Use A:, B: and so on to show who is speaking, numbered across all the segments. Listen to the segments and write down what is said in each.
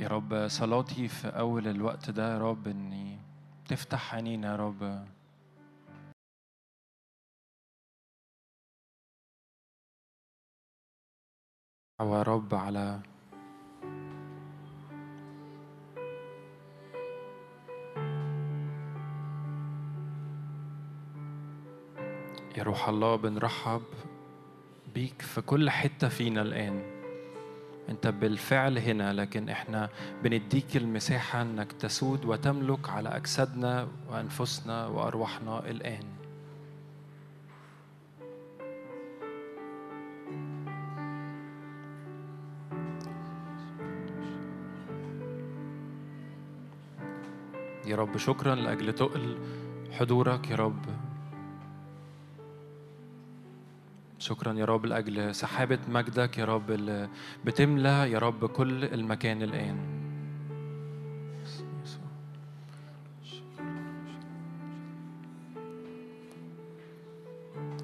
A: يا رب صلاتي في أول الوقت ده يا رب إني تفتح عينينا يا رب. يا رب على يا روح الله بنرحب بيك في كل حتة فينا الآن. أنت بالفعل هنا لكن إحنا بنديك المساحة إنك تسود وتملك على أجسادنا وأنفسنا وأرواحنا الآن. يا رب شكرا لأجل تقل حضورك يا رب شكرا يا رب. لأجل سحابة مجدك يا رب اللي بتملى يا رب كل المكان الآن.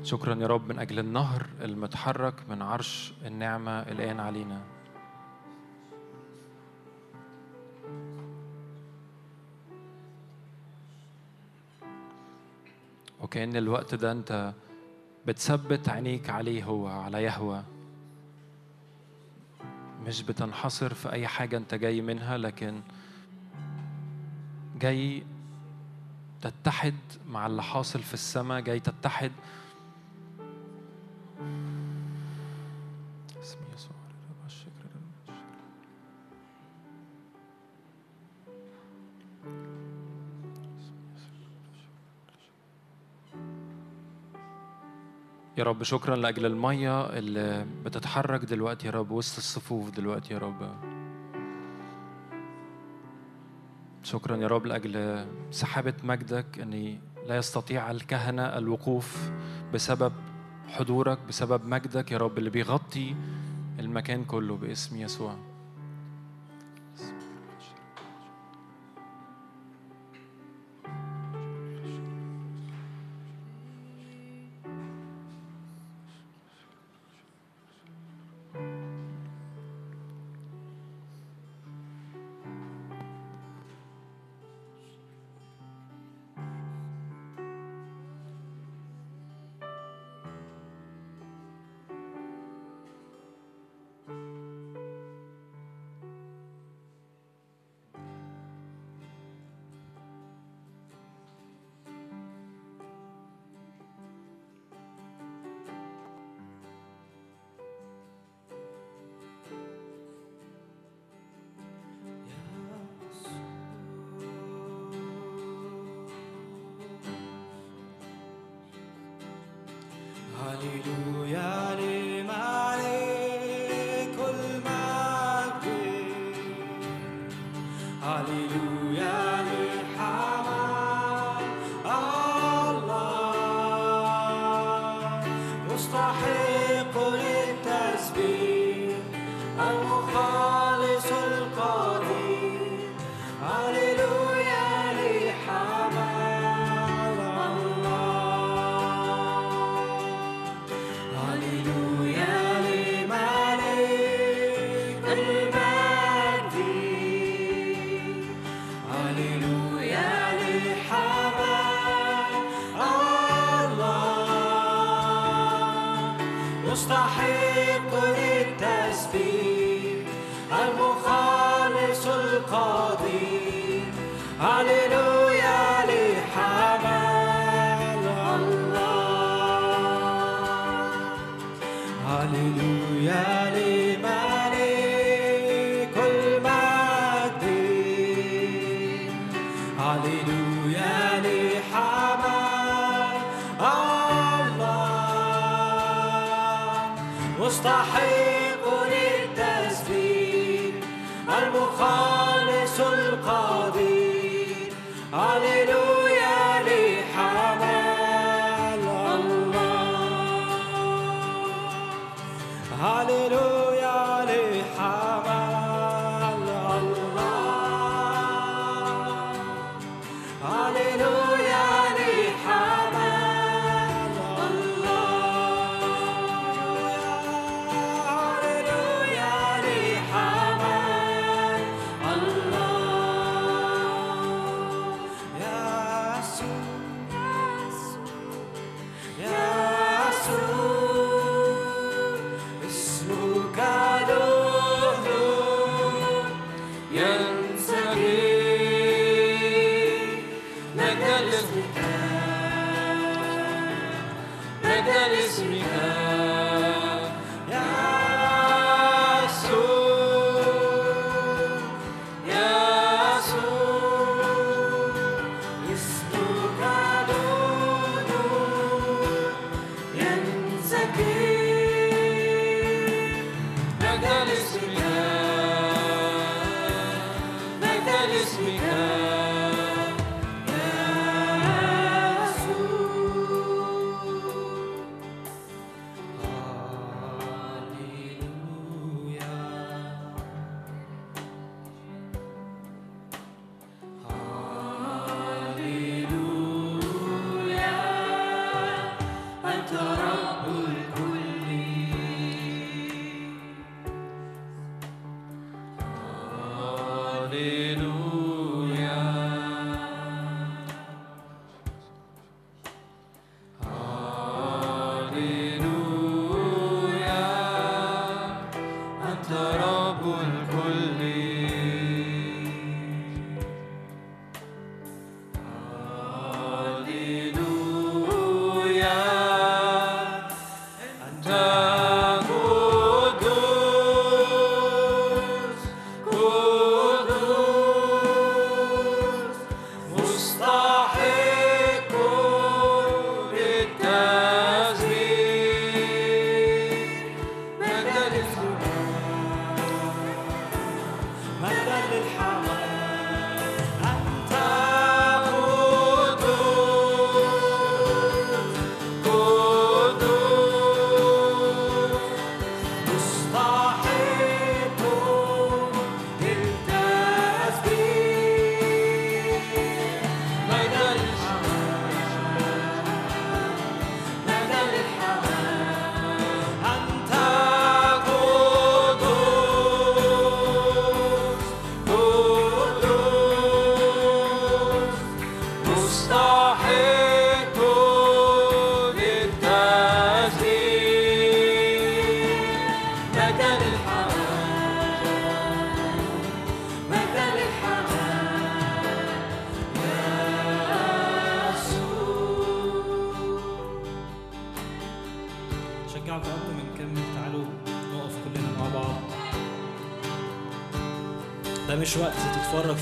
A: شكرا يا رب من أجل النهر المتحرك من عرش النعمة الآن علينا. وكأن الوقت ده أنت بتثبت عينيك عليه هو على يهوى. مش بتنحصر في أي حاجة أنت جاي منها لكن جاي تتحد مع اللي حاصل في السماء جاي تتحد يا رب شكرا لأجل المية اللي بتتحرك دلوقتي يا رب وسط الصفوف دلوقتي يا رب. شكرا يا رب لأجل سحابة مجدك إني لا يستطيع الكهنة الوقوف بسبب حضورك بسبب مجدك يا رب اللي بيغطي المكان كله باسم يسوع.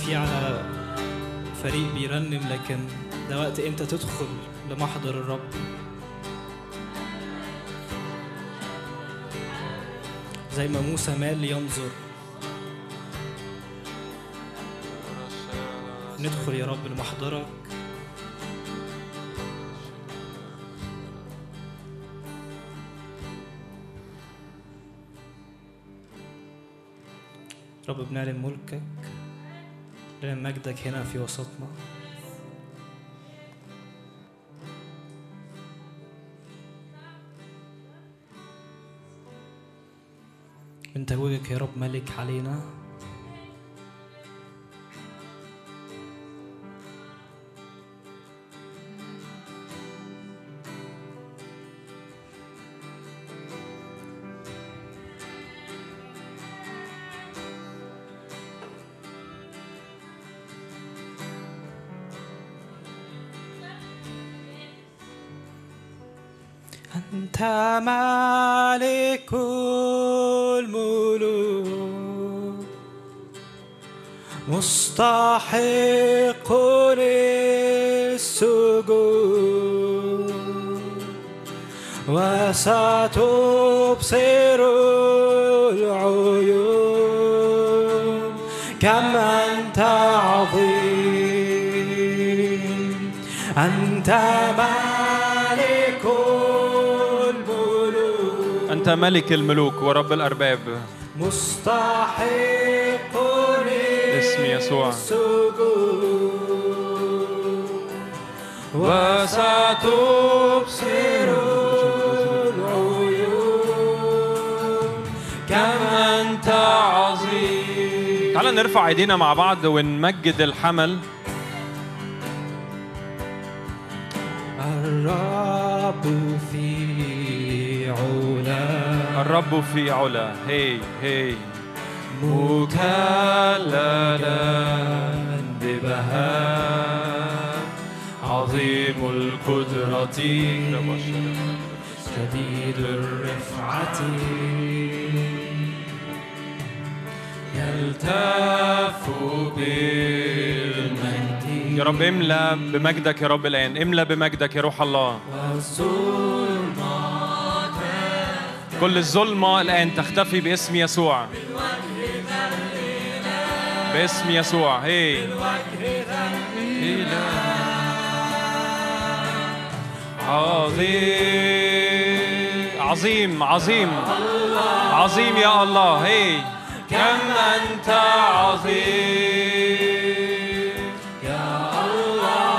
A: فيه على فريق بيرنم لكن ده وقت انت تدخل لمحضر الرب؟ زي ما موسى مال لينظر. ندخل يا رب لمحضرك. رب بنعلن ملكك. لأن مجدك هنا في وسطنا. من توجك يا رب ملك علينا. وستبصر العيون كم أنت عظيم. أنت مالك الملوك.
B: أنت ملك الملوك ورب الأرباب.
A: مستحق
B: باسم يسوع.
A: وستبصر عظيم
B: تعال نرفع ايدينا مع بعض ونمجد الحمل.
A: الرب في علا.
B: الرب في علا. هي هي. مكللا ببهاء. عظيم القدرة.
A: شديد الرفعة.
B: يلتف بالمجد. يا رب املأ بمجدك يا رب الآن املأ بمجدك يا روح الله. كل الظلمة الآن تختفي باسم يسوع. باسم يسوع. هي. عظيم عظيم. عظيم. عظيم يا الله. هي. كم أنت عظيم. يا الله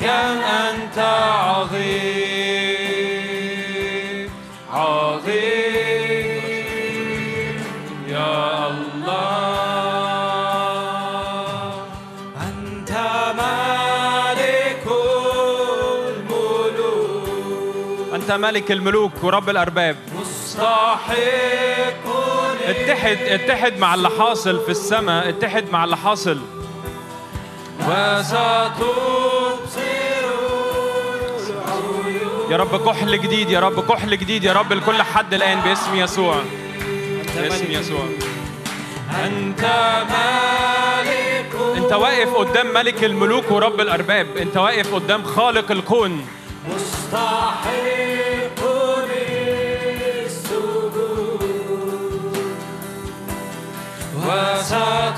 B: كم أنت عظيم. عظيم. يا الله.
A: أنت مالك الملوك. أنت مالك الملوك ورب الأرباب.
C: مستحق
A: اتحد اتحد مع اللي حاصل في السماء اتحد مع اللي حاصل.
C: وستبصر
A: يا رب كحل جديد يا رب كحل جديد يا رب لكل حد الآن باسم يسوع. باسم يسوع.
C: أنت مالك
A: أنت واقف قدام ملك الملوك ورب الأرباب. أنت واقف قدام خالق الكون.
C: مستحق
D: Was
A: are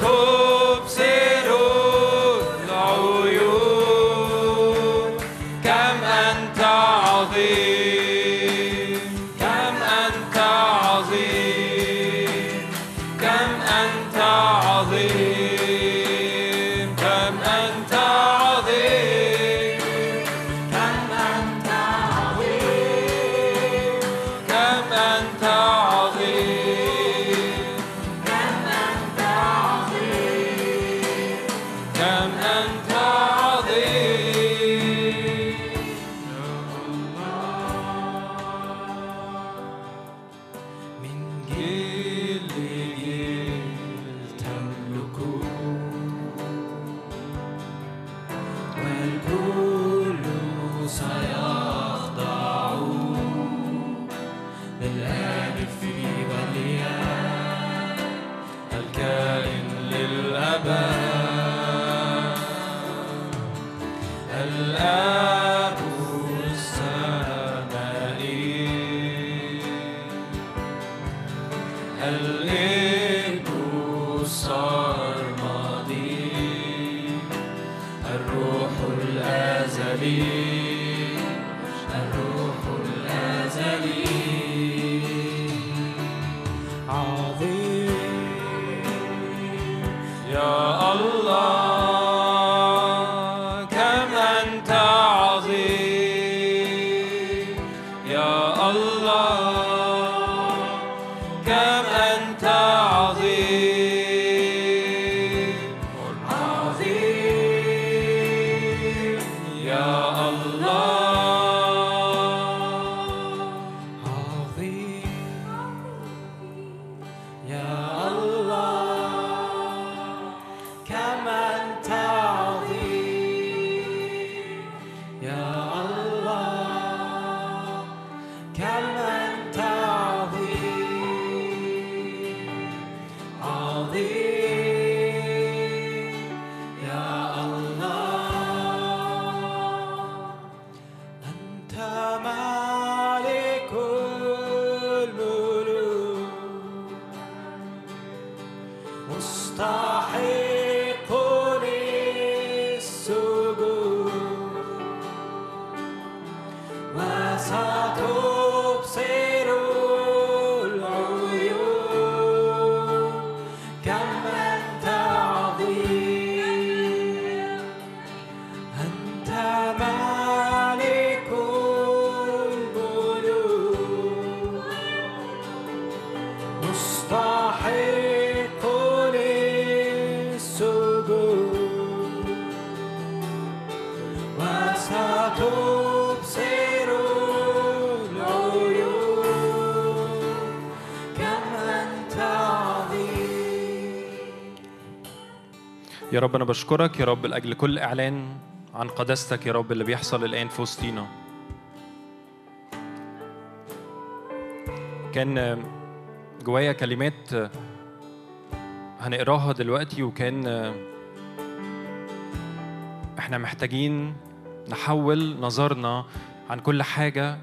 A: رب أنا بشكرك يا رب لأجل كل إعلان عن قداستك يا رب اللي بيحصل الآن في وسطينا. كان جوايا كلمات هنقراها دلوقتي وكان إحنا محتاجين نحول نظرنا عن كل حاجة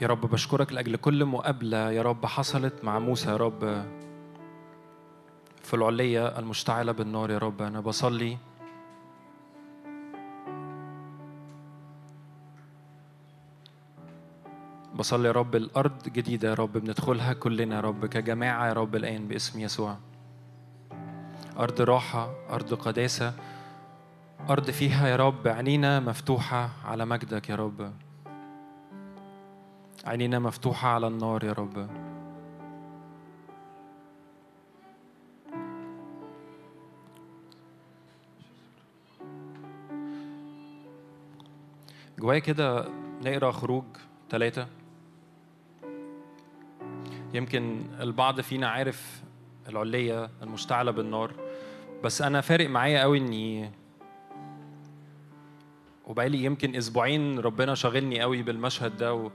A: يا رب بشكرك لأجل كل مقابلة يا رب حصلت مع موسى يا رب في العلية المشتعلة بالنار يا رب. أنا بصلي. بصلي يا رب الأرض جديدة يا رب بندخلها كلنا يا رب كجماعة يا رب الآن باسم يسوع. أرض راحة أرض قداسة أرض فيها يا رب عينينا مفتوحة على مجدك يا رب. عينينا مفتوحة على النار يا رب.
B: جوايا كده نقرأ خروج ثلاثة يمكن البعض فينا عارف العلية المشتعلة بالنار بس أنا فارق معايا قوي إني وبقالي يمكن أسبوعين ربنا شاغلني قوي بالمشهد ده و...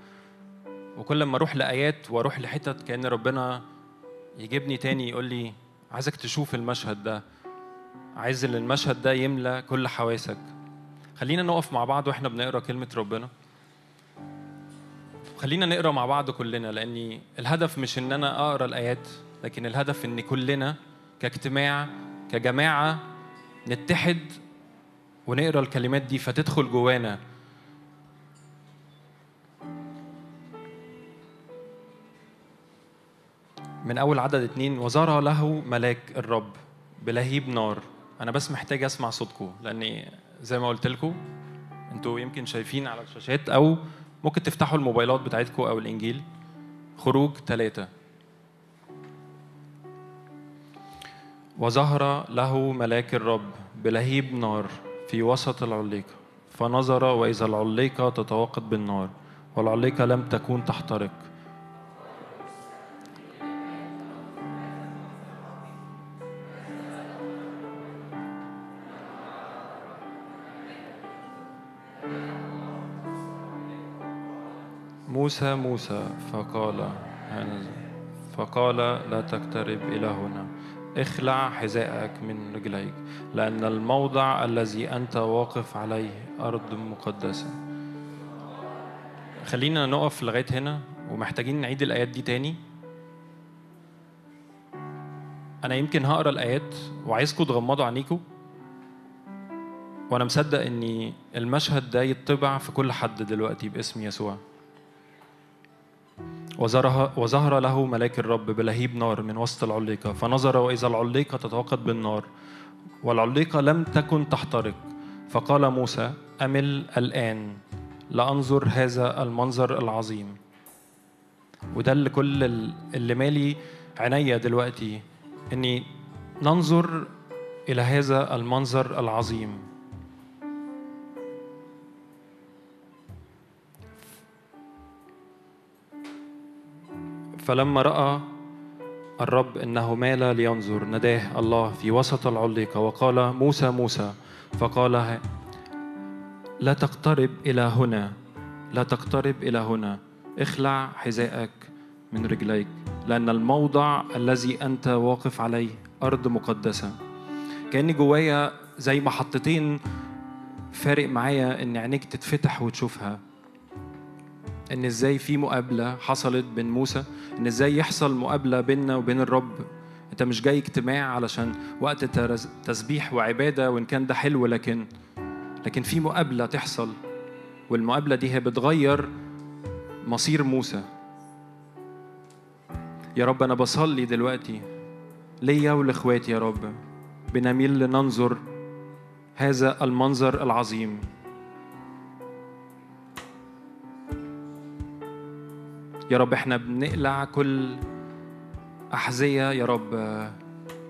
B: وكل ما أروح لآيات وأروح لحتت كأن ربنا يجيبني تاني يقول لي عايزك تشوف المشهد ده. عايز إن المشهد ده يملى كل حواسك. خلينا نقف مع بعض وإحنا بنقرأ كلمة ربنا. خلينا نقرأ مع بعض كلنا لأني الهدف مش إن أنا أقرأ الآيات لكن الهدف إن كلنا كاجتماع كجماعة نتحد ونقرأ الكلمات دي فتدخل جوانا. من أول عدد اتنين وزار له ملاك الرب بلهيب نار. أنا بس محتاج أسمع صوتكم لأني زي ما قلت لكم أنتوا يمكن شايفين على الشاشات أو ممكن تفتحوا الموبايلات بتاعتكم أو الإنجيل. خروج ثلاثة وظهر له ملاك الرب بلهيب نار في وسط العليقة فنظر وإذا العليقة تتوقد بالنار والعليقة لم تكون تحترق. موسى موسى فقال فقال لا تقترب إلى هنا. اخلع حذاءك من رجليك لأن الموضع الذي أنت واقف عليه أرض مقدسة. خلينا نقف لغاية هنا ومحتاجين نعيد الآيات دي تاني. أنا يمكن هقرأ الآيات وعايزكم تغمضوا عينيكم وأنا مصدق إن المشهد ده يطبع في كل حد دلوقتي باسم يسوع. وظهر له ملاك الرب بلهيب نار من وسط العليقة فنظر وإذا العليقة تتوقد بالنار والعليقة لم تكن تحترق فقال موسى أمل الآن لأنظر هذا المنظر العظيم. وده اللي كل اللي مالي عينيا دلوقتي إني ننظر إلى هذا المنظر العظيم. فلما رأى الرب إنه مال لينظر ناداه الله في وسط العليقه وقال موسى موسى. فقال لا تقترب إلى هنا لا تقترب إلى هنا اخلع حذاءك من رجليك لأن الموضع الذي أنت واقف عليه أرض مقدسة. كأني جوايا زي محطتين فارق معايا إن عينيك تتفتح وتشوفها. إن إزاي في مقابلة حصلت بين موسى إن إزاي يحصل مقابلة بيننا وبين الرب. أنت مش جاي اجتماع علشان وقت تسبيح وعبادة وإن كان ده حلو لكن لكن في مقابلة تحصل والمقابلة دي هي بتغير مصير موسى. يا رب أنا بصلي دلوقتي ليا ولإخواتي يا رب بنميل لننظر هذا المنظر العظيم. يا رب إحنا بنقلع كل أحذية يا رب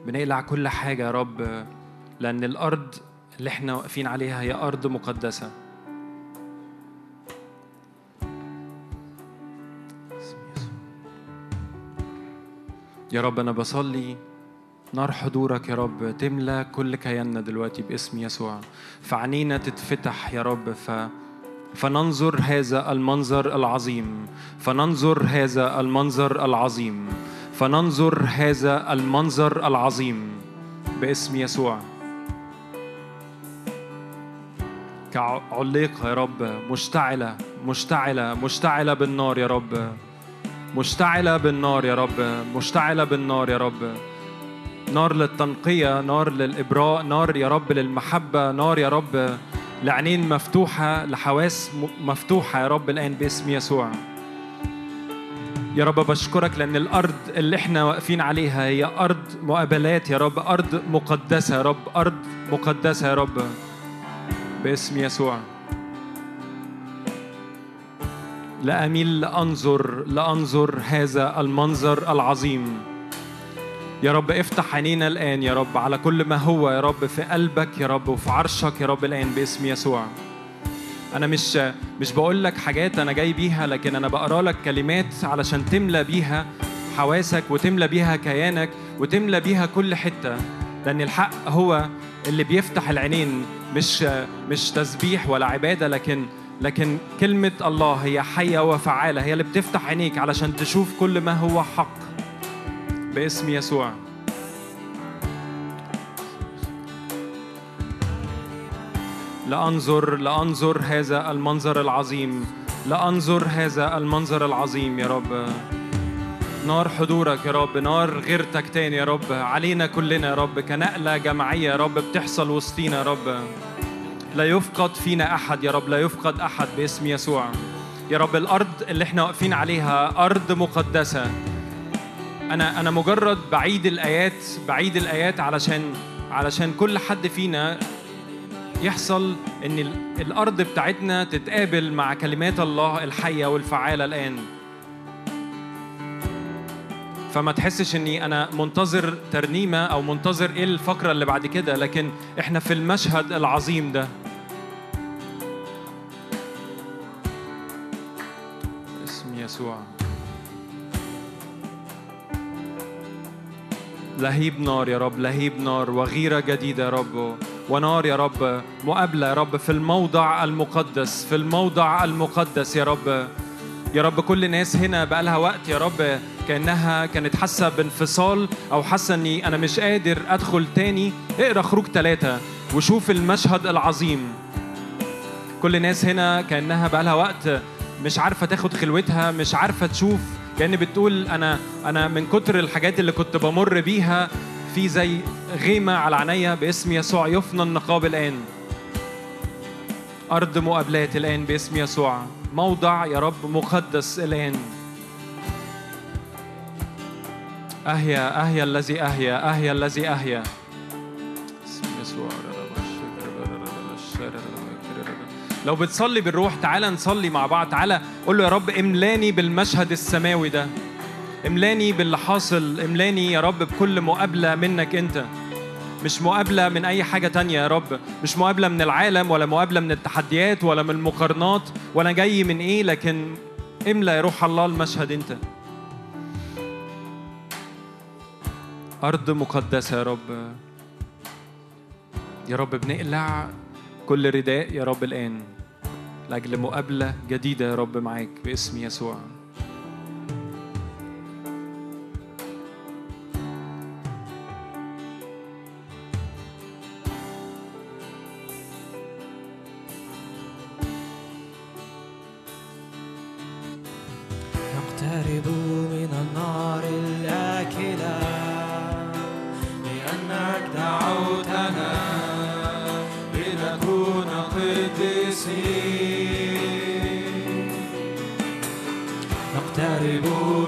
B: بنقلع كل حاجة يا رب لأن الأرض اللي إحنا واقفين عليها هي أرض مقدسة. يا رب أنا بصلي نار حضورك يا رب تملى كل كياننا دلوقتي باسم يسوع. فعنينا تتفتح يا رب ف فننظر هذا المنظر العظيم. فننظر هذا المنظر العظيم. فننظر هذا المنظر العظيم باسم يسوع. كعليقة يا رب. مشتعلة مشتعلة مشتعلة بالنار يا رب. مشتعلة بالنار يا رب. مشتعلة بالنار يا رب. نار للتنقية نار للإبراء نار يا رب للمحبة نار يا رب لعينين مفتوحة لحواس مفتوحة يا رب الآن باسم يسوع. يا رب بشكرك لأن الأرض اللي إحنا واقفين عليها هي أرض مقابلات يا رب أرض مقدسة يا رب أرض مقدسة يا رب باسم يسوع. لأميل لأنظر لأنظر هذا المنظر العظيم. يا رب افتح عينينا الآن يا رب على كل ما هو يا رب في قلبك يا رب وفي عرشك يا رب الآن باسم يسوع. أنا مش مش بقول لك حاجات أنا جاي بيها لكن أنا بقرأ لك كلمات علشان تملى بيها حواسك وتملى بيها كيانك وتملى بيها كل حتة. لأن الحق هو اللي بيفتح العينين مش مش تسبيح ولا عبادة لكن لكن كلمة الله هي حية وفعالة هي اللي بتفتح عينيك علشان تشوف كل ما هو حق. باسم يسوع. لأنظر لأنظر هذا المنظر العظيم. لأنظر هذا المنظر العظيم يا رب. نار حضورك يا رب نار غيرتك تاني يا رب. علينا كلنا يا رب كنقلة جماعية يا رب بتحصل وسطينا يا رب. لا يفقد فينا أحد يا رب لا يفقد أحد باسم يسوع. يا رب الأرض اللي إحنا واقفين عليها أرض مقدسة. أنا أنا مجرد بعيد الآيات بعيد الآيات علشان علشان كل حد فينا يحصل إن ال- الأرض بتاعتنا تتقابل مع كلمات الله الحية والفعالة الآن. فما تحسش إني أنا منتظر ترنيمة أو منتظر إيه الفقرة اللي بعد كده لكن إحنا في المشهد العظيم ده. اسم يسوع. لهيب نار يا رب لهيب نار وغيرة جديدة يا رب. ونار يا رب مقابلة يا رب في الموضع المقدس في الموضع المقدس يا رب. يا رب كل الناس هنا بقالها وقت يا رب كأنها كانت حاسة بانفصال أو حاسة إني أنا مش قادر أدخل تاني. اقرأ خروج ثلاثة وشوف المشهد العظيم. كل الناس هنا كأنها بقالها وقت مش عارفة تاخد خلوتها مش عارفة تشوف كأن بتقول أنا أنا من كتر الحاجات اللي كنت بمر بيها في زي غيمة على عينيا باسم يسوع يفنى النقاب الآن. أرض مقابلات الآن باسم يسوع. موضع يا رب مقدس الآن. أهيا أهيا الذي أهيا أهيا الذي أهيا. باسم يسوع لو بتصلي بالروح تعالى نصلي مع بعض. تعالى قول له يا رب املاني بالمشهد السماوي ده. املاني باللي حاصل. املاني يا رب بكل مقابلة منك انت. مش مقابلة من أي حاجة تانية يا رب. مش مقابلة من العالم ولا مقابلة من التحديات ولا من المقارنات ولا جاي من إيه. لكن املى يا روح الله المشهد أنت. أرض مقدسة يا رب. يا رب بنقلع كل رداء يا رب الآن. لأجل مقابلة جديدة يا رب معاك باسم يسوع.
A: نقترب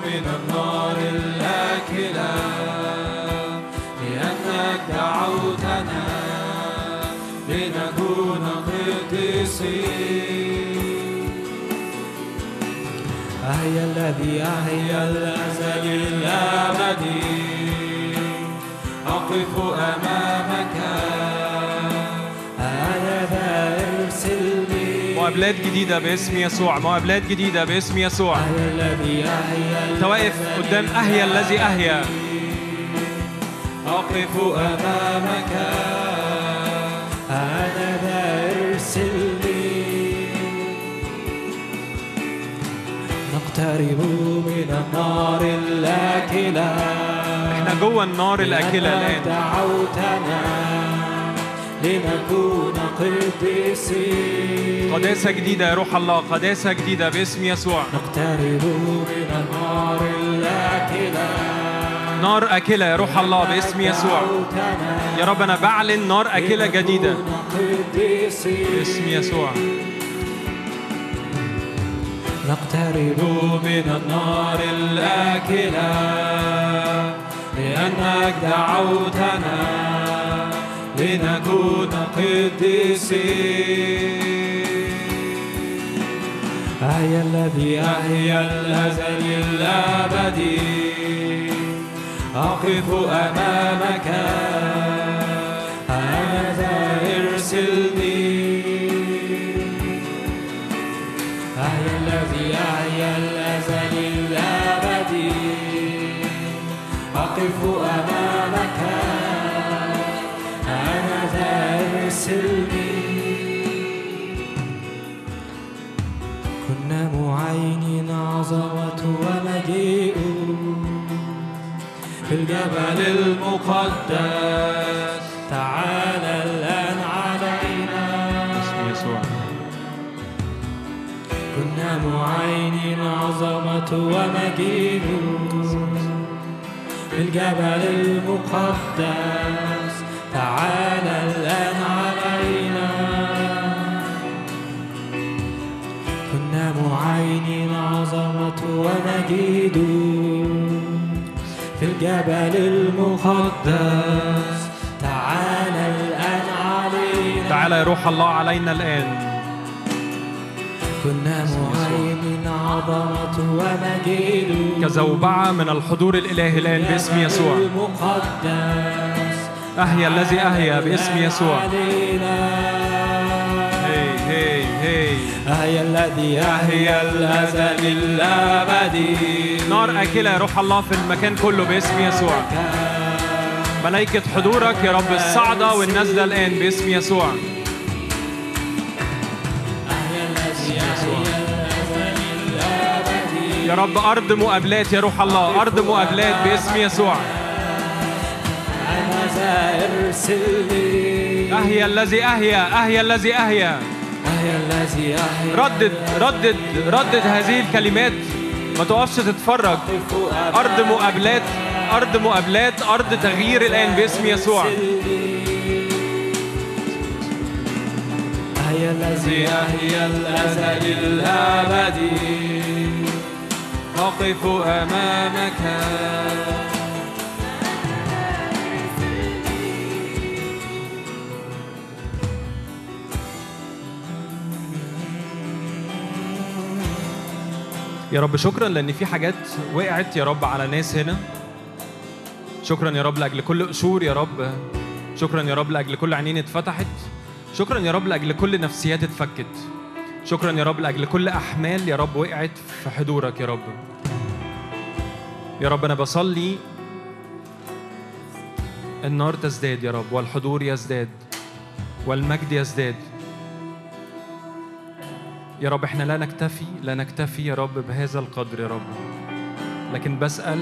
A: من النار الآكلة
C: لأنك دعوتنا لنكون
A: الذي أهيا
C: الأزل الأبدي أقف أمامك
B: مقابلات جديدة باسم يسوع. مقابلات جديدة باسم يسوع. أنت واقف قدام أهيا الذي أهيا.
C: أقف أمامك.
A: أنا ذا ارسلني نقترب من النار الآكلة.
B: إحنا جوه النار الآكلة الآن.
A: دعوتنا. لنكون قديسين
B: قداسة جديدة يا روح الله قداسة جديدة باسم يسوع.
A: نقترب من النار الآكلة.
B: نار أكلة يا روح الله باسم يسوع. يا رب أنا بعلن نار أكلة جديدة. باسم يسوع.
A: نقترب
C: من النار الآكلة. لأنك دعوتنا. لنكون قديسين
A: أهيا الذي
C: أهيا الأزل الأبدي أقف أمامك. هذا ارسلني.
A: الذي أحيا الأزل الأبدي أقف أمامك. معين عظمة ومجيء في الجبل المقدس. تعالى الآن علينا.
B: باسم يسوع.
A: كنا معين عظمة ومجيد في الجبل المقدس. تعالى الآن علينا. كنا معين عظمة ومجيد في الجبل المقدس. تعالى الآن علينا
B: تعالى يا روح الله علينا الآن.
A: كنا معين عظمة ومجيد
B: كزوبعة من الحضور الإلهي الآن باسم يسوع.
A: المقدس.
B: أهيا الذي أهيا باسم يسوع.
A: علينا. أهيا الذي أحيا الأزل الأبدي
B: نار آكلة يا روح الله في المكان كله باسم يسوع. ملائكة حضورك يا رب الصعدة والنازلة الآن باسم يسوع.
A: أحيا
B: يا رب أرض مقابلات يا روح الله أرض مقابلات باسم يسوع. أهيا الذي أهيا أهيا الذي أهيا.
A: الذي أحيا
B: ردد ردد ردد هذه الكلمات. ما تقفش تتفرج. أرض مقابلات أرض مقابلات أرض تغيير الآن باسم يسوع.
A: أهيا الذي أحيا الأزل الأبدي.
B: أقف أمامك. يا رب شكرا لأن في حاجات وقعت يا رب على ناس هنا. شكرا يا رب لأجل كل قشور يا رب. شكرا يا رب لأجل كل عينين اتفتحت. شكرا يا رب لأجل كل نفسيات اتفكت. شكرا يا رب لأجل كل أحمال يا رب وقعت في حضورك يا رب. يا رب أنا بصلي. النار تزداد يا رب والحضور يزداد والمجد يزداد. يا رب إحنا لا نكتفي لا نكتفي يا رب بهذا القدر يا رب. لكن بسأل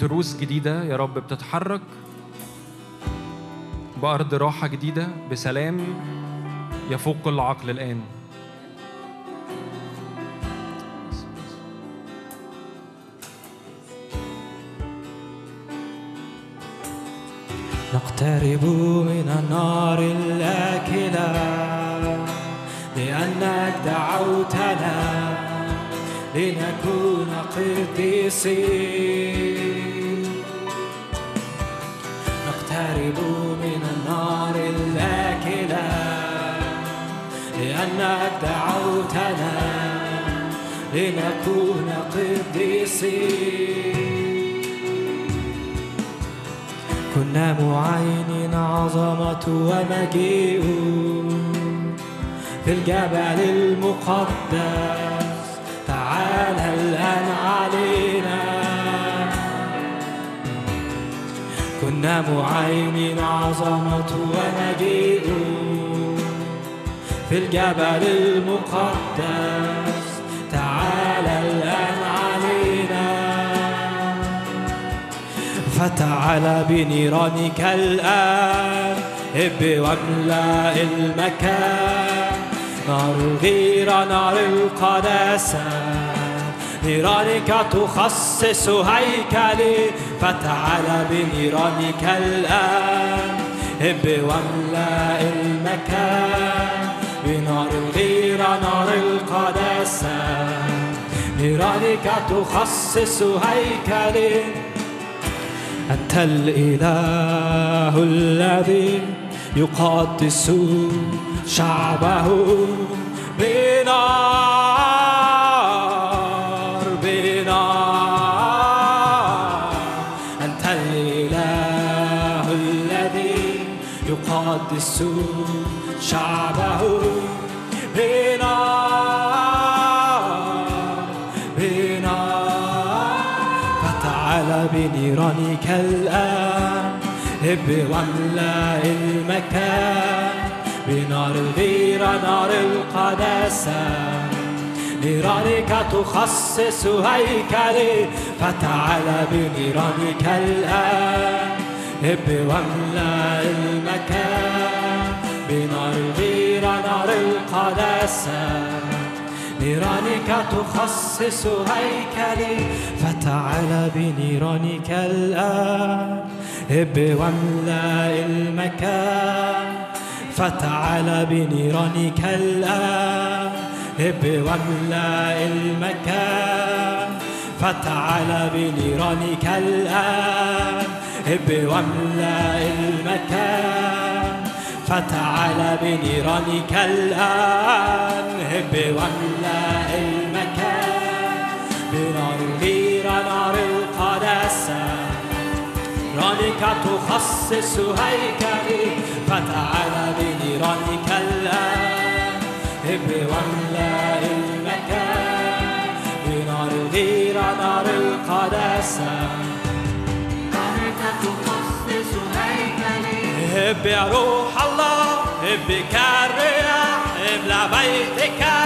B: دروس جديدة يا رب بتتحرك بأرض راحة جديدة بسلام يفوق كل عقل الآن.
A: نقترب من النار الآكلة لأنك دعوتنا لنكون قديسين. نقترب من النار الآكلة لأنك دعوتنا لنكون قديسين. كنا معين عظمة ومجيء في الجبل المقدس. تعالى الآن علينا. كنا معين عظمة ومجيء في الجبل المقدس. تعالى فتعالى بنيرانك الآن. هب واملأ المكان. نار الغيرة نار القداسة نيرانك تخصص هيكلي فتعالى بنيرانك الآن. هب واملأ المكان. بنار الغيرة نار القداسة نيرانك تخصص هيكلي أنت الإله الذي يقدس شعبه بنار بنار. أنت الإله الذي يقدس شعبه. بنيرانك الآن هب واملأ المكان بنار الغيرة نار القداسة نيرانك تخصص هيكلي فتعال بنيرانك الآن. هب واملأ المكان بنار الغيرة نار القداسة نيرانك تخصص هيكلي فتعال بنيرانك الآن. هب واملأ المكان. فتعال بنيرانك الآن. هب واملأ المكان. فتعال بنيرانك الآن. هب واملأ المكان. فتعال بنيرانك الآن. هب واملأ نارك تخصص هيكلي فتعال بنيرانك الآن. هب واملأ المكان بنار غير نار القداسة نارك تخصص هيكلي. هب يا روح الله هب كالرياح هب لبيتك.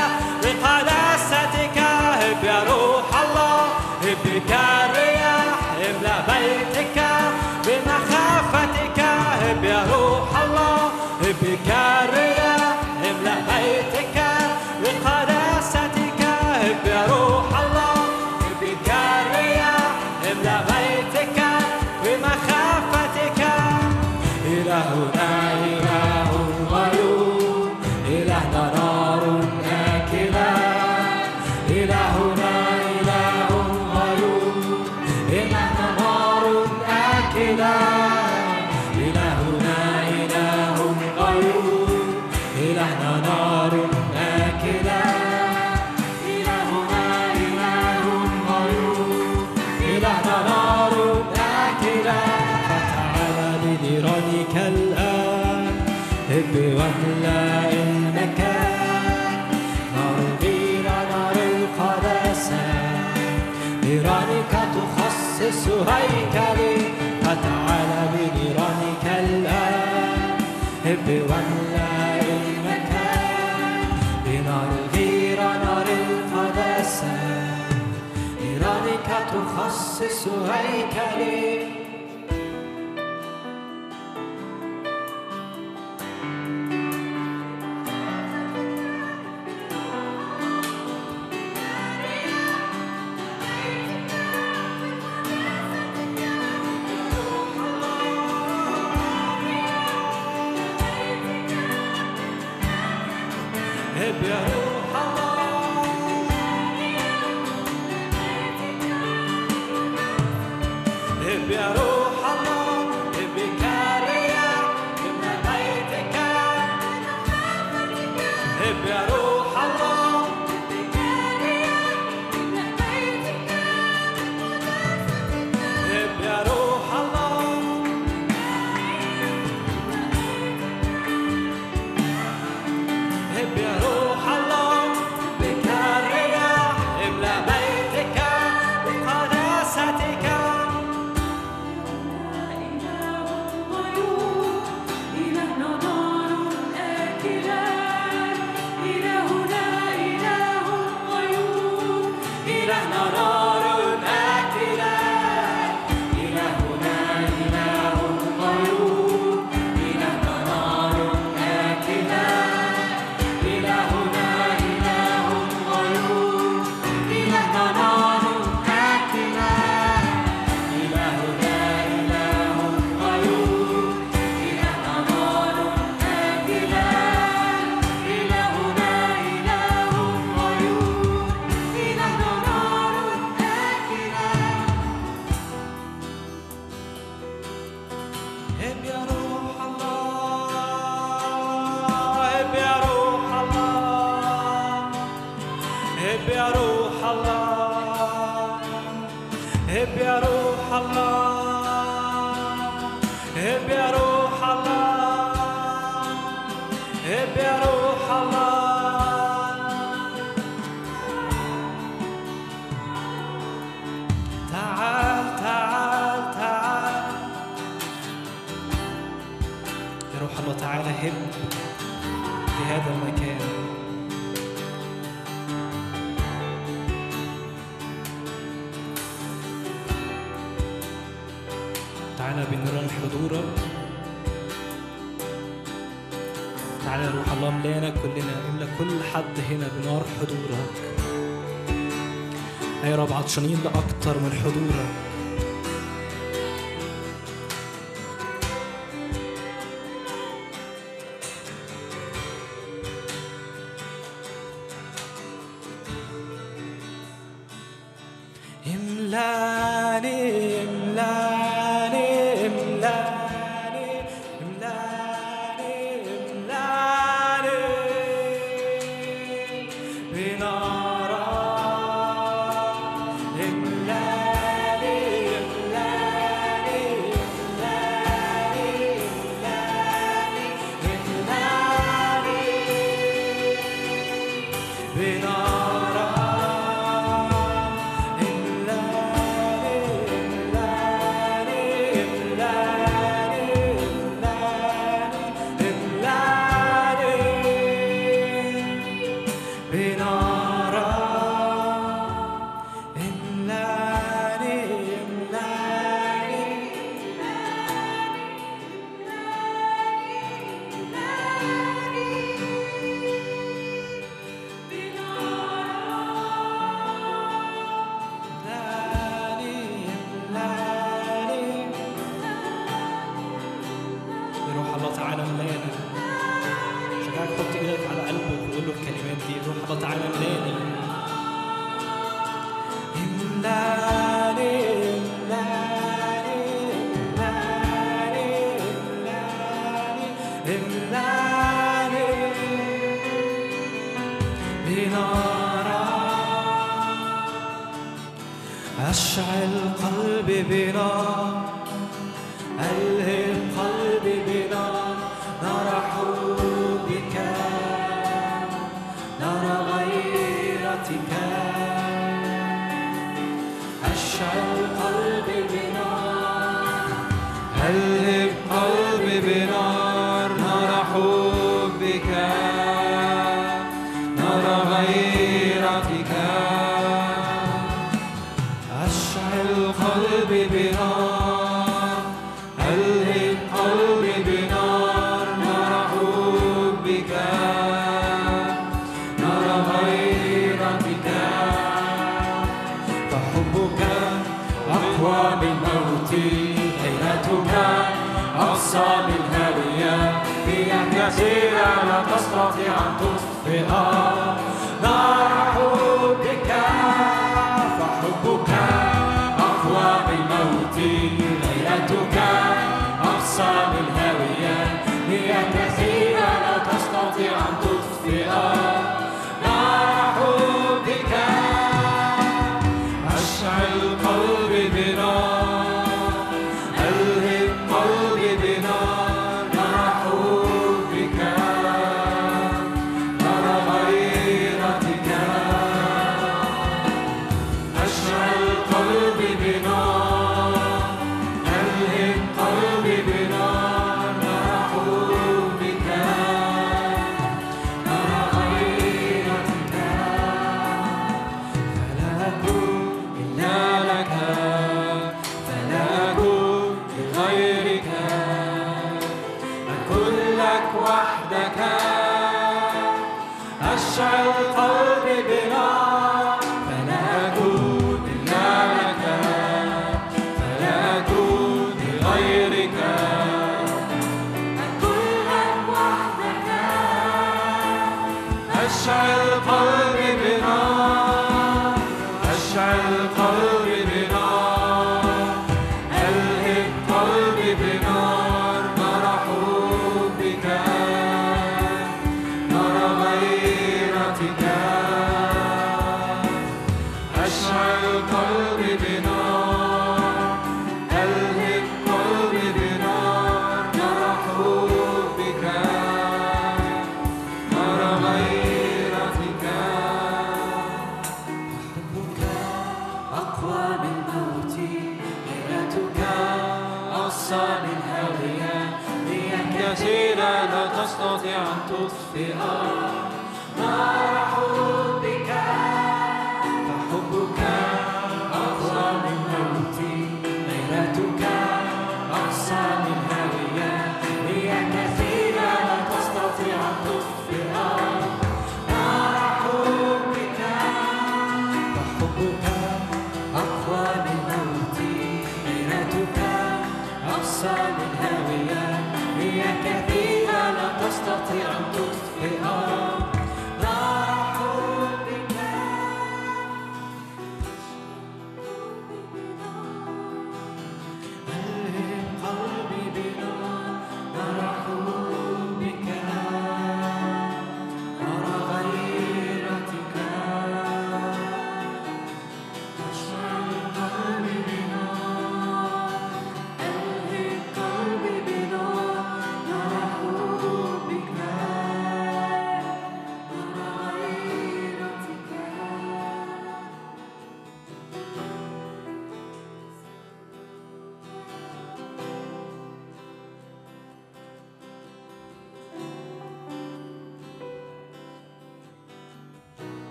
A: يا رب عطشانين لأكتر من حضورك.
C: أشعل قلبي بنار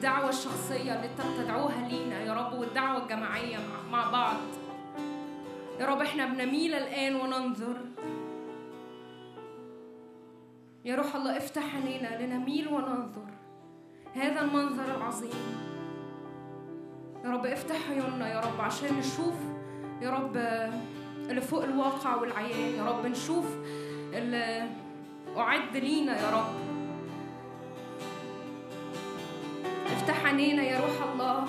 A: الدعوة الشخصية اللي أنت بتدعوها لينا. يا رب والدعوة الجماعية مع بعض. يا رب إحنا بنميل الآن وننظر. يا روح الله افتح علينا لنميل وننظر. هذا المنظر العظيم. يا رب افتح عيوننا يا رب عشان نشوف. يا رب اللي فوق الواقع والعيان. يا رب نشوف اللي أعد لينا يا رب. افتح عينينا يا روح الله.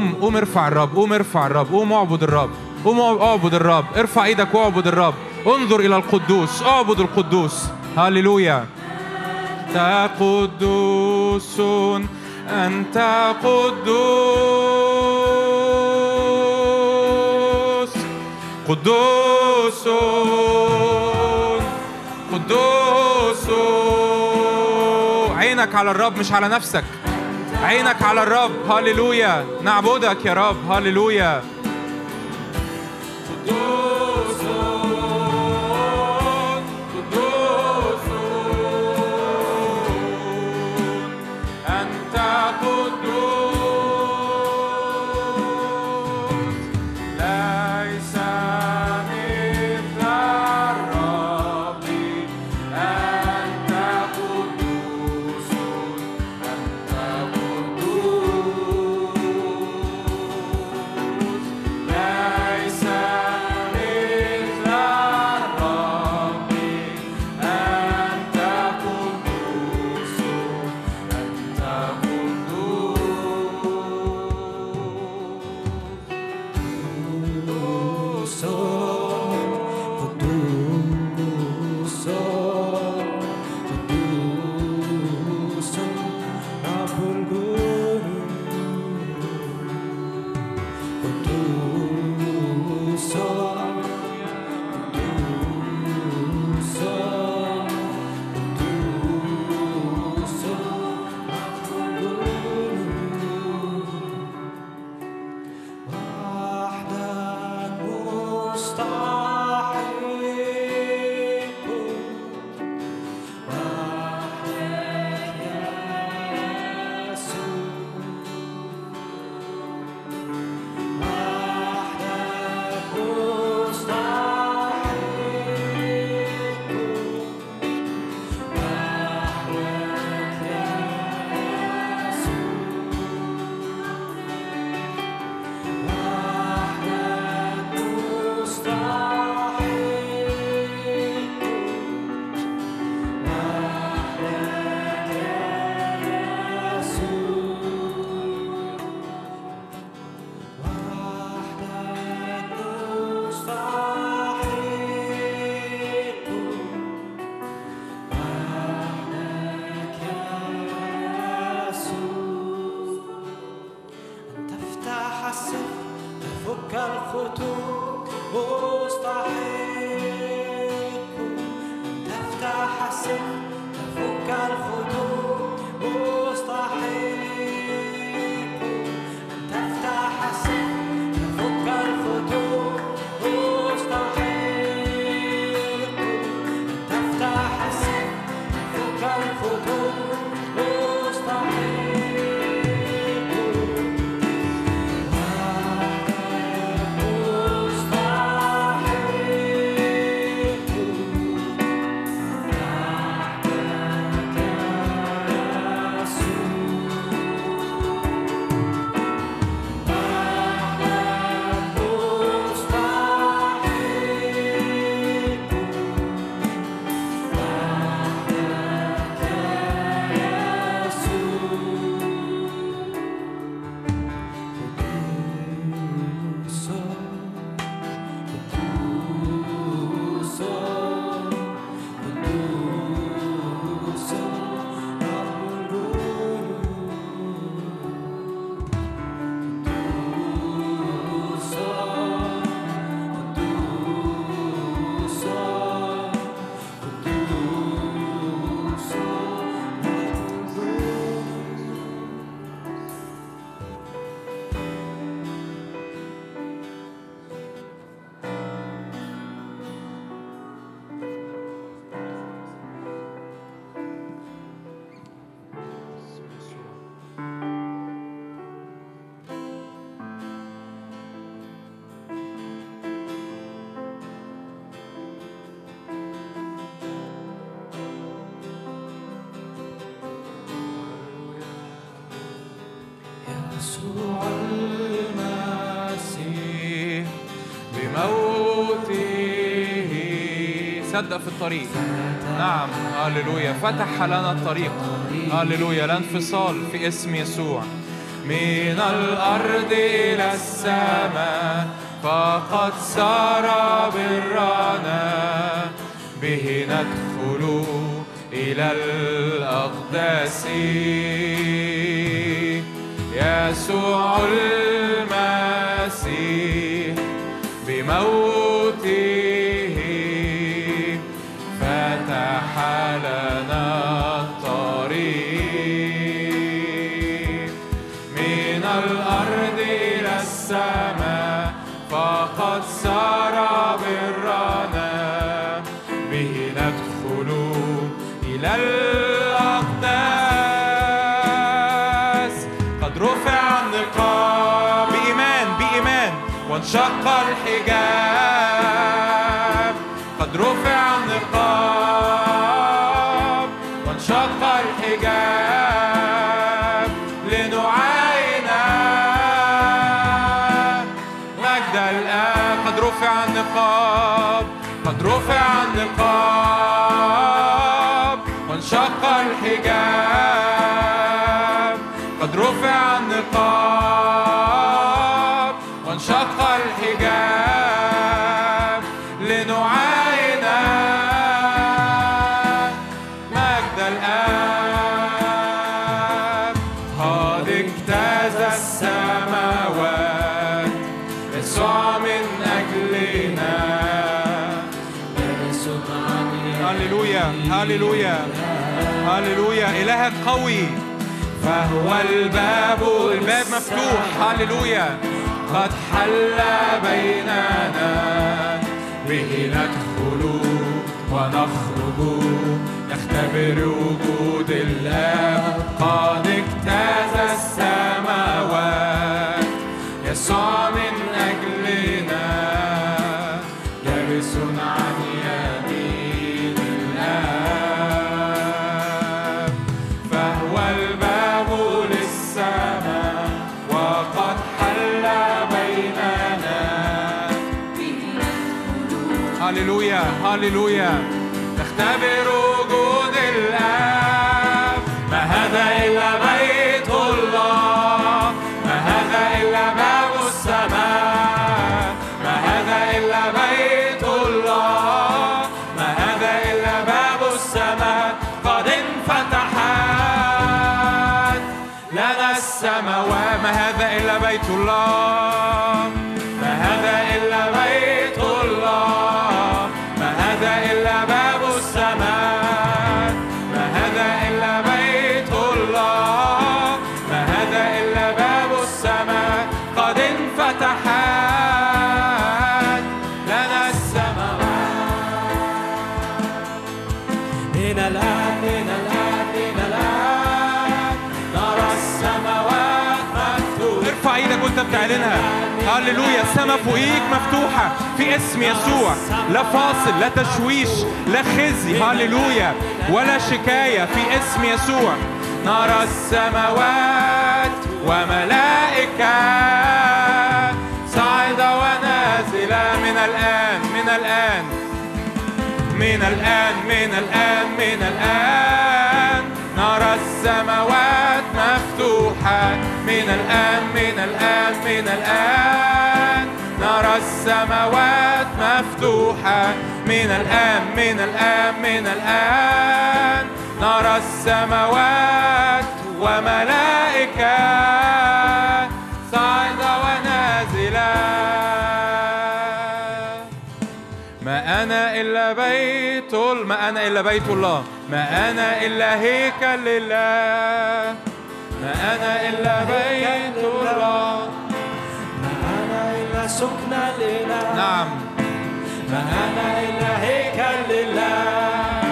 A: قوم قوم ارفع الرب قوم ارفع الرب قوم اعبد الرب قوم اعبد الرب ارفع إيدك واعبد الرب انظر إلى القدوس اعبد القدوس. هللويا. انت قدوس أنت قدوس. قدوس قدوس عينك على الرب مش على نفسك. عينك على الرب. هللويا. نعبدك يا رب. هللويا. الطريق. نعم هللويا. فتح لنا الطريق. هللويا. لا انفصال في اسم يسوع.
C: من الأرض إلى السماء فقد سار برنا به ندخل إلى الأقداس. يسوع إلهك قوي. فهو الباب الباب مفتوح. هللويا. قد حل بيننا به ندخل ونخرج. نختبر وجود الآب قد هللويا هللويا نختبر وجود الآب. ما هذا إلا بيت الله. ما هذا إلا باب السماء. ما هذا إلا بيت الله. ما هذا إلا باب السماء. قد انفتحت لنا السماوات ما هذا إلا بيت الله. هللويا السماء فوقيك مفتوحة في اسم يسوع. لا فاصل لا تشويش لا خزي هللويا. ولا شكاية في اسم يسوع. نرى السماوات وملائكة. صاعدة ونازلة من الآن من الآن. من الآن من الآن من الآن. نرى السماوات من الآن من الآن من الآن. نرى السماوات مفتوحة. من الآن من الآن من الآن. نرى السماوات وملائكة. صاعدة ونازلة ما أنا إلا بيت ما أنا إلا بيت الله. ما أنا إلا هيكل لله. ما أنا إلا بيت الله.
A: ما أنا إلا سكن الإله
C: نعم.
A: ما أنا إلا هيكل لله.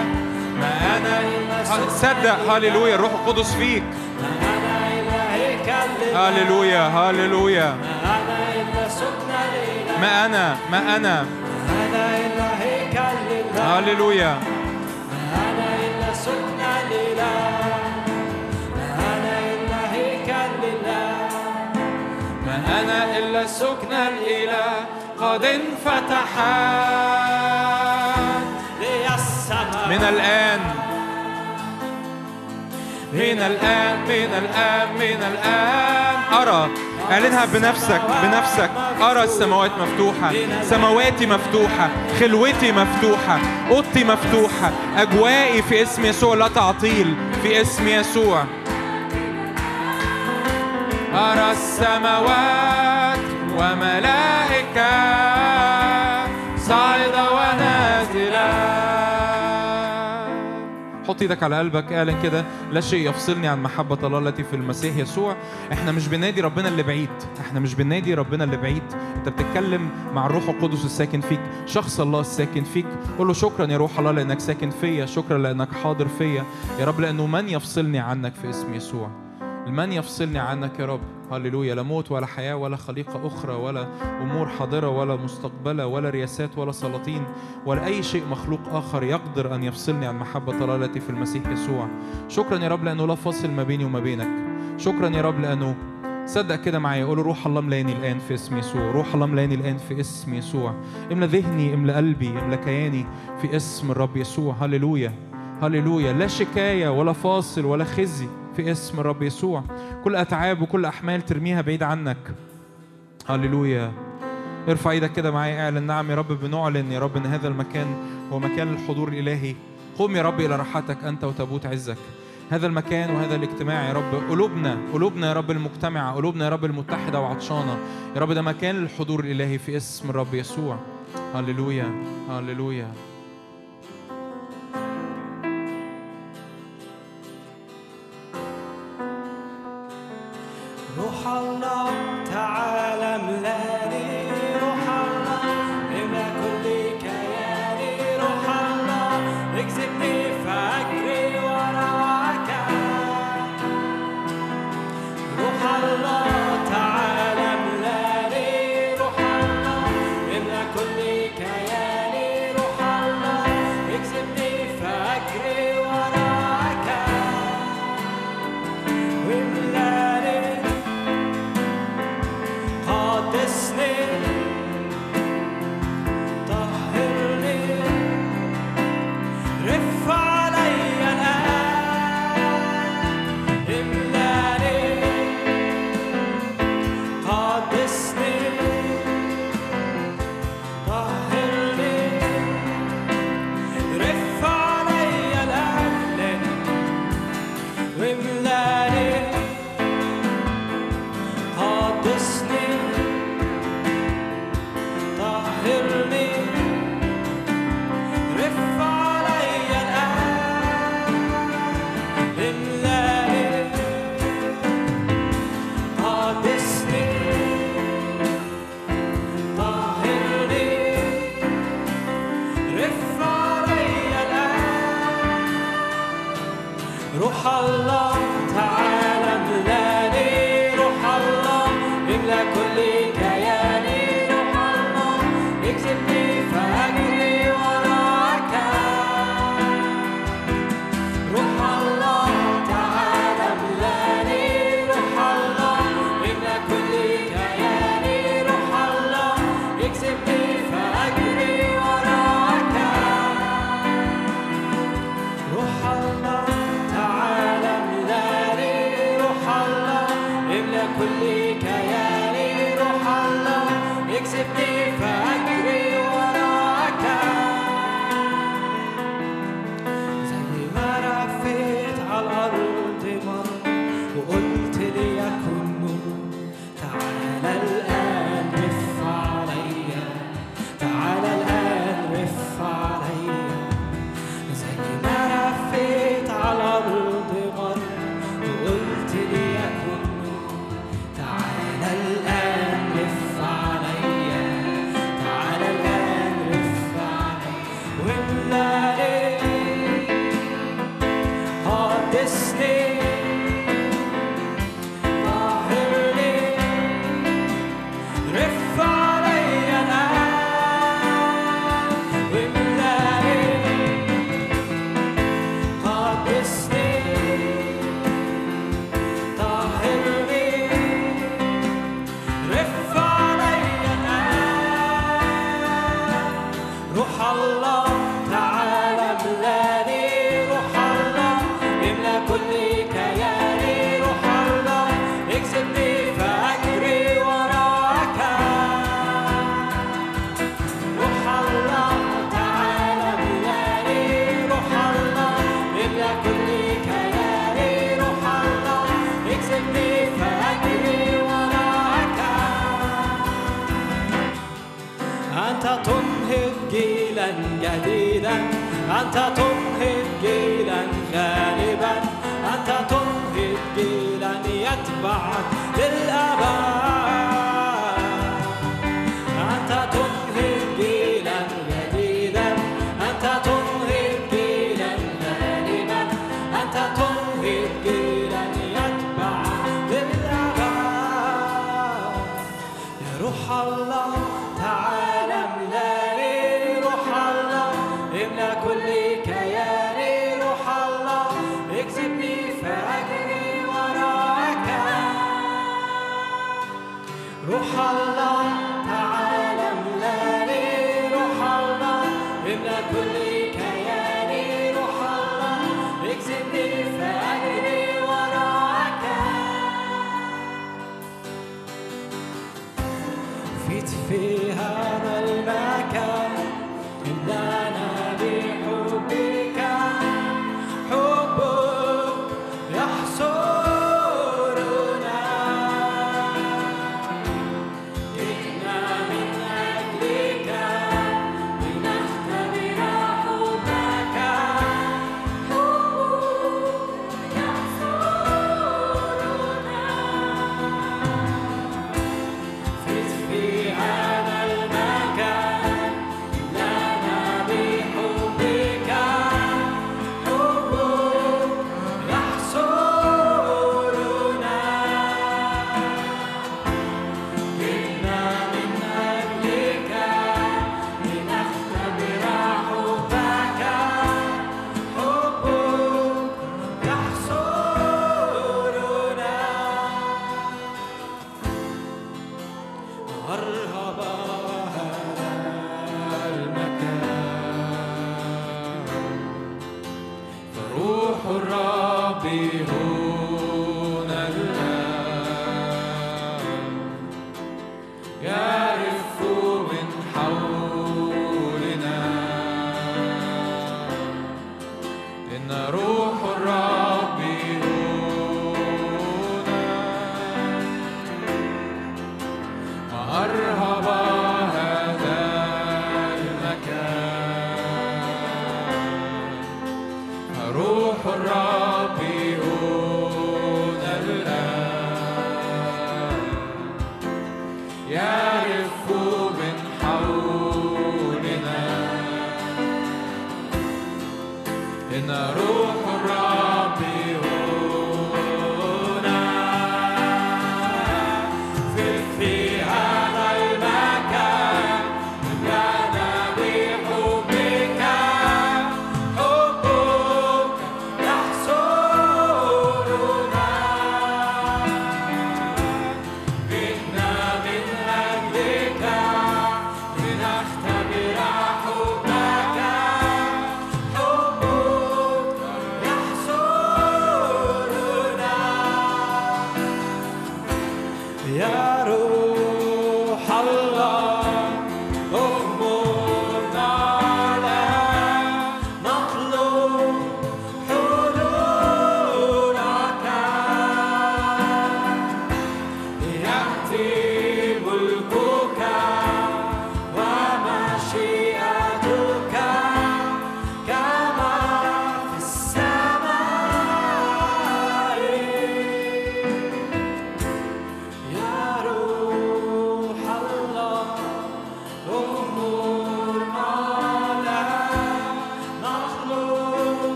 C: ما أنا
A: إلا
C: صدق. هللويا. الروح القدس فيك.
A: ما أنا إلا هيكل لله.
C: هللويا. هللويا.
A: ما أنا إلا سكن الإله
C: ما أنا. ما أنا.
A: ما أنا إلا هيكل لله.
C: هللويا.
A: ما أنا إلا سكن الإله أنا إلا
C: سكن الإله قد انفتحت
A: لي السماء.
C: من الآن. من الآن من الآن من الآن. أرى. أعلنها بنفسك بنفسك. أرى السماوات مفتوحة. سماواتي مفتوحة. خلوتي مفتوحة. أوضتي مفتوحة. أجوائي في اسم يسوع لا تعطيل. في اسم يسوع. أرى السماوات وملائكة صاعدة ونازلة. حط إيدك على قلبك اعلن كده. لا شيء يفصلني عن محبة الله التي في المسيح يسوع. إحنا مش بننادي ربنا اللي بعيد. إحنا مش بننادي ربنا اللي بعيد. أنت بتتكلم مع الروح القدس الساكن فيك. شخص الله الساكن فيك. قول له شكرا يا روح الله لأنك ساكن فيا. شكرا لأنك حاضر فيا. يا رب لأنه من يفصلني عنك في اسم يسوع. من يفصلني عنك يا رب؟ هللويا. لا موت ولا حياة ولا خليقة أخرى ولا أمور حاضرة ولا مستقبلة ولا رياسات ولا سلاطين ولا أي شيء مخلوق آخر يقدر أن يفصلني عن محبة الله التي في المسيح يسوع. شكرا يا رب لأنه لا فاصل ما بيني وما بينك. شكرا يا رب لأنه صدق كده معايا. قول روح الله ملاني الآن في اسم يسوع. روح الله ملاني الآن في اسم يسوع. املى ذهني املى قلبي املى كياني في اسم الرب يسوع. هللويا. هللويا. لا شكاية ولا فاصل ولا خزي. في اسم الرب يسوع. كل أتعاب وكل أحمال ترميها بعيد عنك. هللويا. ارفع إيدك كده معايا اعلن نعم يا رب بنعلن يا رب إن هذا المكان هو مكان الحضور الالهي قم يا رب إلى راحتك أنت وتابوت عزك. هذا المكان وهذا الاجتماع يا رب قلوبنا قلوبنا يا رب المجتمعة قلوبنا يا رب المتحدة وعطشانة. يا رب ده مكان الحضور الإلهي في اسم الرب يسوع. هللويا هللويا.
A: روح الله تعالى ملاني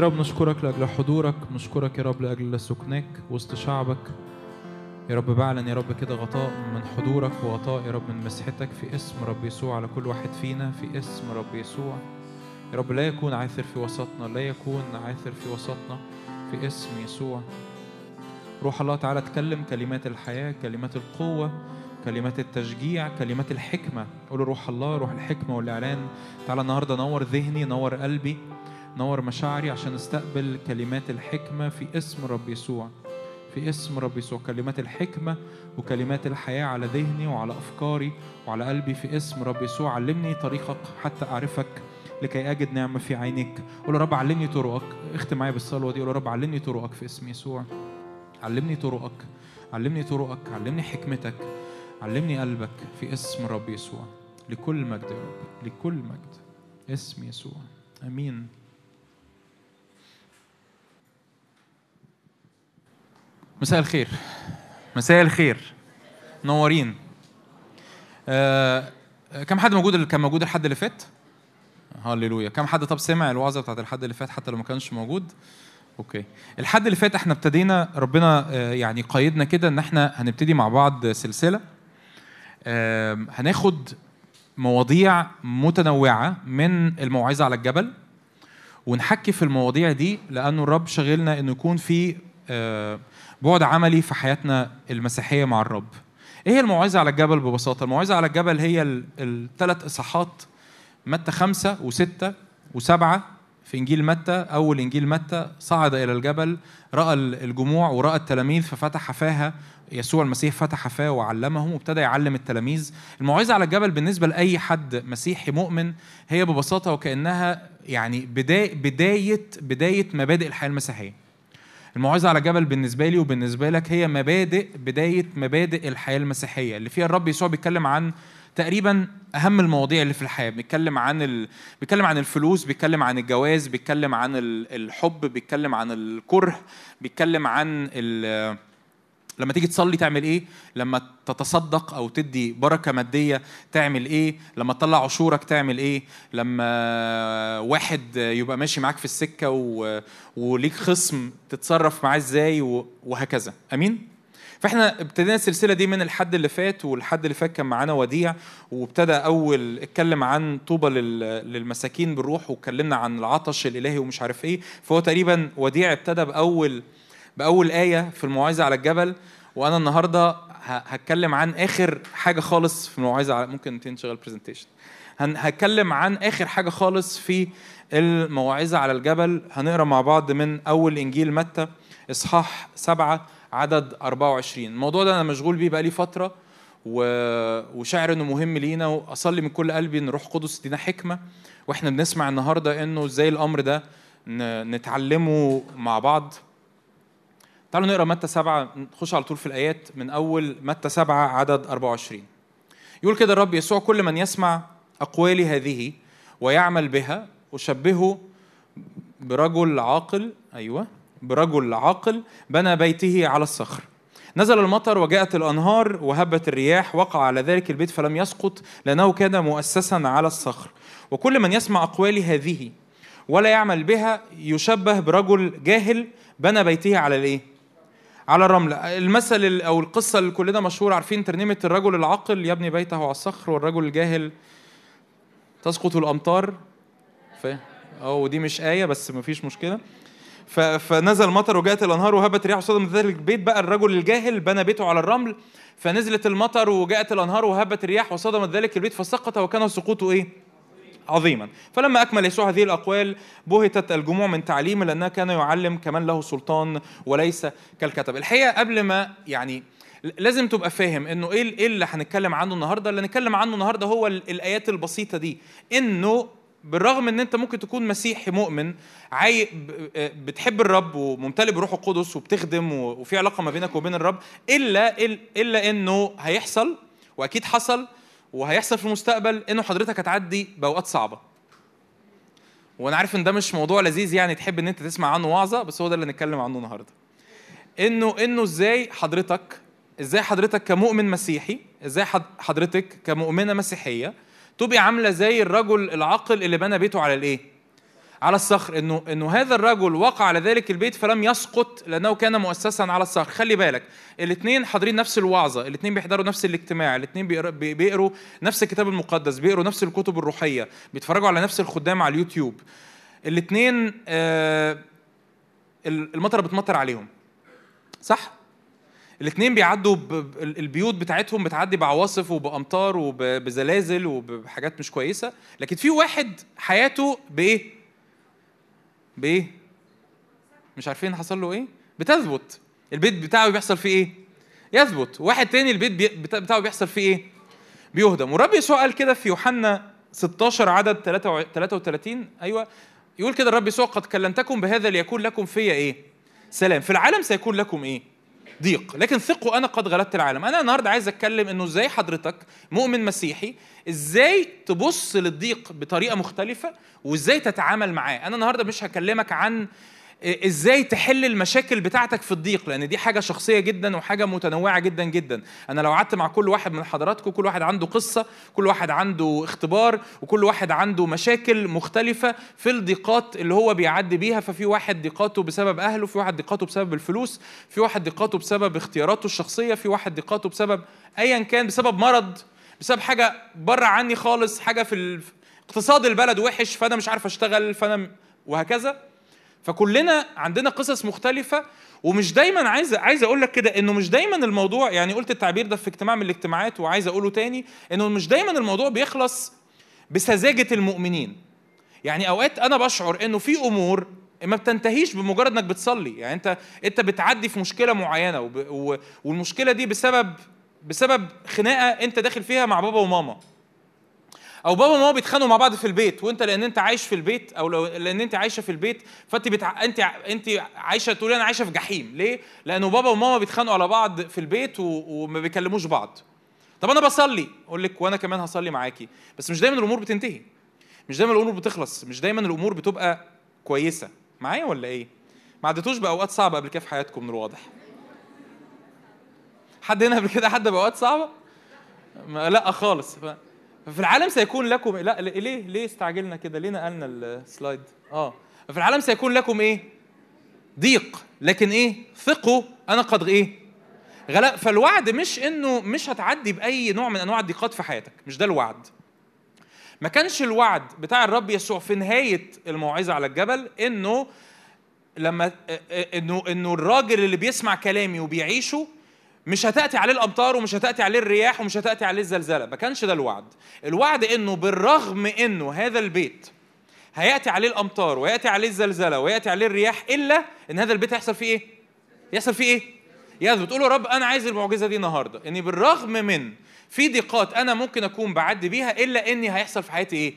A: يا
C: رب نشكرك لأجل حضورك نشكرك يا رب لأجل سكناك وسط شعبك. يا رب بعلن يا رب كده غطاء من حضورك وغطاء يا رب من مسحتك في اسم رب يسوع على كل واحد فينا في اسم رب يسوع. يا رب لا يكون عاثر في وسطنا لا يكون عاثر في وسطنا في اسم يسوع. روح الله تعالى تكلم كلمات الحياة كلمات القوة كلمات التشجيع كلمات الحكمة. قول روح الله روح الحكمة والإعلان. تعالى النهاردة نور ذهني نور قلبي. نور مشاعري عشان استقبل كلمات الحكمة في اسم رب يسوع. في اسم رب يسوع. كلمات الحكمة وكلمات الحياة على ذهني وعلى أفكاري وعلى قلبي في اسم رب يسوع. علمني طريقك حتى أعرفك لكي أجد نعمة في عينيك. قول رب علمني طرقك. اختم معايا بالصلوة دي. قول رب علمني طرقك في اسم يسوع. علمني طرقك. علمني طرقك. علمني حكمتك. علمني قلبك في اسم رب يسوع. لكل مجد يا رب. لكل مجد. اسم يسوع. آمين. مساء الخير. مساء الخير. منورين آه كم حد موجود اللي كان موجود الحد اللي فات؟ هللويا كم حد؟ طب سمع الوعظة بتاعت الحد اللي فات حتى لو ما كانش موجود؟ أوكي. الحد اللي فات إحنا ابتدينا ربنا آه، يعني قيدنا كده إن إحنا هنبتدي مع بعض سلسلة. آم، هناخد مواضيع متنوعة من الموعظة على الجبل ونحكي في المواضيع دي لأنه الرب شغلنا إنه يكون في آه، بعد عملي في حياتنا المسيحية مع الرب. إيه هي الموعظة على الجبل ببساطة؟ الموعظة على الجبل هي الثلاث إصحاحات متى خمسة وستة وسبعة في إنجيل متى أول إنجيل متى صعد إلى الجبل رأى الجموع ورأى التلاميذ ففتح فاها يسوع المسيح فتح فاه وعلمهم وابتدى يعلم التلاميذ. الموعظة على الجبل بالنسبة لأي حد مسيحي مؤمن هي ببساطة وكأنها يعني بداية بداية بداية مبادئ الحياة المسيحية. الموعظة على الجبل بالنسبة لي وبالنسبة لك هي مبادئ بداية مبادئ الحياة المسيحية اللي فيها الرب يسوع بيتكلم عن تقريبا أهم المواضيع اللي في الحياة بيتكلم عن ال... بيتكلم عن الفلوس بيتكلم عن الجواز بيتكلم عن ال- الحب بيتكلم عن الكره بيتكلم عن ال... لما تيجي تصلي تعمل إيه؟ لما تتصدق أو تدي بركة مادية تعمل إيه؟ لما تطلع عشورك تعمل إيه؟ لما واحد يبقى ماشي معاك في السكة و... وليك خصم تتصرف معاه إزاي و... وهكذا. أمين؟ فإحنا ابتدينا السلسلة دي من الحد اللي فات والحد اللي فات كان معانا وديع وابتدى أول اتكلم عن طوبى لل- للمساكين بالروح واتكلمنا عن العطش الإلهي ومش عارف إيه. فهو تقريبا وديع ابتدى بأول بأول آية في الموعظة على الجبل وأنا النهارده هتكلم عن آخر حاجة خالص في الموعظة على ممكن تنشغل برزنتيشن هتكلم عن آخر حاجة خالص في الموعظة على الجبل. هنقرأ مع بعض من أول إنجيل متى إصحاح سبعة عدد 24 الموضوع ده أنا مشغول بيه بقالي فترة و... وشاعر إنه مهم لينا وأصلي من كل قلبي إن روح قدس يدينا حكمة وإحنا بنسمع النهارده إنه إزاي الأمر ده. نتعلمه مع بعض. تعالوا نقرأ متى سبعة نخش على طول في الآيات من أول متى سبعة عدد 24 يقول كده الرب يسوع كل من يسمع أقوالي هذه ويعمل بها أشبهه برجل عاقل أيوة برجل عاقل بنى بيته على الصخر. نزل المطر وجاءت الأنهار وهبت الرياح وقع على ذلك البيت فلم يسقط لأنه كان مؤسسا على الصخر. وكل من يسمع أقوالي هذه ولا يعمل بها يشبه برجل جاهل بنى بيته على الإيه؟ على الرمل. المثل ال- أو القصة اللي كلنا مشهور عارفين ترنيمة الرجل العاقل يبني بيته على الصخر والرجل الجاهل تسقط الأمطار. ف آه ودي مش آية بس مفيش مشكلة. ف... فنزل المطر وجاءت الأنهار وهبت رياح وصدم ذلك البيت بقى الرجل الجاهل بنى بيته على الرمل. فنزلت المطر وجاءت الأنهار وهبت الرياح وصدمت ذلك البيت. فسقط وكان سقوطه إيه؟ عظيما. فلما أكمل يسوع هذه الأقوال بهتت الجموع من تعليمه لأنه كان يعلم كمان له سلطان وليس كالكتب. الحقيقة قبل ما يعني لازم تبقى فاهم إنه إيه إيه اللي هنتكلم عنه النهارده؟ اللي هنتكلم عنه النهارده هو ال- الآيات البسيطة دي. إنه بالرغم إن أنت ممكن تكون مسيحي مؤمن عاي ب- بتحب الرب وممتلئ بروح القدس وبتخدم وفي علاقة ما بينك وبين الرب إلا إلا إنه هيحصل وأكيد حصل وهيحصل في المستقبل إنه حضرتك هتعدي بأوقات صعبة. وأنا عارف إن ده مش موضوع لذيذ يعني تحب إن أنت تسمع عنه وعظه بس هو ده اللي هنتكلم عنه النهارده. إنه إنه إزاي حضرتك إزاي حضرتك كمؤمن مسيحي إزاي حض- حضرتك كمؤمنة مسيحية تبقي عاملة زي الرجل العاقل اللي بنى بيته على الإيه؟ على الصخر إنه إنه هذا الرجل وقع على ذلك البيت فلم يسقط لأنه كان مؤسسا على الصخر. خلي بالك الاثنين حاضرين نفس الوعظة الاثنين بيحضروا نفس الاجتماع الاثنين بيقروا نفس الكتاب المقدس بيقروا نفس الكتب الروحية بيتفرجوا على نفس الخدام على اليوتيوب. الاثنين آه المطره بتمطر عليهم. صح؟ الاثنين بيعدوا البيوت بتاعتهم بتعدي بعواصف وبأمطار وبزلازل وبحاجات مش كويسة. لكن في واحد حياته بإيه؟ بإيه؟ مش عارفين حصل له إيه؟ بتثبت. البيت بتاعه بيحصل فيه إيه؟ يثبت. واحد تاني البيت بتاعه بيحصل فيه إيه؟ بيهدم. والرب يسوع قال كده في يوحنا 16 عدد 33 أيوه. يقول كده الرب يسوع قد كلمتكم بهذا ليكون لكم فيا إيه؟ سلام. في العالم سيكون لكم إيه؟ ضيق. لكن ثقوا أنا قد غلبت العالم. أنا النهارده عايز أتكلم إنه إزاي حضرتك مؤمن مسيحي إزاي تبص للضيق بطريقة مختلفة وإزاي تتعامل معاه. أنا النهارده مش هكلمك عن إزاي تحل المشاكل بتاعتك في الضيق؟ لأن دي حاجة شخصية جدا وحاجة متنوعة جدا جدا. أنا لو قعدت مع كل واحد من حضراتكم كل واحد عنده قصة كل واحد عنده اختبار وكل واحد عنده مشاكل مختلفة في الضيقات اللي هو بيعدي بيها ففي واحد ضيقاته بسبب أهله في واحد ضيقاته بسبب الفلوس في واحد ضيقاته بسبب اختياراته الشخصية في واحد ضيقاته بسبب ايا كان بسبب مرض بسبب حاجة بره عني خالص حاجة في اقتصاد البلد وحش فأنا مش عارف أشتغل فأنا وهكذا. فكلنا عندنا قصص مختلفة ومش دايما عايز عايز أقول لك كده إنه مش دايما الموضوع يعني قلت التعبير ده في اجتماع من الاجتماعات وعايز أقوله تاني إنه مش دايما الموضوع بيخلص بسذاجة المؤمنين يعني أوقات أنا بشعر إنه في أمور ما بتنتهيش بمجرد إنك بتصلي يعني أنت أنت بتعدي في مشكلة معينة. والمشكلة دي بسبب بسبب خناقة أنت داخل فيها مع بابا وماما أو بابا وماما بيتخانقوا مع بعض في البيت وانت لأن انت عايش في البيت أو لو لأن انت عايشة في البيت فانت بتع... انت انت عايشة تقولي أنا عايشة في جحيم. ليه؟ لأنه بابا وماما بيتخانقوا على بعض في البيت و... وما بيكلموش بعض. طب أنا بصلي أقول لك وأنا كمان هصلي معاكي. بس مش دايما الأمور بتنتهي. مش دايما الأمور بتخلص. مش دايما الأمور بتبقى كويسة. معايا ولا إيه؟ ما عدتوش بأوقات صعبة قبل كده في حياتكم من الواضح حد هنا قبل كده حد بأوقات صعبة؟ لا خالص. ففي العالم سيكون لكم لا ليه ليه استعجلنا كده؟ ليه نقلنا السلايد؟ آه. ففي العالم سيكون لكم إيه؟ ضيق. لكن إيه؟ ثقوا. أنا قد إيه؟ غلا فالوعد مش إنه مش هتعدي بأي نوع من أنواع الضيقات في حياتك. مش ده الوعد. ما كانش الوعد بتاع الرب يسوع في نهاية الموعظة على الجبل إنه لما إنه إنه الراجل اللي بيسمع كلامي وبيعيشه مش هتأتي عليه الأمطار ومش هتأتي عليه الرياح ومش هتأتي عليه الزلزلة. ما كانش ده الوعد. الوعد إنه بالرغم إنه هذا البيت هيأتي عليه الأمطار ويأتي عليه الزلزلة ويأتي عليه الرياح إلا إن هذا البيت هيحصل فيه إيه؟ يحصل فيه إيه؟ يثبت تقول له رب أنا عايز المعجزة دي النهارده. اني بالرغم من في ضيقات أنا ممكن أكون بعدي بيها إلا إني هيحصل في حياتي إيه؟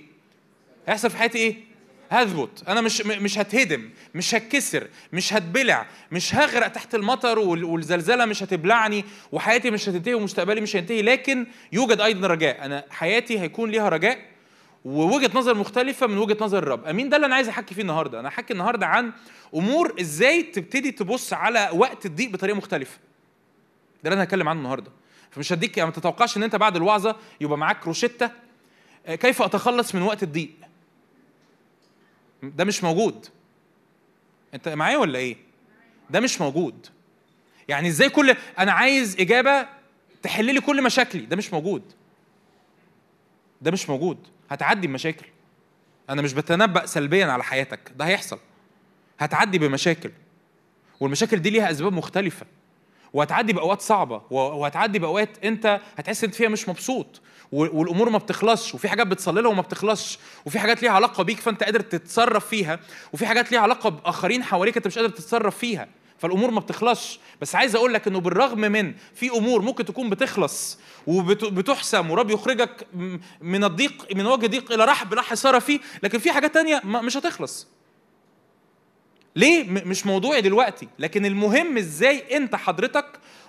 C: هيحصل في حياتي إيه؟ هثبت أنا مش مش هتهدم مش هتكسر مش هتبلع مش هغرق تحت المطر والزلزلة مش هتبلعني وحياتي مش هتنتهي ومستقبلي مش هينتهي. لكن يوجد أيضا رجاء. أنا حياتي هيكون ليها رجاء ووجهة نظر مختلفة من وجهة نظر الرب. أمين ده اللي أنا عايز أحكي فيه النهارده. أنا هحكي النهارده عن أمور إزاي تبتدي تبص على وقت الضيق بطريقة مختلفة. ده اللي أنا هتكلم عنه النهارده. فمش هديك يعني ما تتوقعش إن أنت بعد الوعظة يبقى معاك روشتة. كيف أتخلص من وقت الضيق؟ ده مش موجود. انت معايا ولا إيه؟ ده مش موجود. يعني إزاي كل أنا عايز اجابة تحل لي كل مشاكلي. ده مش موجود. ده مش موجود. هتعدي بمشاكل. أنا مش بتنبأ سلبيا على حياتك. ده هيحصل. هتعدي بمشاكل. والمشاكل دي ليها أسباب مختلفة. وهتعدي بأوقات صعبة. وهتعدي بأوقات انت هتحس انت فيها مش مبسوط. والأمور ما بتخلصش وفي حاجات بتصلي لها وما بتخلصش وفي حاجات ليها علاقة بيك فأنت قادر تتصرف فيها وفي حاجات ليها علاقة بآخرين حواليك أنت مش قادر تتصرف فيها فالأمور ما بتخلصش. بس عايز أقول لك إنه بالرغم من في أمور ممكن تكون بتخلص وبتحسم ورب يخرجك من الضيق من وجه ضيق إلى رحب لا حصار فيه لكن في حاجات تانية مش هتخلص. ليه؟ مش موضوعي دلوقتي لكن المهم إزاي أنت حضرتك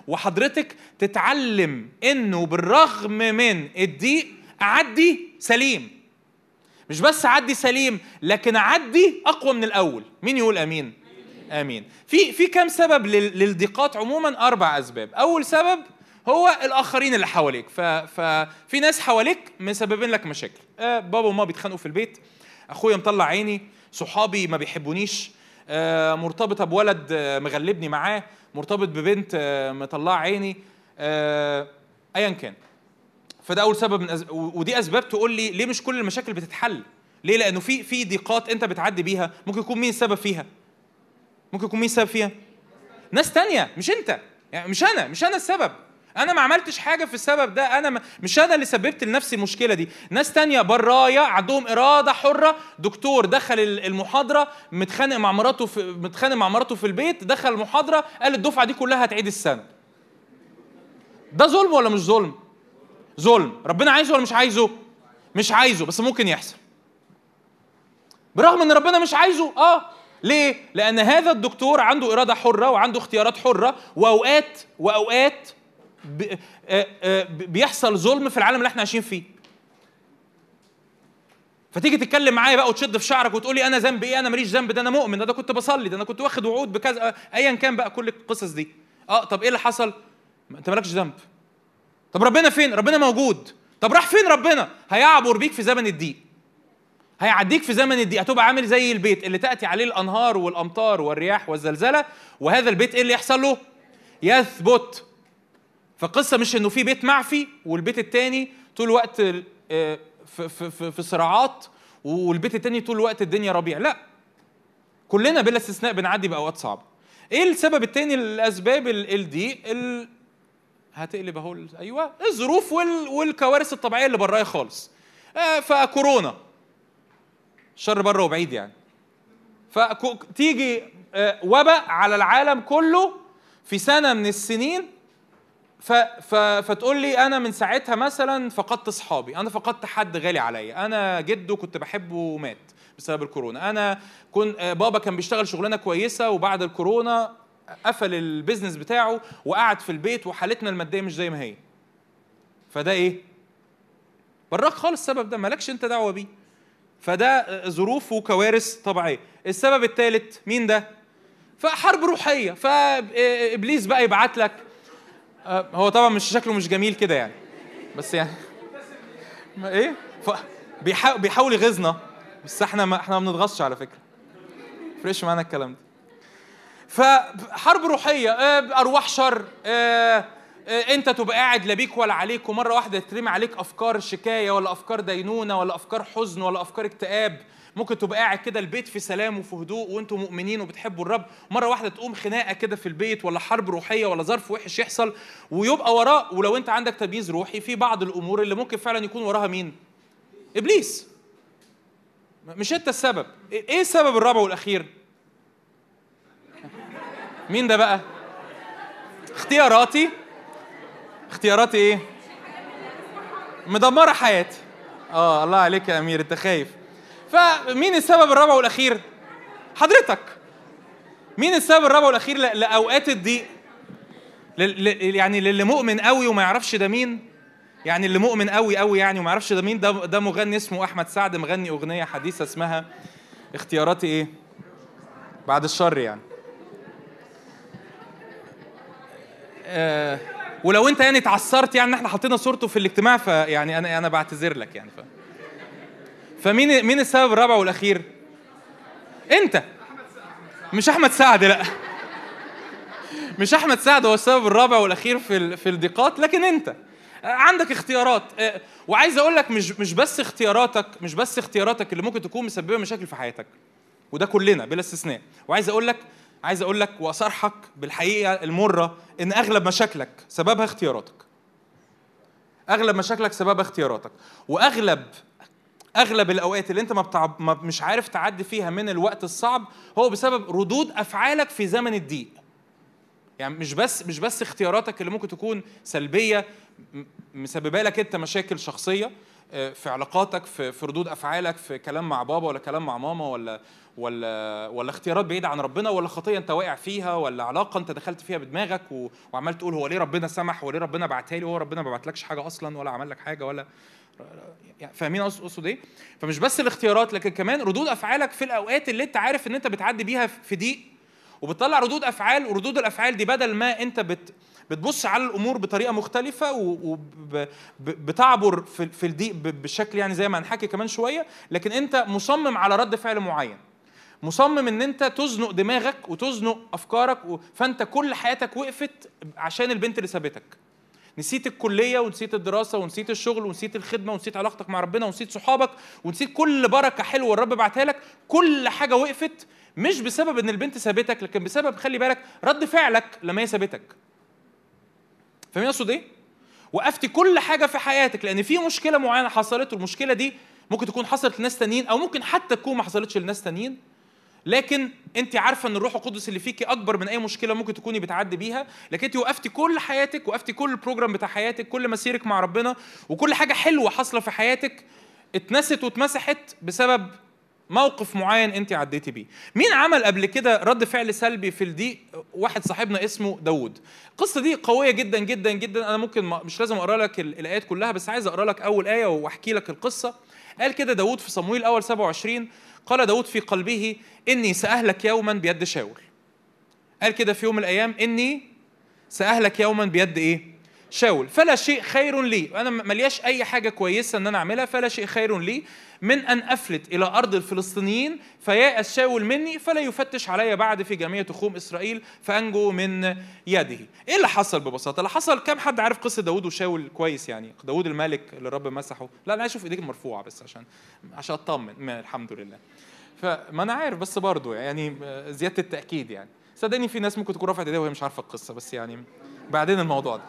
C: وحضرتك تتعلم إنه بالرغم من الضيق أعدي سليم. مش بس أعدي سليم لكن أعدي أقوى من الأول. مين يقول آمين؟ آمين. في في كام سبب للضيقات عموما؟ أربع أسباب. أول سبب هو الآخرين اللي حواليك. ففي ناس حواليك مسببين لك مشاكل. آه بابا وماما بيتخانقوا في البيت أخويا مطلع عيني صحابي ما بيحبونيش مرتبطة بولد آه، مغلبني معاه مرتبط ببنت آه، مطلعة عيني آه، ايا كان. فده أول سبب من أز... ودي أسباب تقول لي ليه مش كل المشاكل بتتحل؟ ليه؟ لأنه في في ضيقات أنت بتعدي بيها ممكن يكون مين السبب فيها؟ ممكن يكون مين السبب فيها؟ ناس تانية مش أنت. يعني مش أنا مش أنا السبب. أنا ما عملتش حاجة في السبب ده. أنا مش أنا اللي سببت لنفسي المشكلة دي. ناس تانية برايا عندهم إرادة حرة. دكتور دخل ال- المحاضرة متخانق مع مراته في متخانق مع مراته في البيت دخل المحاضرة قال الدفعة دي كلها هتعيد السنة. ده ظلم ولا مش ظلم؟ ظلم. ربنا عايزه ولا مش عايزه؟ مش عايزه بس ممكن يحصل. برغم إن ربنا مش عايزه آه. ليه؟ لأن هذا الدكتور عنده إرادة حرة وعنده اختيارات حرة. واوقات وأوقات بيحصل ظلم في العالم اللي إحنا عايشين فيه. فتيجي تتكلم معايا بقى وتشد في شعرك وتقولي أنا ذنبي إيه؟ أنا ماليش ذنب ده أنا مؤمن ده, ده كنت بصلي ده أنا كنت واخد وعود بكذا آه، ايا كان بقى كل القصص دي. آه طب إيه اللي حصل؟ أنت مالكش ذنب. طب ربنا فين؟ ربنا موجود. طب راح فين ربنا؟ هيعبر بيك في زمن الضيق. هيعديك في زمن الضيق. هتبقى عامل زي البيت اللي تأتي عليه الأنهار والأمطار والرياح والزلزلة وهذا البيت إيه اللي يحصل له؟ يثبت. فالقصة مش إنه في بيت معفي والبيت التاني طول الوقت آه، في في في, صراعات والبيت التاني طول الوقت الدنيا ربيع. لا. كلنا بلا استثناء بنعدي بأوقات صعبة. إيه السبب التاني الاسباب ال- الضيق ال... هتقلب أهو أيوه. الظروف وال... والكوارث الطبيعية اللي برايا خالص. آه فكورونا. شر بره وبعيد يعني. فتيجي وباء على العالم كله في سنة من السنين ف ف فتقول لي أنا من ساعتها مثلا فقدت أصحابي. أنا فقدت حد غالي عليا. أنا جده كنت بحبه ومات بسبب الكورونا. أنا كن آه، بابا كان بيشتغل شغلانة كويسة وبعد الكورونا قفل البيزنس بتاعه وقعد في البيت وحالتنا المادية مش زي ما هي. فده إيه؟ براك خالص السبب ده. مالكش أنت دعوة بيه. فده ظروف وكوارث طبيعية. السبب الثالث مين ده؟ فحرب روحية. فإبليس بقى يبعت لك هو طبعا مش شكله مش جميل كده يعني. بس يعني إيه؟ ف... بيحاول بيحاول يغيظنا بس إحنا ما إحنا ما بنتغصش على فكرة. فريش معانا الكلام ده. فحرب روحية. آه، أرواح شر. آه، آه، أنت تبقى قاعد لا بيك ولا عليك ومرة واحدة ترمي عليك أفكار شكاية ولا أفكار دينونة ولا أفكار حزن ولا أفكار اكتئاب. ممكن تبقى قاعد كده البيت في سلام وفي هدوء وأنتم مؤمنين وبتحبوا الرب. مرة واحدة تقوم خناقة كده في البيت ولا حرب روحية ولا ظرف وحش يحصل ويبقى وراه ولو انت عندك تمييز روحي في بعض الأمور اللي ممكن فعلا يكون وراها مين؟ إبليس. مش أنت السبب. إيه السبب الرابع والأخير؟ مين ده بقى؟ اختياراتي؟ اختياراتي إيه؟ مدمرة حياتي آه الله عليك يا أمير أنت خايف. فمين السبب الرابع والأخير؟ حضرتك. مين السبب الرابع والأخير لأوقات الضيق؟ يعني للي مؤمن قوي وما يعرفش ده مين؟ يعني اللي مؤمن قوي قوي يعني وما يعرفش ده مين؟ ده ده مغني اسمه أحمد سعد مغني أغنية حديثة اسمها اختياراتي إيه؟ بعد الشر يعني. آه ولو أنت يعني اتعثرت يعني إحنا حطينا صورته في الاجتماع فيعني أنا أنا بعتذر لك يعني ف... فمين مين السبب الرابع والأخير؟ أنت. مش أحمد سعد لا. مش أحمد سعد هو السبب الرابع والأخير في في الضيقات لكن أنت. عندك اختيارات. آه، وعايز أقول لك مش مش بس اختياراتك مش بس اختياراتك اللي ممكن تكون مسببة مشاكل في حياتك. وده كلنا بلا استثناء. وعايز أقول لك عايز أقول لك واصارحك بالحقيقة المرة إن أغلب مشاكلك سببها اختياراتك. أغلب مشاكلك سببها اختياراتك. وأغلب أغلب الأوقات اللي أنت ما, بتع... ما مش عارف تعدي فيها من الوقت الصعب هو بسبب ردود أفعالك في زمن الضيق يعني مش بس مش بس اختياراتك اللي ممكن تكون سلبية مسببة لك أنت مشاكل شخصية آه، في علاقاتك في في ردود أفعالك في كلام مع بابا ولا كلام مع ماما ولا ولا ولا اختيارات بعيدة عن ربنا ولا خطية أنت واقع فيها ولا علاقة أنت دخلت فيها بدماغك. وعمال تقول هو ليه ربنا سمح وليه ربنا بعتها لي وهو ربنا ما بعتلكش حاجة أصلا ولا عمل لك حاجة ولا فاهمين اقصد إيه؟ فمش بس الاختيارات لكن كمان ردود أفعالك في الأوقات اللي أنت عارف إن أنت بتعدي بيها في ضيق وبتطلع ردود أفعال وردود الأفعال دي بدل ما أنت بت بتبص على الأمور بطريقة مختلفة وبتعبر في الضيق بشكل يعني زي ما هنحكي كمان شوية لكن أنت مصمم على رد فعل معين مصمم إن أنت تزنق دماغك وتزنق أفكارك. فأنت كل حياتك وقفت عشان البنت اللي سابتك نسيت الكلية ونسيت الدراسة ونسيت الشغل ونسيت الخدمة ونسيت علاقتك مع ربنا ونسيت صحابك ونسيت كل بركة حلوة الرب بعتها لك كل حاجة وقفت مش بسبب إن البنت سابتك لكن بسبب خلي بالك رد فعلك لما هي سابتك. فاهمين اقصد إيه؟ وقفتي كل حاجة في حياتك لأن في مشكلة معينة حصلت والمشكلة دي ممكن تكون حصلت لناس تانيين أو ممكن حتى تكون ما حصلتش لناس تانيين. لكن انت عارفة ان الروح القدس اللي فيكي اكبر من اي مشكلة ممكن تكوني بتعدي بيها لكن انت وقفتي كل حياتك وقفتي كل ال program بتاع حياتك كل مسيرتك مع ربنا وكل حاجة حلوة حاصلة في حياتك اتنست واتمسحت بسبب موقف معين انت عديتي بيه. مين عمل قبل كده رد فعل سلبي في الضيق؟ واحد صاحبنا اسمه داوود. القصة دي قوية جدا جدا جدا. أنا ممكن مش لازم أقرأ لك ال- الآيات كلها بس عايز أقرأ لك أول آية وأحكي لك القصة. قال كده داوود في صمويل الأول 27 قال داوود في قلبه إني سأهلك يوما بيد شاول. قال كده في يوم من الأيام إني سأهلك يوما بيد إيه؟ شاول. فلا شيء خير لي. أنا م- ملياش أي حاجة كويسة إن أنا أعملها فلا شيء خير لي من أن أفلت إلى أرض الفلسطينيين فيأس شاول مني فلا يفتش علي بعد في جميع تخوم إسرائيل فأنجو من يده. إيه اللي حصل ببساطة؟ اللي حصل كم حد عارف قصة داوود وشاول كويس يعني؟ داوود الملك اللي الرب مسحه. لا أنا عايز أشوف إيديك مرفوعة بس عشان عشان أطمن. ما الحمد لله. فما أنا عارف بس برضه يعني زيادة التأكيد يعني. صدقني في ناس ممكن تكون رفعت إيديها وهي مش عارفة القصة بس يعني بعدين الموضوع ده.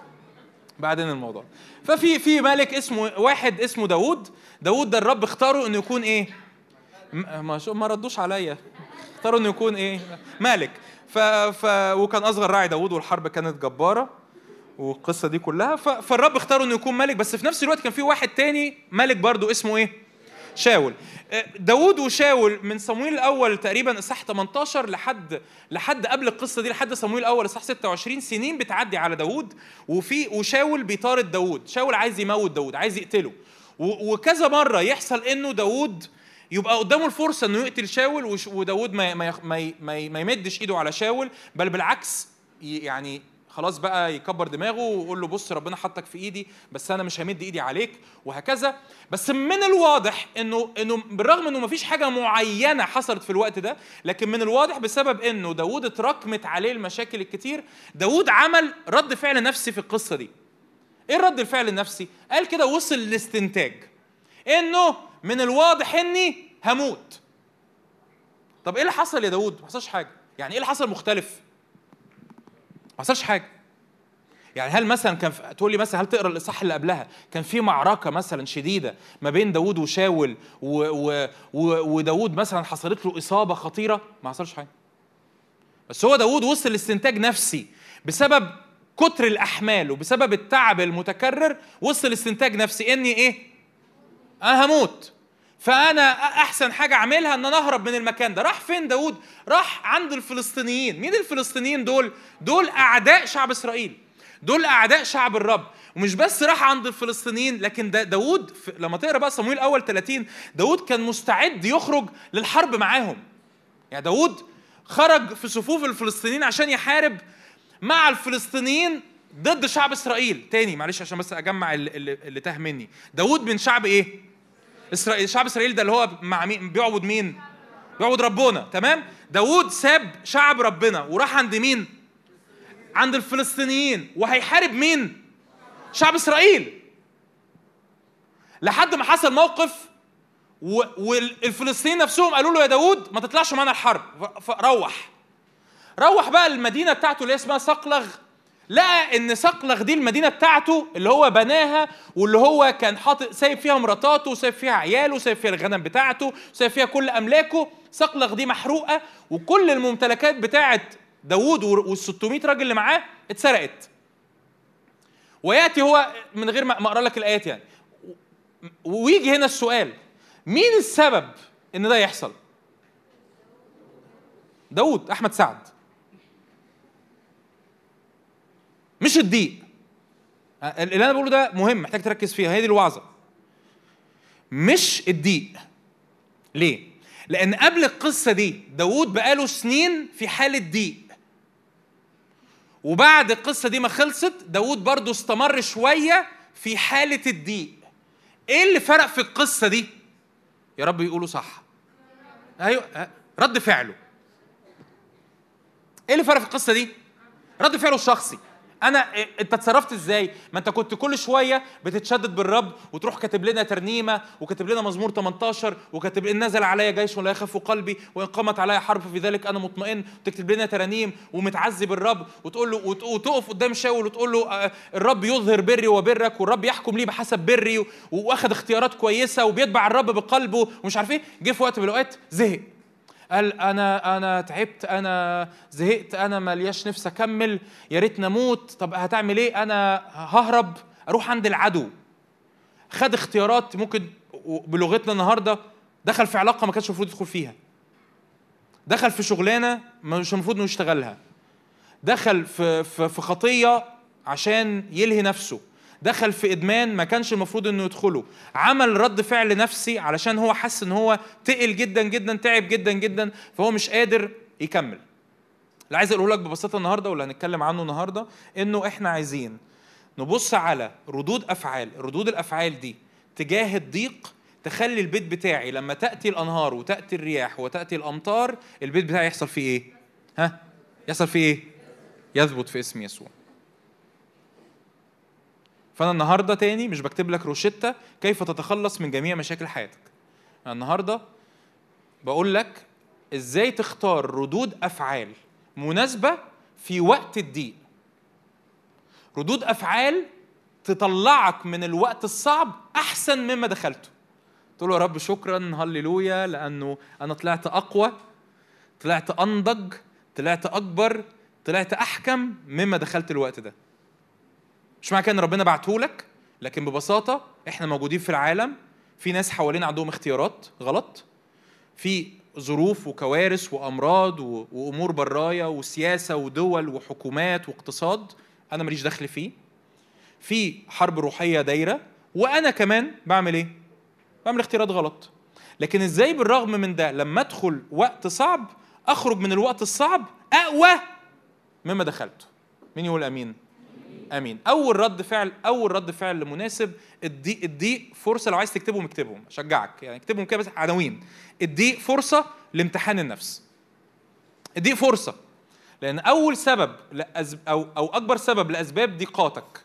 C: بعدين الموضوع. ففي في ملك اسمه واحد اسمه داوود. داوود ده الرب اختاره إنه يكون إيه؟ ما شو ما ردوش عليا. اختاروا إنه يكون إيه؟ ملك. ف, ف وكان أصغر راعي داوود والحرب كانت جبارة والقصة دي كلها. ف... فالرب اختاره إنه يكون ملك بس في نفس الوقت كان في واحد تاني ملك برضو اسمه إيه؟ شاول. آه، داوود وشاول من صمويل الأول تقريبا اصحاح 18 لحد لحد قبل القصة دي لحد صمويل الأول اصحاح 26 سنين بتعدي على داوود وفي وشاول بيطارد داوود. شاول عايز يموت داوود عايز يقتله. وكذا مرة يحصل إنه داوود يبقى قدامه الفرصة إنه يقتل شاول وداوود ما ما ما ما يمدش إيده على شاول بل بالعكس يعني خلاص بقى يكبر دماغه ويقول له بص ربنا حطك في ايدي بس أنا مش همد ايدي عليك وهكذا. بس من الواضح انه انه بالرغم انه مفيش حاجة معينة حصلت في الوقت ده لكن من الواضح بسبب انه داوود اتراكمت عليه المشاكل الكتير داوود عمل رد فعل نفسي في القصة دي. إيه الرد الفعل النفسي؟ قال كده وصل لاستنتاج. انه من الواضح اني هموت. طب إيه اللي حصل يا داوود؟ ما حصلش حاجة. يعني إيه اللي حصل مختلف؟ ما حصلش حاجة. يعني هل مثلا كان في... تقول لي مثلا هل تقرأ الإصحاح اللي قبلها؟ كان في معركة مثلا شديدة ما بين داوود وشاول و... و... و... وداوود مثلا حصلت له إصابة خطيرة؟ ما حصلش حاجة. بس هو داوود وصل لاستنتاج نفسي بسبب كتر الأحمال وبسبب التعب المتكرر وصل لاستنتاج نفسي إني إيه؟ أنا هموت. فأنا أحسن حاجة أعملها إن أنا أهرب من المكان ده. راح فين داود راح عند الفلسطينيين. مين الفلسطينيين دول؟ دول أعداء شعب إسرائيل. دول أعداء شعب الرب. ومش بس راح عند الفلسطينيين لكن دا داود لما تقرأ بقى صمويل أول 30 داود كان مستعد يخرج للحرب معاهم. يعني داود خرج في صفوف الفلسطينيين عشان يحارب مع الفلسطينيين ضد شعب إسرائيل. تاني معلش عشان بس أجمع اللي, اللي تاه مني. داود من شعب إيه؟ اسرائيل شعب إسرائيل ده اللي هو مع مين؟ بيعبد مين؟ بيعبد ربنا تمام؟ داود ساب شعب ربنا وراح عند مين؟ عند الفلسطينيين. وهيحارب مين؟ شعب إسرائيل. لحد ما حصل موقف والفلسطينيين نفسهم قالوا له يا داود ما تطلعش معانا الحرب فروح. روح بقى المدينة بتاعته اللي اسمها صقلغ لقى إن صقلغ دي المدينة بتاعته اللي هو بناها واللي هو كان حاطط سايب فيها مراته وسايب فيها عياله وسايب فيها الغنم بتاعته وسايب فيها كل أملاكه. صقلغ دي محروقة وكل الممتلكات بتاعت داوود وال 600 راجل اللي معاه اتسرقت. ويأتي هو من غير ما أقرأ لك الآيات يعني. ويجي هنا السؤال مين السبب إن ده يحصل؟ داود أحمد سعد. مش الضيق. اللي أنا بقوله ده مهم محتاج تركز فيها. هي دي الوعظة. مش الضيق. ليه؟ لأن قبل القصة دي داود بقاله سنين في حالة ضيق. وبعد القصة دي ما خلصت داود برضو استمر شوية في حالة الضيق. إيه اللي فرق في القصة دي؟ يا رب يقولوا صح. أيوه أه. رد فعله. إيه اللي فرق في القصة دي؟ رد فعله الشخصي. أنا أنت اتصرفت إزاي؟ ما أنت كنت كل شوية بتتشدد بالرب وتروح كاتب لنا ترنيمة وكاتب لنا مزمور 18 وكاتب إن نزل علي جيش ولا يخاف قلبي وإن قامت علي حرب في ذلك أنا مطمئن. وتكتب لنا ترانيم وتعظم الرب وتقول له وت- وتقف قدام شاول وتقول له آه، الرب يظهر بري وبرك والرب يحكم لي بحسب بري واخد اختيارات كويسة وبيتبع الرب بقلبه ومش عارف إيه. جه في وقت من الأوقات زهق. قال أنا أنا تعبت أنا زهقت أنا ملياش نفسي أكمل يا ريت نموت طب هتعمل إيه؟ أنا ههرب أروح عند العدو. خد اختيارات ممكن بلغتنا النهارده دخل في علاقة ما كانش المفروض يدخل فيها. دخل في شغلانة مش المفروض إنه يشتغلها. دخل في في في خطية عشان يلهي نفسه. دخل في إدمان ما كانش المفروض إنه يدخله. عمل رد فعل نفسي علشان هو حس إن هو تقل جدا جدا تعب جدا جدا فهو مش قادر يكمل. اللي عايز أقوله لك ببساطة النهارده واللي هنتكلم عنه النهارده إنه إحنا عايزين نبص على ردود أفعال ردود الأفعال دي تجاه الضيق تخلي البيت بتاعي لما تأتي الأنهار وتأتي الرياح وتأتي الأمطار البيت بتاعي يحصل فيه إيه؟ ها؟ يحصل فيه إيه؟ يثبت في اسم يسوع. فأنا النهارده تاني مش بكتب لك روشتة كيف تتخلص من جميع مشاكل حياتك. أنا النهارده بقول لك إزاي تختار ردود أفعال مناسبة في وقت الضيق. ردود أفعال تطلعك من الوقت الصعب أحسن مما دخلته. تقول له يا رب شكرا هللويا لأنه أنا طلعت أقوى طلعت أنضج طلعت أكبر طلعت أحكم مما دخلت الوقت ده. مش معنى كده إن ربنا بعتهولك لكن ببساطة إحنا موجودين في العالم في ناس حوالينا عندهم اختيارات غلط في ظروف وكوارث وأمراض وأمور براية وسياسة ودول وحكومات واقتصاد أنا ماليش دخل فيه في حرب روحية دايرة وأنا كمان بعمل إيه؟ بعمل اختيارات غلط. لكن إزاي بالرغم من ده لما أدخل وقت صعب أخرج من الوقت الصعب أقوى مما دخلته؟ مين يقول آمين؟ أمين. أول رد فعل أول رد فعل مناسب الضيق الضيق فرصة لو عايز تكتبهم اكتبهم أشجعك. يعني اكتبهم كده بس عناوين. الضيق فرصة لامتحان النفس. الضيق فرصة. لأن أول سبب لأز... أو أو أكبر سبب لأسباب ضيقاتك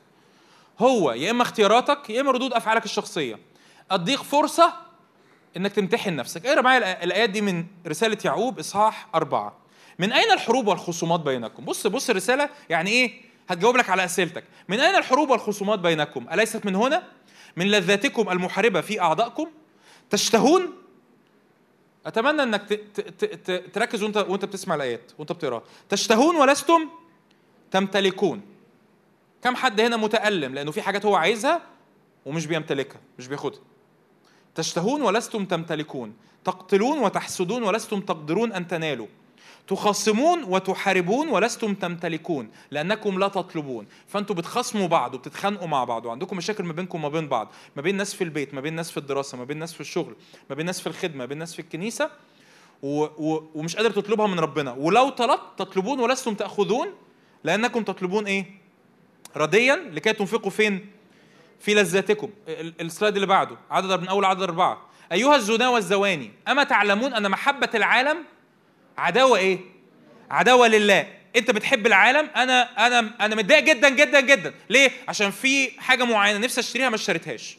C: هو يا إما اختياراتك يا إما ردود أفعالك الشخصية. الضيق فرصة إنك تمتحن نفسك. اقرأ معايا الآيات دي من رسالة يعقوب إصحاح أربعة. من أين الحروب والخصومات بينكم؟ بص بص الرسالة يعني إيه؟ هتجاوب لك على أسئلتك. من أين الحروب والخصومات بينكم؟ أليست من هنا؟ من لذاتكم المحاربة في أعضائكم؟ تشتهون؟ أتمنى إنك تركز وانت وأنت بتسمع الآيات وأنت بتقراها تشتهون ولستم تمتلكون. كم حد هنا متألم؟ لأنه في حاجات هو عايزها ومش بيمتلكها مش بياخدها. تشتهون ولستم تمتلكون. تقتلون وتحسدون ولستم تقدرون أن تنالوا. تخاصمون وتحاربون ولستم تمتلكون لأنكم لا تطلبون. فأنتوا بتخاصموا بعض وبتتخانقوا مع بعض وعندكم مشاكل ما بينكم وما بين بعض ما بين ناس في البيت ما بين ناس في الدراسة ما بين ناس في الشغل ما بين ناس في الخدمة ما بين ناس في الكنيسة و... و... ومش قادر تطلبها من ربنا. ولو طلبت تطلبون ولستم تأخذون لأنكم تطلبون إيه؟ رديا لكي تنفقوا فين؟ في لذاتكم. ال- السلايد اللي بعده عدد من أول عدد أربعة. أيها الزنا والزواني أما تعلمون أن محبة العالم عداوة إيه؟ عداوة لله. أنت بتحب العالم؟ أنا أنا أنا متضايق جدا جدا جدا. ليه؟ عشان في حاجة معينة نفسي أشتريها ما اشتريتهاش.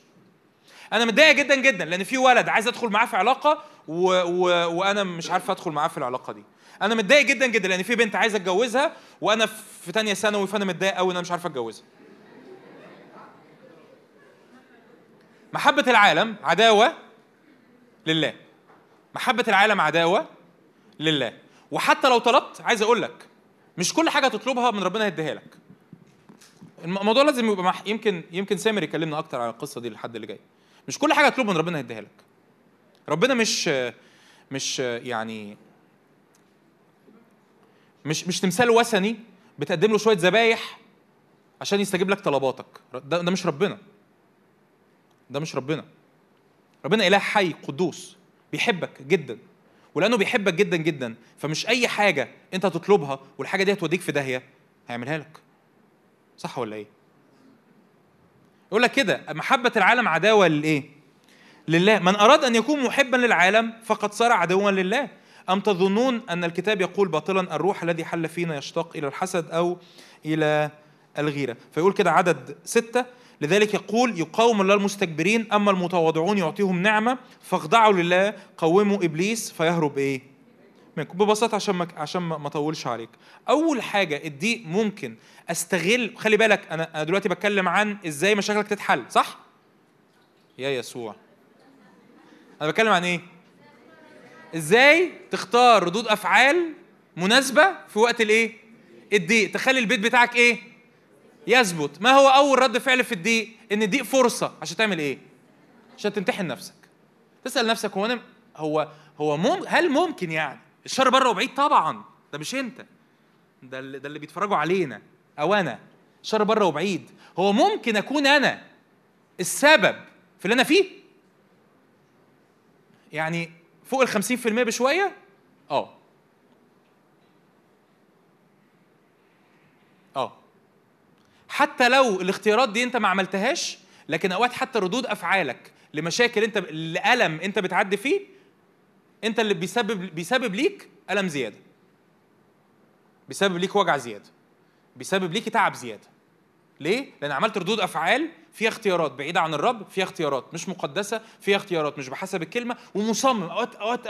C: أنا متضايق جدا جدا لأن في ولد عايز أدخل معاه في علاقة و... و... وأنا مش عارف أدخل معاه في العلاقة دي. أنا متضايق جدا جدا لأن في بنت عايز أتجوزها وأنا في تانية ثانوي فأنا متضايق قوي إن أنا مش عارف أتجوزها. محبة العالم عداوة لله. محبة العالم عداوة لله. وحتى لو طلبت عايز أقول لك مش كل حاجة تطلبها من ربنا هيديها لك. الم- الموضوع لازم يبقى مح... يمكن يمكن سامر يكلمنا أكتر على القصة دي الحد اللي جاي. مش كل حاجة تطلبها من ربنا هيديها لك. ربنا مش مش يعني مش مش تمثال وثني بتقدم له شوية ذبايح عشان يستجيب لك طلباتك. ده, ده مش ربنا. ده مش ربنا. ربنا إله حي قدوس بيحبك جدا. ولأنه بيحبك جدا جدا فمش أي حاجة أنت هتطلبها والحاجة دي هتوديك في داهية هيعملها لك. صح ولا إيه؟ يقول لك كده محبة العالم عداوة للايه لله. من أراد أن يكون محبا للعالم فقد صار عدوا لله. أم تظنون أن الكتاب يقول باطلا الروح الذي حل فينا يشتاق إلى الحسد أو إلى الغيرة؟ فيقول كده عدد ستة لذلك يقول يقاوم الله المستكبرين أما المتواضعون يعطيهم نعمة فاخضعوا لله قوموا إبليس فيهرب إيه؟ منكم. ببساطة عشان ما عشان ما أطولش عليك. أول حاجة الضيق ممكن أستغل خلي بالك أنا أنا دلوقتي بتكلم عن إزاي مشاكلك تتحل صح؟ يا يسوع. أنا بتكلم عن إيه؟ إزاي تختار ردود أفعال مناسبة في وقت الإيه؟ الضيق. تخلي البيت بتاعك إيه؟ يثبت ما هو أول رد فعل في الضيق؟ إن الضيق فرصة. عشان تعمل إيه؟ عشان تمتحن نفسك. تسأل نفسك هو أنا هو هو مم هل ممكن يعني؟ الشر بره وبعيد طبعا. ده مش أنت. ده اللي, ده اللي بيتفرجوا علينا. أو أنا. الشر بره وبعيد. هو ممكن أكون أنا السبب في اللي أنا فيه؟ يعني فوق ال 50% بشوية؟ آه. حتى لو الاختيارات دي انت ما عملتهاش لكن اوقات حتى ردود افعالك لمشاكل انت لألم انت بتعدي فيه انت اللي بيسبب بيسبب ليك ألم زيادة. بيسبب ليك وجع زيادة. بيسبب ليك تعب زيادة. ليه؟ لأن عملت ردود أفعال فيها اختيارات. بعيدة عن الرب، فيها اختيارات. مش مقدسة، فيها اختيارات. مش بحسب الكلمة، ومصمم. أوقات أوقات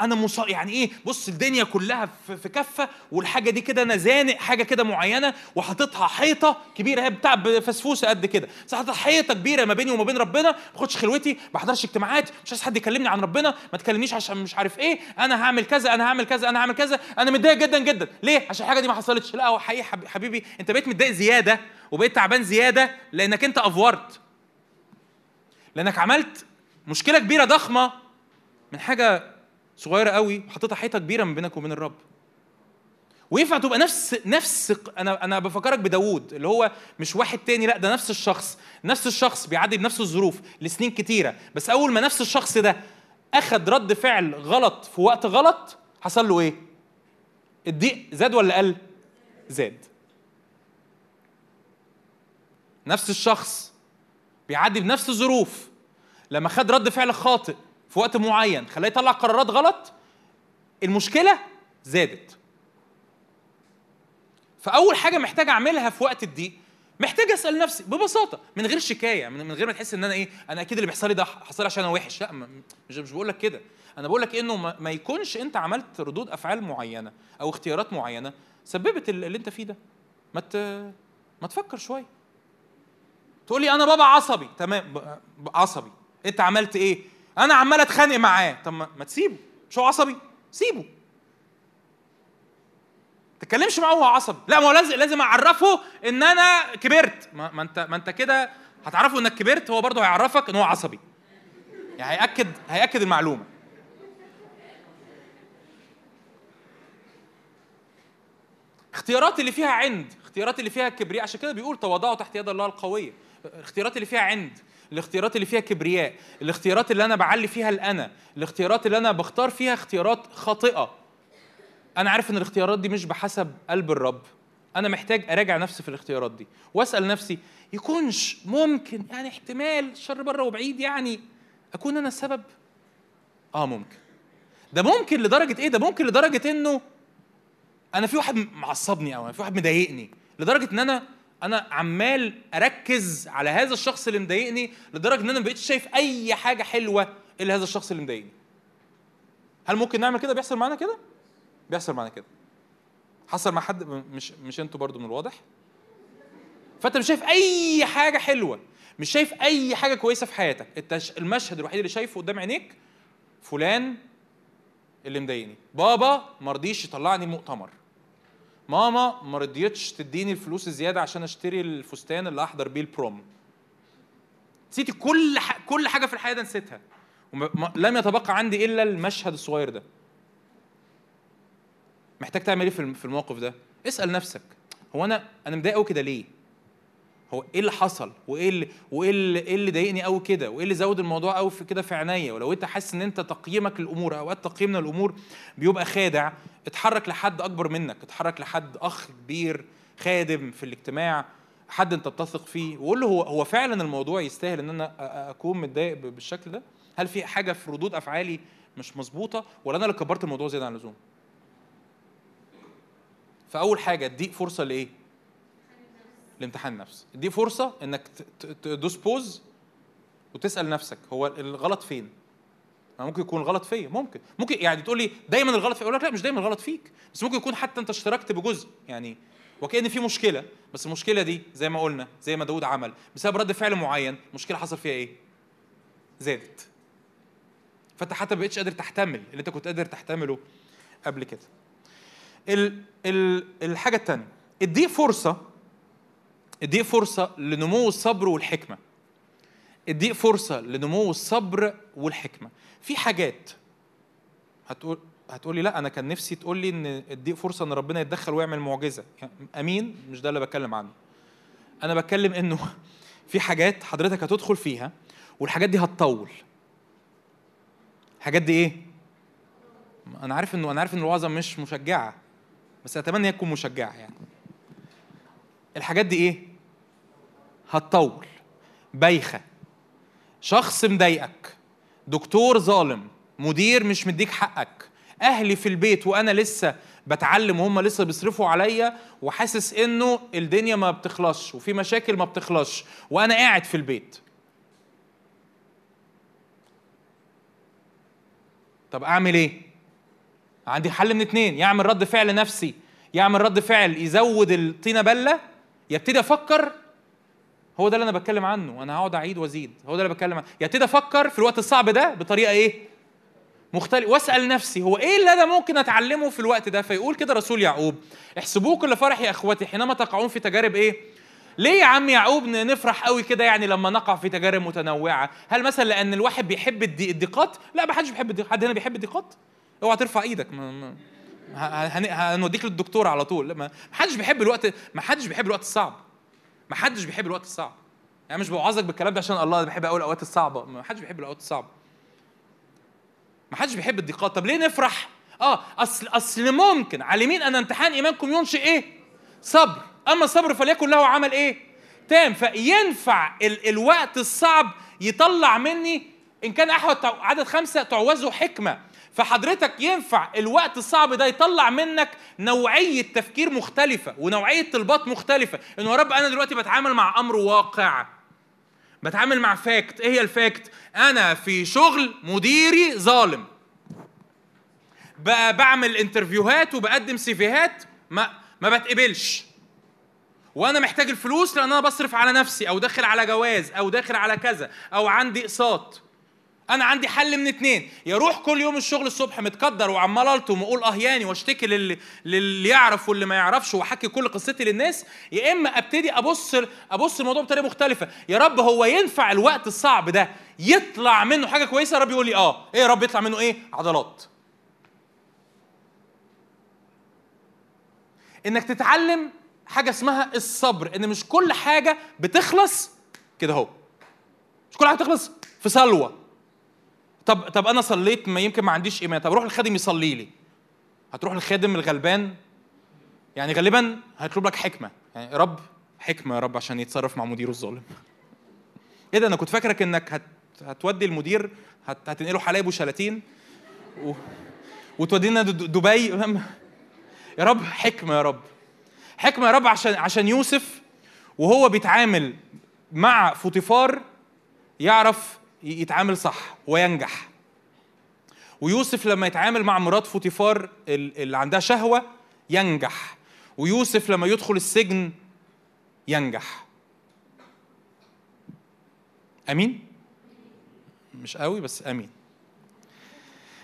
C: أنا مصمم يعني إيه؟ بص الدنيا كلها في كفة والحاجة دي كده أنا زانق حاجة كده معينة وحاططها حيطة كبيرة. هي بتاع فسفوسة قد كده، بس حيطة كبيرة ما بيني وما بين ربنا، ما باخدش خلوتي، ما بحضرش اجتماعات، مش عايز حد يكلمني عن ربنا، ما تكلمنيش عشان مش عارف إيه، أنا هعمل كذا، أنا هعمل كذا، أنا هعمل كذا، أنا متضايق جدا جدا، ليه؟ عشان الحاجة دي ما حصلتش، لا هو حقيقي حب- حبيبي أنت بقيت متضايق زيادة. وبقيت تعبان زيادة لأنك أنت أفورت. لأنك عملت مشكلة كبيرة ضخمة من حاجة صغيرة قوي وحطيتها حيطة كبيرة من بينك وبين الرب. وينفع تبقى نفس نفس أنا أنا بفكرك بداوود اللي هو مش واحد تاني لأ ده نفس الشخص. نفس الشخص بيعدي بنفس الظروف لسنين كتيرة. بس أول ما نفس الشخص ده أخد رد فعل غلط في وقت غلط حصل له إيه؟ الضيق زاد ولا قل؟ زاد. نفس الشخص بيعدي بنفس الظروف. لما خد رد فعل خاطئ في وقت معين خلاه يطلع قرارات غلط المشكلة زادت. فأول حاجة محتاج أعملها في وقت الضيق محتاج أسأل نفسي ببساطة من غير شكاية من غير ما تحس إن أنا إيه أنا أكيد اللي بيحصل لي ده حصل عشان أنا وحش لأ مش مش بقول لك كده. أنا بقول لك إنه ما, يكونش أنت عملت ردود أفعال معينة أو اختيارات معينة سببت ال- اللي أنت فيه ده. ما. ما تفكر شوية. تقول لي أنا بابا عصبي. تمام. عصبي. أنت عملت إيه؟ أنا عمال أتخانق معاه. طب ما تسيبه. مش هو عصبي؟ سيبه. تتكلمش معاه وهو عصبي. لا ما هو لازم لازم أعرفه إن أنا كبرت. ما, ما انت ما أنت كده هتعرفه إنك كبرت هو برضه هيعرفك إن هو عصبي. يعني هياكد هيأكد المعلومة. اختيارات اللي فيها عند اختيارات اللي فيها كبرياء عشان كده بيقول تواضعوا تحت يد الله القوية. الاختيارات اللي فيها عند الاختيارات اللي فيها كبرياء الاختيارات اللي أنا بعلي فيها الأنا الاختيارات اللي أنا بختار فيها اختيارات خاطئة. أنا عارف إن الاختيارات دي مش بحسب قلب الرب. أنا محتاج أراجع نفسي في الاختيارات دي وأسأل نفسي يكونش ممكن يعني احتمال الشر بره وبعيد يعني أكون أنا السبب؟ آه ممكن. ده ممكن لدرجة إيه؟ ده ممكن لدرجة إنه أنا في واحد معصبني أو في واحد مضايقني لدرجة إن أنا أنا عمال أركز على هذا الشخص اللي مضايقني لدرجة إن أنا ما بقتش شايف أي حاجة حلوة إلا هذا الشخص اللي مضايقني. هل ممكن نعمل كده؟ بيحصل معانا كده؟ بيحصل معانا كده. حصل مع حد؟ مش مش أنتوا برضو من الواضح؟ فأنت مش شايف أي حاجة حلوة مش شايف أي حاجة كويسة في حياتك. أنت المشهد الوحيد اللي شايفه قدام عينيك فلان اللي مضايقني. بابا ما رضيش يطلعني المؤتمر ماما ما رضيتش تديني الفلوس الزياده عشان اشتري الفستان اللي احضر بيه البروم. نسيت كل ح... كل حاجة في الحياة ده نسيتها. ولم يتبقى عندي إلا المشهد الصغير ده. محتاج تعمل إيه في الم- في الموقف ده؟ اسأل نفسك. هو أنا أنا مضايق كده ليه؟ هو إيه اللي حصل؟ وإيه اللي وإيه اللي, إيه اللي ضايقني قوي كده؟ وإيه اللي زود الموضوع قوي في كده في عينيا؟ ولو أنت حاسس إن أنت تقييمك للأمور أوقات تقييمنا للأمور بيبقى خادع اتحرك لحد أكبر منك اتحرك لحد أخ كبير خادم في الاجتماع حد أنت بتثق فيه وقول له هو هو فعلا الموضوع يستاهل إن أنا أكون متضايق بالشكل ده؟ هل في حاجة في ردود أفعالي مش مظبوطة؟ ولا أنا اللي كبرت الموضوع زيادة عن اللزوم؟ فأول حاجة أديك فرصة لإيه؟ لامتحان النفس اديك فرصة إنك تدوس بوز وتسأل نفسك هو الغلط فين؟ ممكن يكون الغلط فيا ممكن. ممكن يعني تقول لي دايما الغلط فيا أقول لك لا مش دايما الغلط فيك. بس ممكن يكون حتى أنت اشتركت بجزء يعني وكأن في مشكلة بس المشكلة دي زي ما قلنا زي ما داود عمل بسبب رد فعل معين مشكلة حصل فيها إيه؟ زادت. فأنت حتى ما بقتش قادر تحتمل اللي أنت كنت قادر تحتمله قبل كده. ال ال الحاجة الثانية اديه فرصة اديه فرصة لنمو الصبر والحكمة. اديه فرصة لنمو الصبر والحكمة. في حاجات. هتقول هتقولي لا أنا كان نفسي تقول لي إن اديه فرصة إن ربنا يتدخل ويعمل معجزة. يعني أمين مش ده اللي بتكلم عنه. أنا بتكلم إنه في حاجات حضرتك هتدخل فيها والحاجات دي هتطول. الحاجات دي إيه؟ أنا عارف انه أنا عارف إن الوعظة مش مشجعة بس أتمنى هي تكون مشجعة يعني. الحاجات دي إيه؟ هتطول. بايخة. شخص مضايقك. دكتور ظالم. مدير مش مديك حقك. أهلي في البيت وأنا لسه بتعلم وهم لسه بيصرفوا عليا وحاسس إنه الدنيا ما بتخلصش وفي مشاكل ما بتخلصش وأنا قاعد في البيت. طب أعمل إيه؟ عندي حل من اتنين. يعمل رد فعل نفسي. يعمل رد فعل يزود الطينة بلة يبتدي أفكر هو ده اللي أنا بتكلم عنه أنا هقعد اعيد وازيد هو ده اللي بتكلم عنه. يبتدي أفكر في الوقت الصعب ده بطريقة إيه؟ مختلف واسأل نفسي هو إيه اللي أنا ممكن اتعلمه في الوقت ده؟ فيقول كده رسول يعقوب احسبوه كل فرح يا اخوتي حينما تقعون في تجارب إيه؟ ليه يا عم يعقوب نفرح قوي كده يعني لما نقع في تجارب متنوعة؟ هل مثلا لأن الواحد بيحب الضيقات لا ما حدش بيحب الضيقات حد هنا بيحب الضيقات اوعى ترفع إيدك ما ما هنوديك للدكتور على طول. ما حدش بيحب الوقت ما حدش بيحب الوقت الصعب. ما حدش بيحب الوقت الصعب. يعني مش بوعظك بالكلام ده عشان الله بحب قوي الأوقات الصعبة. ما حدش بيحب الأوقات الصعبة. ما حدش بيحب الضيقات. طب ليه نفرح؟ آه أصل أصل ممكن. عالمين أن امتحان إيمانكم ينشئ إيه؟ صبر. أما الصبر فليكن له عمل إيه؟ تام. فينفع ال الوقت الصعب يطلع مني إن كان أحد عدد خمسة تعوزه حكمة. فحضرتك ينفع الوقت الصعب ده يطلع منك نوعية تفكير مختلفة ونوعية طلبات مختلفة. إنه يا رب أنا دلوقتي بتعامل مع أمر واقع. بتعامل مع fact إيه هي ال fact أنا في شغل مديري ظالم. بقى بعمل interview هات وبقدم CV هات ما ما بتقبلش. وأنا محتاج الفلوس لأن أنا بصرف على نفسي أو داخل على جواز أو داخل على كذا أو عندي أقساط. أنا عندي حل من اتنين. يا روح كل يوم الشغل الصبح متكدر وعمال الطم واقول آه ياني واشتكي للي, للي يعرف واللي ما يعرفش واحكي كل قصتي للناس. يا اما ابتدي ابص ابص الموضوع بطريقة مختلفة. يا رب هو ينفع الوقت الصعب ده يطلع منه حاجة كويسة؟ رب يقول لي آه. إيه يا رب يطلع منه إيه؟ عضلات. انك تتعلم حاجة اسمها الصبر ان مش كل حاجة بتخلص كده اهو. مش كل حاجة بتخلص في صلوة. طب طب أنا صليت ما يمكن ما عنديش إيمان. طب روح الخادم يصلي لي. هتروح للخادم الغلبان؟ يعني غالبا هيطلب لك حكمة. يعني يا رب حكمة يا رب عشان يتصرف مع مديره الظالم. إيه ده؟ أنا كنت فاكرك إنك هت هتودي المدير هت... هتنقله حلايب وشلاتين و... وتودينا دبي. يا رب حكمة يا رب. حكمة يا رب عشان عشان يوسف وهو بيتعامل مع فوتيفار يعرف يتعامل صح وينجح. ويوسف لما يتعامل مع مرات فوتيفار ال- اللي عندها شهوة ينجح. ويوسف لما يدخل السجن ينجح. أمين؟ مش قوي بس أمين.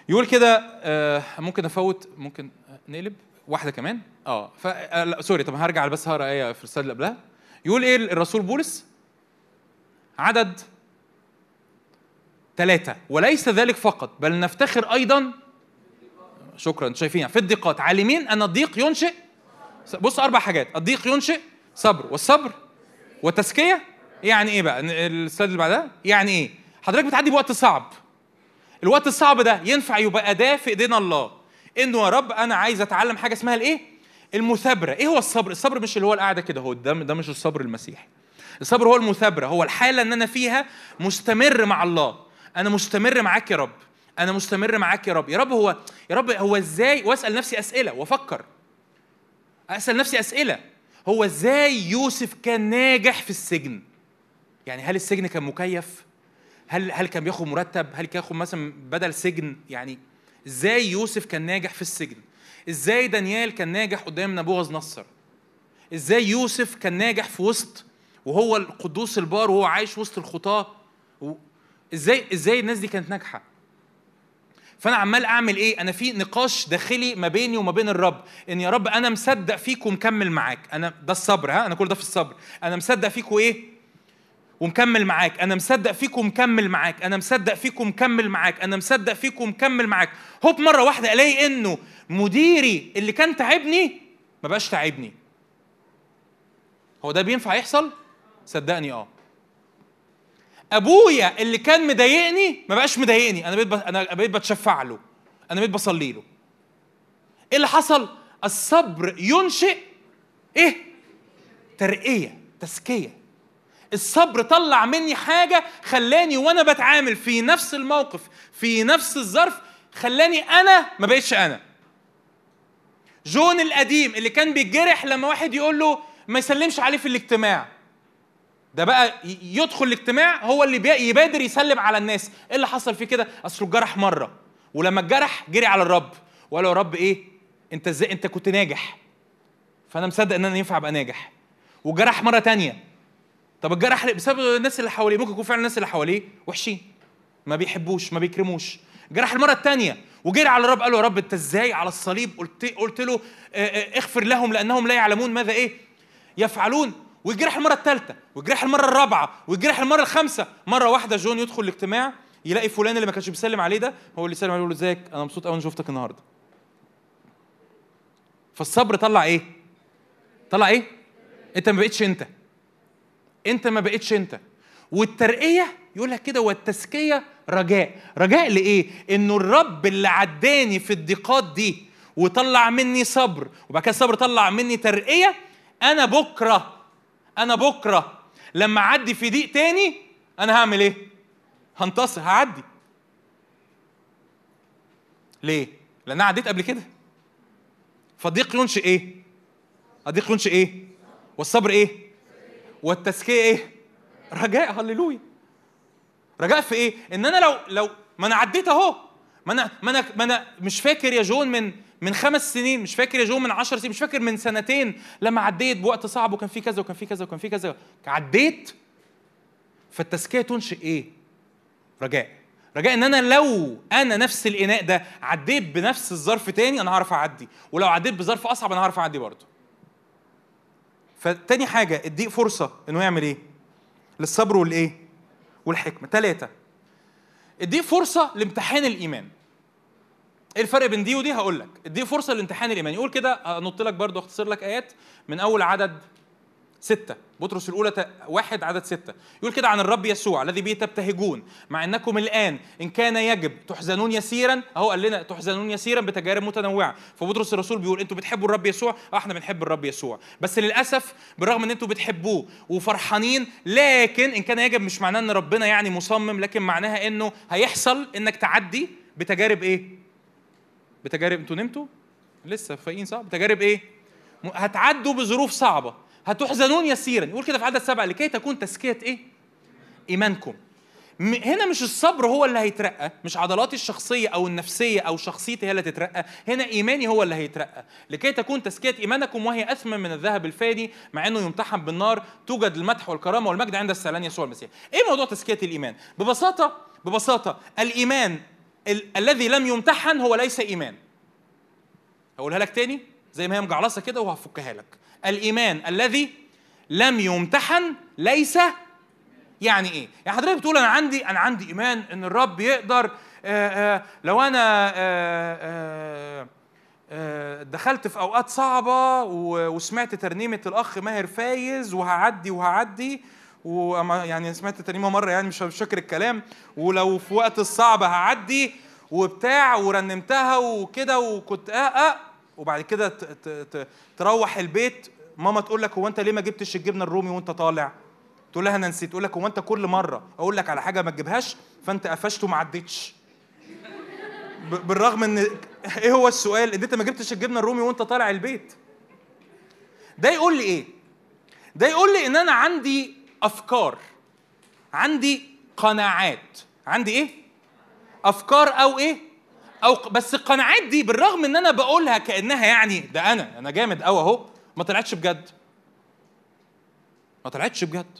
C: يقول كده آه، ممكن أفوت ممكن نقلب؟ واحدة كمان؟ آه ف آه، sorry طب هرجع بس هقرا آية في الرسالة اللي قبلها. يقول إيه الرسول بولس؟ عدد ثلاثة. وليس ذلك فقط بل نفتخر أيضا شكرا شايفين في الضيقات. عالمين أن الضيق ينشئ بص أربع حاجات. الضيق ينشئ صبر. والصبر والتزكية يعني إيه بقى؟ السلايد اللي بعدها؟ يعني إيه؟ حضرتك بتعدي بوقت صعب. الوقت الصعب ده ينفع يبقى أداة في إيدينا الله. إنه يا رب أنا عايز أتعلم حاجة اسمها الإيه؟ المثابرة. إيه هو الصبر؟ الصبر مش اللي هو القعدة كده هو ده ده مش الصبر المسيحي. الصبر هو المثابرة. هو الحالة ان أنا فيها مستمر مع الله. أنا مستمر معاك يا رب. أنا مستمر معاك يا رب. يا رب هو يا رب هو إزاي وأسأل نفسي أسئلة وأفكر. أسأل نفسي أسئلة. هو إزاي يوسف كان ناجح في السجن؟ يعني هل السجن كان مكيف؟ هل هل كان بياخد مرتب؟ هل كان ياخد مثلا بدل سجن؟ يعني إزاي يوسف كان ناجح في السجن؟ إزاي دانيال كان ناجح قدام نبوغذ نصر إزاي يوسف كان ناجح في وسط وهو القدوس البار وهو عايش وسط الخطاة؟ إزاي إزاي الناس دي كانت ناجحة؟ فأنا عمال أعمل إيه؟ أنا في نقاش داخلي ما بيني وما بين الرب إن يا رب أنا مصدق فيك ومكمل معاك. أنا ده الصبر ها؟ أنا كل ده في الصبر. أنا مصدق فيك وايه ومكمل معاك. أنا مصدق فيك ومكمل معاك. أنا مصدق فيك ومكمل معاك. أنا مصدق فيك ومكمل معاك. هوب مرة واحدة ألاقي إنه مديري اللي كان تعبني ما بقاش تعبني. هو ده بينفع يحصل؟ صدقني آه. أبويا اللي كان مضايقني ما بقاش مضايقني. أنا بقيت. أنا بقيت بتشفع له. أنا بقيت بصلي له. إيه اللي حصل؟ الصبر ينشئ إيه؟ ترقية تزكية. الصبر طلع مني حاجة خلاني وأنا بتعامل في نفس الموقف في نفس الظرف خلاني أنا ما بقتش أنا. جون القديم اللي كان بيتجرح لما واحد يقول له ما يسلمش عليه في الاجتماع. ده بقى يدخل الاجتماع هو اللي يبادر يسلم على الناس. إيه اللي حصل فيه كده؟ اصله اتجرح مرة ولما اتجرح جري على الرب. وقال له يا رب إيه؟ أنت إزاي؟ أنت كنت ناجح. فأنا مصدق إن أنا ينفع أبقى ناجح. وجرح مرة تانية. طب الجرح؟ بسبب الناس اللي حواليه ممكن يكون فعلا الناس اللي حواليه وحشين ما بيحبوش ما بيكرموش. جرح المرة الثانية وجري على الرب قال له يا رب أنت إزاي على الصليب؟ قلت قلت له اغفر لهم لأنهم لا يعلمون ماذا إيه؟ يفعلون. ويجرح المرة الثالثه ويجرح المرة الرابعة ويجرح المرة الخامسة. مرة واحدة جون يدخل الاجتماع يلاقي فلان اللي ما كانش بيسلم عليه ده هو اللي سلم عليه يقول له إزيك؟ أنا مبسوط قوي شفتك النهارده. فالصبر طلع إيه؟ طلع إيه؟ أنت ما بقتش أنت. أنت ما بقتش أنت. والترقية يقول لك كده والتزكية رجاء. رجاء لإيه؟ إنه الرب اللي عداني في الضيقات دي وطلع مني صبر وبعد كده الصبر طلع مني ترقية أنا بكرة أنا بكرة لما أعدي في ضيق تاني أنا هعمل إيه؟ هنتصر هعدي. ليه؟ لأن أنا عديت قبل كده. فالضيق ينشئ إيه؟ الضيق ينشئ إيه؟ والصبر إيه؟ والتزكية إيه؟ رجاء هللويا. رجاء في إيه؟ إن أنا لو لو ما أنا عديت أهو. ما أنا ما أنا ما أنا مش فاكر يا جون من من خمس سنين مش فاكر يا جون من عشر سنين مش فاكر من سنتين لما عديت بوقت صعب وكان في كذا وكان في كذا وكان في كذا. عديت فالتزكية تنشئ إيه؟ رجاء. رجاء إن أنا لو أنا نفس الإناء ده عديت بنفس الظرف تاني أنا هعرف أعدي. ولو عديت بظرف أصعب أنا هعرف أعدي برضه. فتاني حاجة اديك فرصة إنه يعمل إيه؟ للصبر والإيه؟ والحكمة. ثلاثة اديك فرصة لامتحان الإيمان. إيه الفرق بين دي ودي؟ هقول لك. اديك فرصة لامتحان الايمان يقول كده انط لك برضه اختصر لك آيات. من أول عدد ستة. بطرس الأولى واحد عدد ستة. يقول كده عن الرب يسوع الذي به تبتهجون. مع أنكم الآن إن كان يجب تحزنون يسيرا أهو قال لنا تحزنون يسيرا بتجارب متنوعة. فبطرس الرسول بيقول أنتوا بتحبوا الرب يسوع؟ أه إحنا بنحب الرب يسوع. بس للأسف بالرغم أن أنتوا بتحبوه وفرحانين لكن إن كان يجب مش معناه أن ربنا يعني مصمم لكن معناها أنه هيحصل إنك تعدي بتجارب إيه؟ بتجارب أنتوا نمتوا؟ لسه فايقين صح؟ بتجارب؟ م- هتعدوا بظروف صعبة هتحزنون يسيرا يقول كده في عدد سبعة لكي تكون تزكية إيه؟ إيمانكم م- هنا مش الصبر هو اللي هيترقى مش عضلاتي الشخصية أو النفسية أو شخصيتي هي اللي تترقى هنا إيماني هو اللي هيترقى لكي تكون تزكية إيمانكم وهي أثمن من الذهب الفاني مع أنه يمتحن بالنار توجد المدح والكرامة والمجد عند السلام يسوع المسيح إيه موضوع تزكية الإيمان؟ ببساطة ببساطة الإيمان ال- الذي لم يمتحن هو ليس إيمان. هقولها لك تاني زي ما هي مجعلصة كده وهفكها لك. الإيمان الذي لم يمتحن ليس يعني إيه؟ يعني حضرتك بتقول أنا عندي أنا عندي إيمان إن الرب يقدر آآ آآ لو أنا آآ آآ دخلت في أوقات صعبة وسمعت ترنيمة الأخ ماهر فايز وهعدي وهعدي وأما يعني سمعت ترنيمة مرة يعني مش فاكر الكلام ولو في وقت الصعب هعدي وبتاع ورنمتها وكده وكنت أه أه وبعد كده تروح البيت. ماما تقول لك هو أنت ليه ما جبتش الجبنة الرومي وأنت طالع؟ تقول لها أنا نسيت تقول لك هو أنت كل مرة أقول لك على حاجة ما تجيبهاش فأنت قفشت وما عدتش. بالرغم إن إيه هو السؤال؟ إن أنت ما جبتش الجبنة الرومي وأنت طالع البيت. ده يقول لي إيه؟ ده يقول لي إن أنا عندي أفكار. عندي قناعات. عندي إيه؟ أفكار أو إيه؟ أو بس القناعات دي بالرغم إن أنا بقولها كأنها يعني ده أنا أنا جامد قوي أهو. ما طلعتش بجد. ما طلعتش بجد.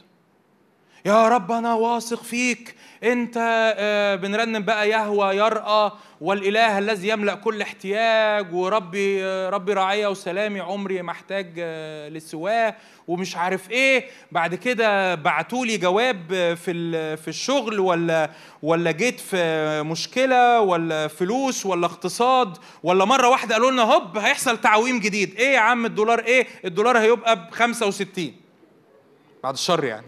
C: يا رب أنا واثق فيك. انت آه، بنرنم بقى يهوى يرأى والإله الذي يملأ كل احتياج وربي آه، ربي رعاية وسلامي عمري محتاج آه، لسواه ومش عارف إيه. بعد كده بعتوا لي جواب في في الشغل ولا ولا جيت في مشكلة ولا فلوس ولا اقتصاد ولا مرة واحدة قالوا لنا هوب هيحصل تعويم جديد. إيه يا عم الدولار إيه؟ الدولار هيبقى ب 65 بعد الشر يعني.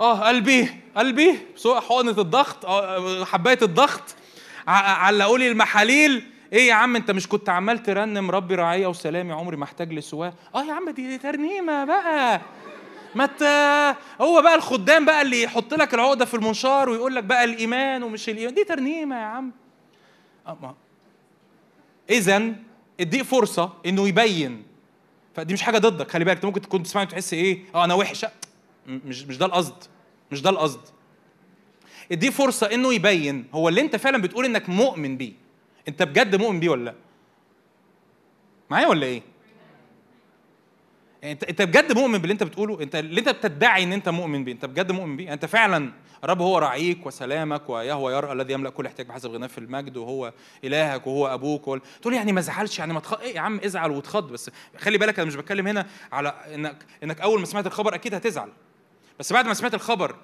C: آه قلبي قلبي. سوء حقنة الضغط آه، حباية الضغط. علقوا لي المحاليل. إيه يا عم أنت مش كنت عمال ترنم ربي رعايه وسلامي عمري ما احتاج لسواه. آه يا عم دي, ترنيمة بقى. ما. هو بقى الخدام بقى اللي يحط لك العقدة في المنشار ويقول لك بقى الإيمان ومش الإيمان. دي ترنيمة يا عم. اذا اديه فرصة إنه يبين. فدي مش حاجة ضدك خلي بالك. أنت ممكن تكون تسمعني وتحس إيه؟ آه أنا وحش. مش مش ده القصد. مش ده القصد. اديه فرصة انه يبين هو اللي انت فعلا بتقول انك مؤمن بيه. انت بجد مؤمن بيه ولا لا؟ معايا ولا إيه؟ يعني انت انت بجد مؤمن باللي انت بتقوله؟ انت اللي انت بتدعي ان انت مؤمن بيه انت بجد مؤمن بيه؟ انت فعلا الرب هو رعيك وسلامك ويهوى يرى الذي يملأ كل احتياج بحسب غناه في المجد وهو إلهك وهو أبوك وهو تقول يعني ما زعلش؟ يعني ما تخ... إيه يا عم ازعل وتخض بس. خلي بالك أنا مش بتكلم هنا على إنك إنك أول ما سمعت الخبر أكيد هتزعل. بس بعد ما سمعت الخبر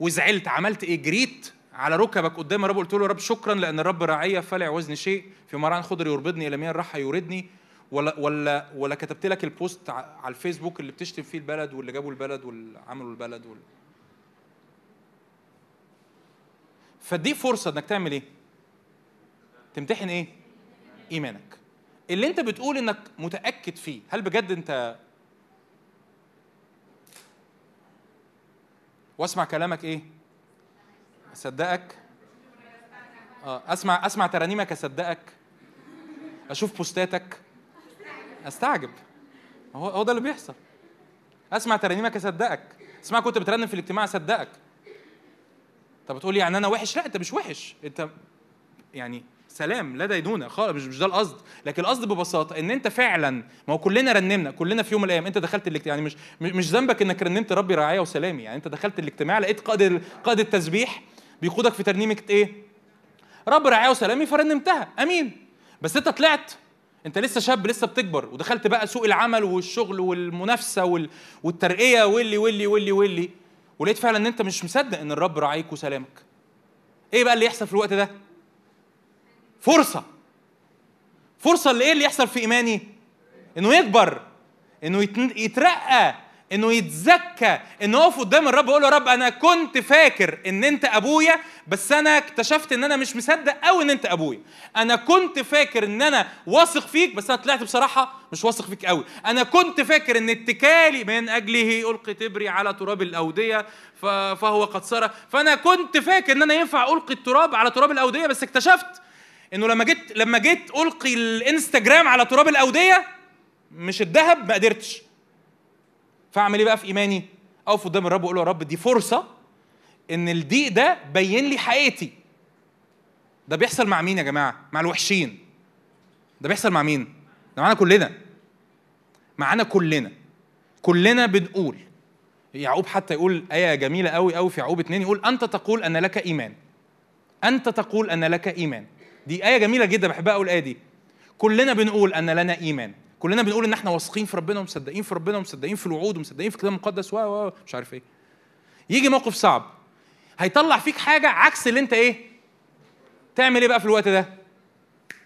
C: وزعلت عملت إيه؟ جريت على ركبك قدام الرب قلت له رب شكرا لأن الرب رعية فلا يعوزني شيء في مرعان خضر يربضني إلى مياه الراحه يوردني؟ ولا ولا ولا كتبت لك البوست على الفيسبوك اللي بتشتم فيه البلد واللي جابوا البلد واللي عملوا البلد وال... فدي فرصة إنك تعمل إيه؟ تمتحن إيه؟ إيمانك. اللي أنت بتقول إنك متأكد فيه هل بجد أنت واسمع كلامك إيه؟ أصدقك؟ آه أسمع أسمع ترانيمك أصدقك. أشوف بوستاتك. أستعجب. هو هو ده اللي بيحصل. أسمع ترانيمك أصدقك. اسمع كنت بترنم في الاجتماع أصدقك. طب بتقول يعني أنا وحش؟ لا أنت مش وحش. أنت يعني سلام لا دينونه خالص مش مش ده القصد. لكن القصد ببساطة إن أنت فعلا ما هو كلنا رنمنا كلنا في يوم من الأيام أنت دخلت الاجتماع يعني مش مش ذنبك إنك رنمت ربي رعاية وسلامي يعني أنت دخلت الاجتماع لقيت قائد قائد التسبيح بيقودك في ترنيمة إيه؟ رب رعاية وسلامي فرنمتها أمين. بس أنت طلعت أنت لسه شاب لسه بتكبر ودخلت بقى سوق العمل والشغل والمنافسة وال... والترقية واللي واللي واللي واللي ولقيت فعلا إن أنت مش مصدق إن الرب راعيك وسلامك. إيه بقى اللي يحصل في الوقت ده؟ فرصة. فرصة اللي إيه اللي يحصل في إيماني؟ إنه يكبر إنه يترقى إنه يتزكى إنه يقف قدام الرب ويقول له رب أنا كنت فاكر إن أنت أبويا بس أنا اكتشفت إن أنا مش مصدق قوي إن أنت أبويا. أنا كنت فاكر إن أنا واثق فيك بس أنا طلعت بصراحة مش واثق فيك قوي أنا كنت فاكر إن اتكالي من أجله ألقي تبري على تراب الأودية فهو قد سرى فأنا كنت فاكر إن أنا ينفع ألقي التراب على تراب الأودية بس اكتشفت إنه لما جيت لما جيت ألقي الإنستجرام على تراب الأودية مش الذهب ما قدرتش. فأعمل إيه بقى في إيماني؟ أقف قدام الرب وأقول له يا رب دي فرصة إن الضيق ده بين لي حقيقتي. ده بيحصل مع مين يا جماعة؟ مع الوحشين. ده بيحصل مع مين؟ ده معانا كلنا. معانا كلنا. كلنا بنقول يعقوب حتى يقول آية جميلة قوي قوي في يعقوب اتنين يقول أنت تقول أن لك إيمان. أنت تقول أن لك إيمان. دي آية جميلة جدا بحبها قوي الآية دي. كلنا بنقول أن لنا إيمان. كلنا بنقول إن إحنا واثقين في ربنا ومصدقين في ربنا ومصدقين في الوعود ومصدقين في الكتاب المقدس و مش عارف إيه. يجي موقف صعب. هيطلع فيك حاجة عكس اللي أنت إيه؟ تعمل إيه بقى في الوقت ده؟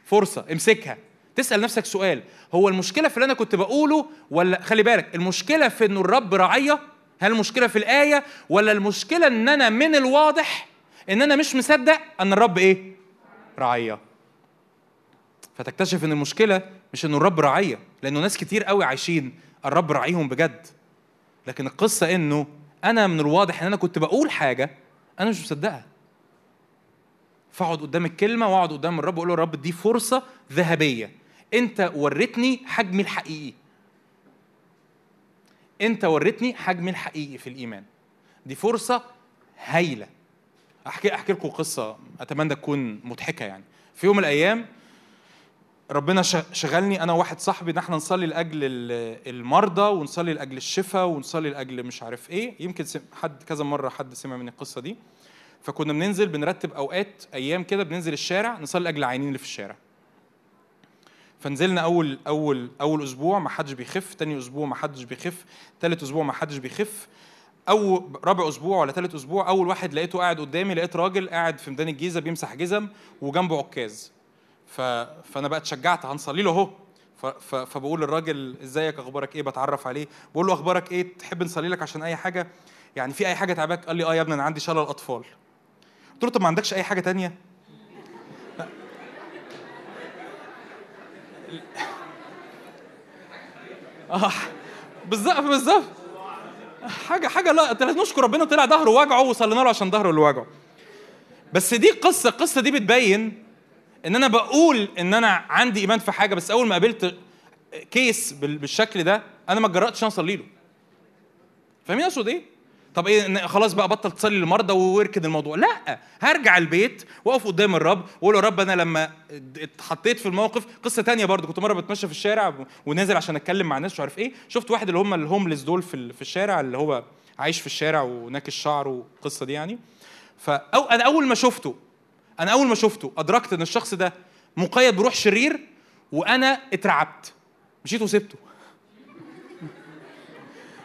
C: فرصة. امسكها. تسأل نفسك سؤال. هو المشكلة في اللي أنا كنت بقوله ولا خلي بالك المشكلة في إنه الرب رعيه هل المشكلة في الآية؟ ولا المشكلة إن أنا من الواضح إن أنا مش مصدق أن الرب إيه؟ رعية. فتكتشف إن المشكلة مش إنه الرب رعية لأنه ناس كتير قوي عايشين الرب راعيهم بجد. لكن القصة إنه أنا من الواضح إن أنا كنت بقول حاجة أنا مش مصدقها. فأقعد قدام الكلمة وأقعد قدام الرب وأقول له رب دي فرصة ذهبية. أنت وريتني حجمي الحقيقي. أنت وريتني حجمي الحقيقي في الإيمان. دي فرصة هايلة. احكي أحكي لكم قصة أتمنى تكون مضحكة يعني. في يوم من الأيام ربنا شغلني أنا وواحد صاحبي إن إحنا نصلي لأجل ال- المرضى ونصلي لأجل الشفاء ونصلي لأجل مش عارف إيه. يمكن حد كذا مرة حد سمع من القصة دي. فكنا بننزل بنرتب أوقات أيام كده بننزل الشارع نصلي لأجل العيانين اللي في الشارع. فنزلنا اول اول أول أسبوع ما حدش بيخف تاني أسبوع ما حدش بيخف تالت أسبوع ما حدش بيخف. أو رابع أسبوع ولا تالت أسبوع أول واحد لقيته قاعد قدامي لقيت راجل قاعد في ميدان الجيزة بيمسح جزم وجنبه عكاز. ف... فأنا بقى اتشجعت هنصلي له أهو. ف... ف... فبقول للراجل إزيك؟ أخبارك إيه؟ بتعرف عليه. بقول له أخبارك إيه؟ تحب نصلي لك عشان أي حاجة؟ يعني في أي حاجة تعباك؟ قال لي آه يا ابني أنا عندي شلل اطفال قلت له طب ما عندكش أي حاجة تانية؟ آه بالظبط بالظبط. حاجة حاجة لا نشكر ربنا طلع ظهره وجعه وصلينا له عشان ظهره اللي وجعه بس دي قصة القصة دي بتبين إن أنا بقول إن أنا عندي إيمان في حاجة بس أول ما قابلت كيس بال- بالشكل ده أنا ما اتجرأتش أصلي له. فاهمين أقصد إيه؟ طب إيه خلاص بقى بطل تصلي للمرضى واركن الموضوع. لا هرجع البيت واقف قدام الرب واقول يا رب أنا لما اتحطيت في الموقف قصة تانية برضو كنت مرة بتمشى في الشارع ونازل عشان أتكلم مع ناس مش عارف إيه شفت واحد اللي هم الهوملس دول في في الشارع اللي هو عايش في الشارع وناكش شعره والقصة دي يعني. فأو أنا أول ما شفته أنا أول ما شفته أدركت إن الشخص ده مقيد بروح شرير وأنا اترعبت. مشيت وسبته.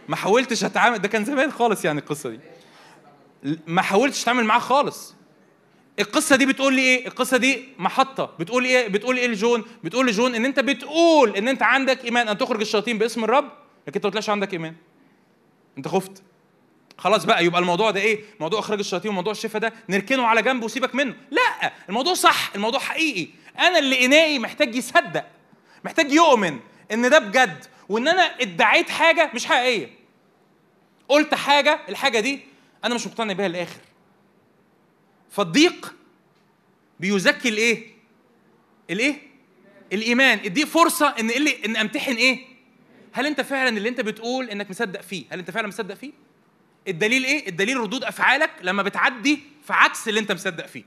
C: ما حاولتش اتعامل ده كان زمان خالص يعني القصة دي. ما حاولتش أتعامل معاه خالص. القصة دي بتقول لي إيه؟ القصة دي محطة. بتقول إيه؟ بتقول إيه لجون؟ بتقول لجون إن أنت بتقول إن أنت عندك إيمان. أن تخرج الشياطين باسم الرب لكن أنت ما طلعش عندك إيمان. أنت خفت. خلاص بقى يبقى الموضوع ده إيه؟ موضوع إخراج الشياطين وموضوع الشفاء ده نركنه على جنب وسيبك منه. لا الموضوع صح الموضوع حقيقي. أنا اللي إنائي محتاج يصدق محتاج يؤمن إن ده بجد وإن أنا ادعيت حاجة مش حقيقية. قلت حاجة الحاجة دي أنا مش مقتنع بيها للآخر. فالضيق بيزكي الإيه؟ الإيه؟ الإيمان. اديه فرصة إن اللي إن أمتحن إيه؟ هل أنت فعلا اللي أنت بتقول إنك مصدق فيه؟ هل أنت فعلا مصدق فيه؟ الدليل إيه؟ الدليل ردود أفعالك لما بتعدي في عكس اللي أنت مصدق فيه.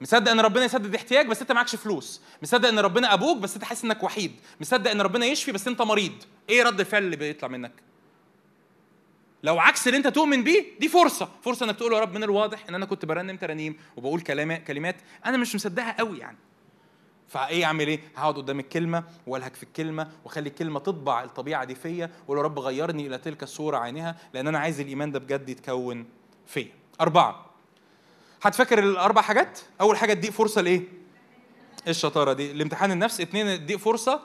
C: مصدق إن ربنا يسدد احتياج بس أنت معكش فلوس. مصدق إن ربنا أبوك بس أنت حاسس إنك وحيد. مصدق إن ربنا يشفي بس أنت مريض. إيه رد الفعل اللي بيطلع منك لو عكس اللي انت تؤمن بيه دي فرصة فرصة انك تقول يا رب من الواضح ان أنا كنت برنم ترانيم وبقول كلمات كلمات أنا مش مصدقها قوي يعني فايه اعمل إيه؟ هقعد قدام الكلمة والهك في الكلمة واخلي الكلمة تطبع الطبيعة دي فيا واقول يا رب غيرني إلى تلك الصورة عينها لأن أنا عايز الايمان ده بجد يتكون فيا. أربعة هتفكر الأربع حاجات؟ أول حاجة اديك فرصة لإيه؟ إيه الشطارة دي؟ الامتحان النفس، اثنين اديك فرصة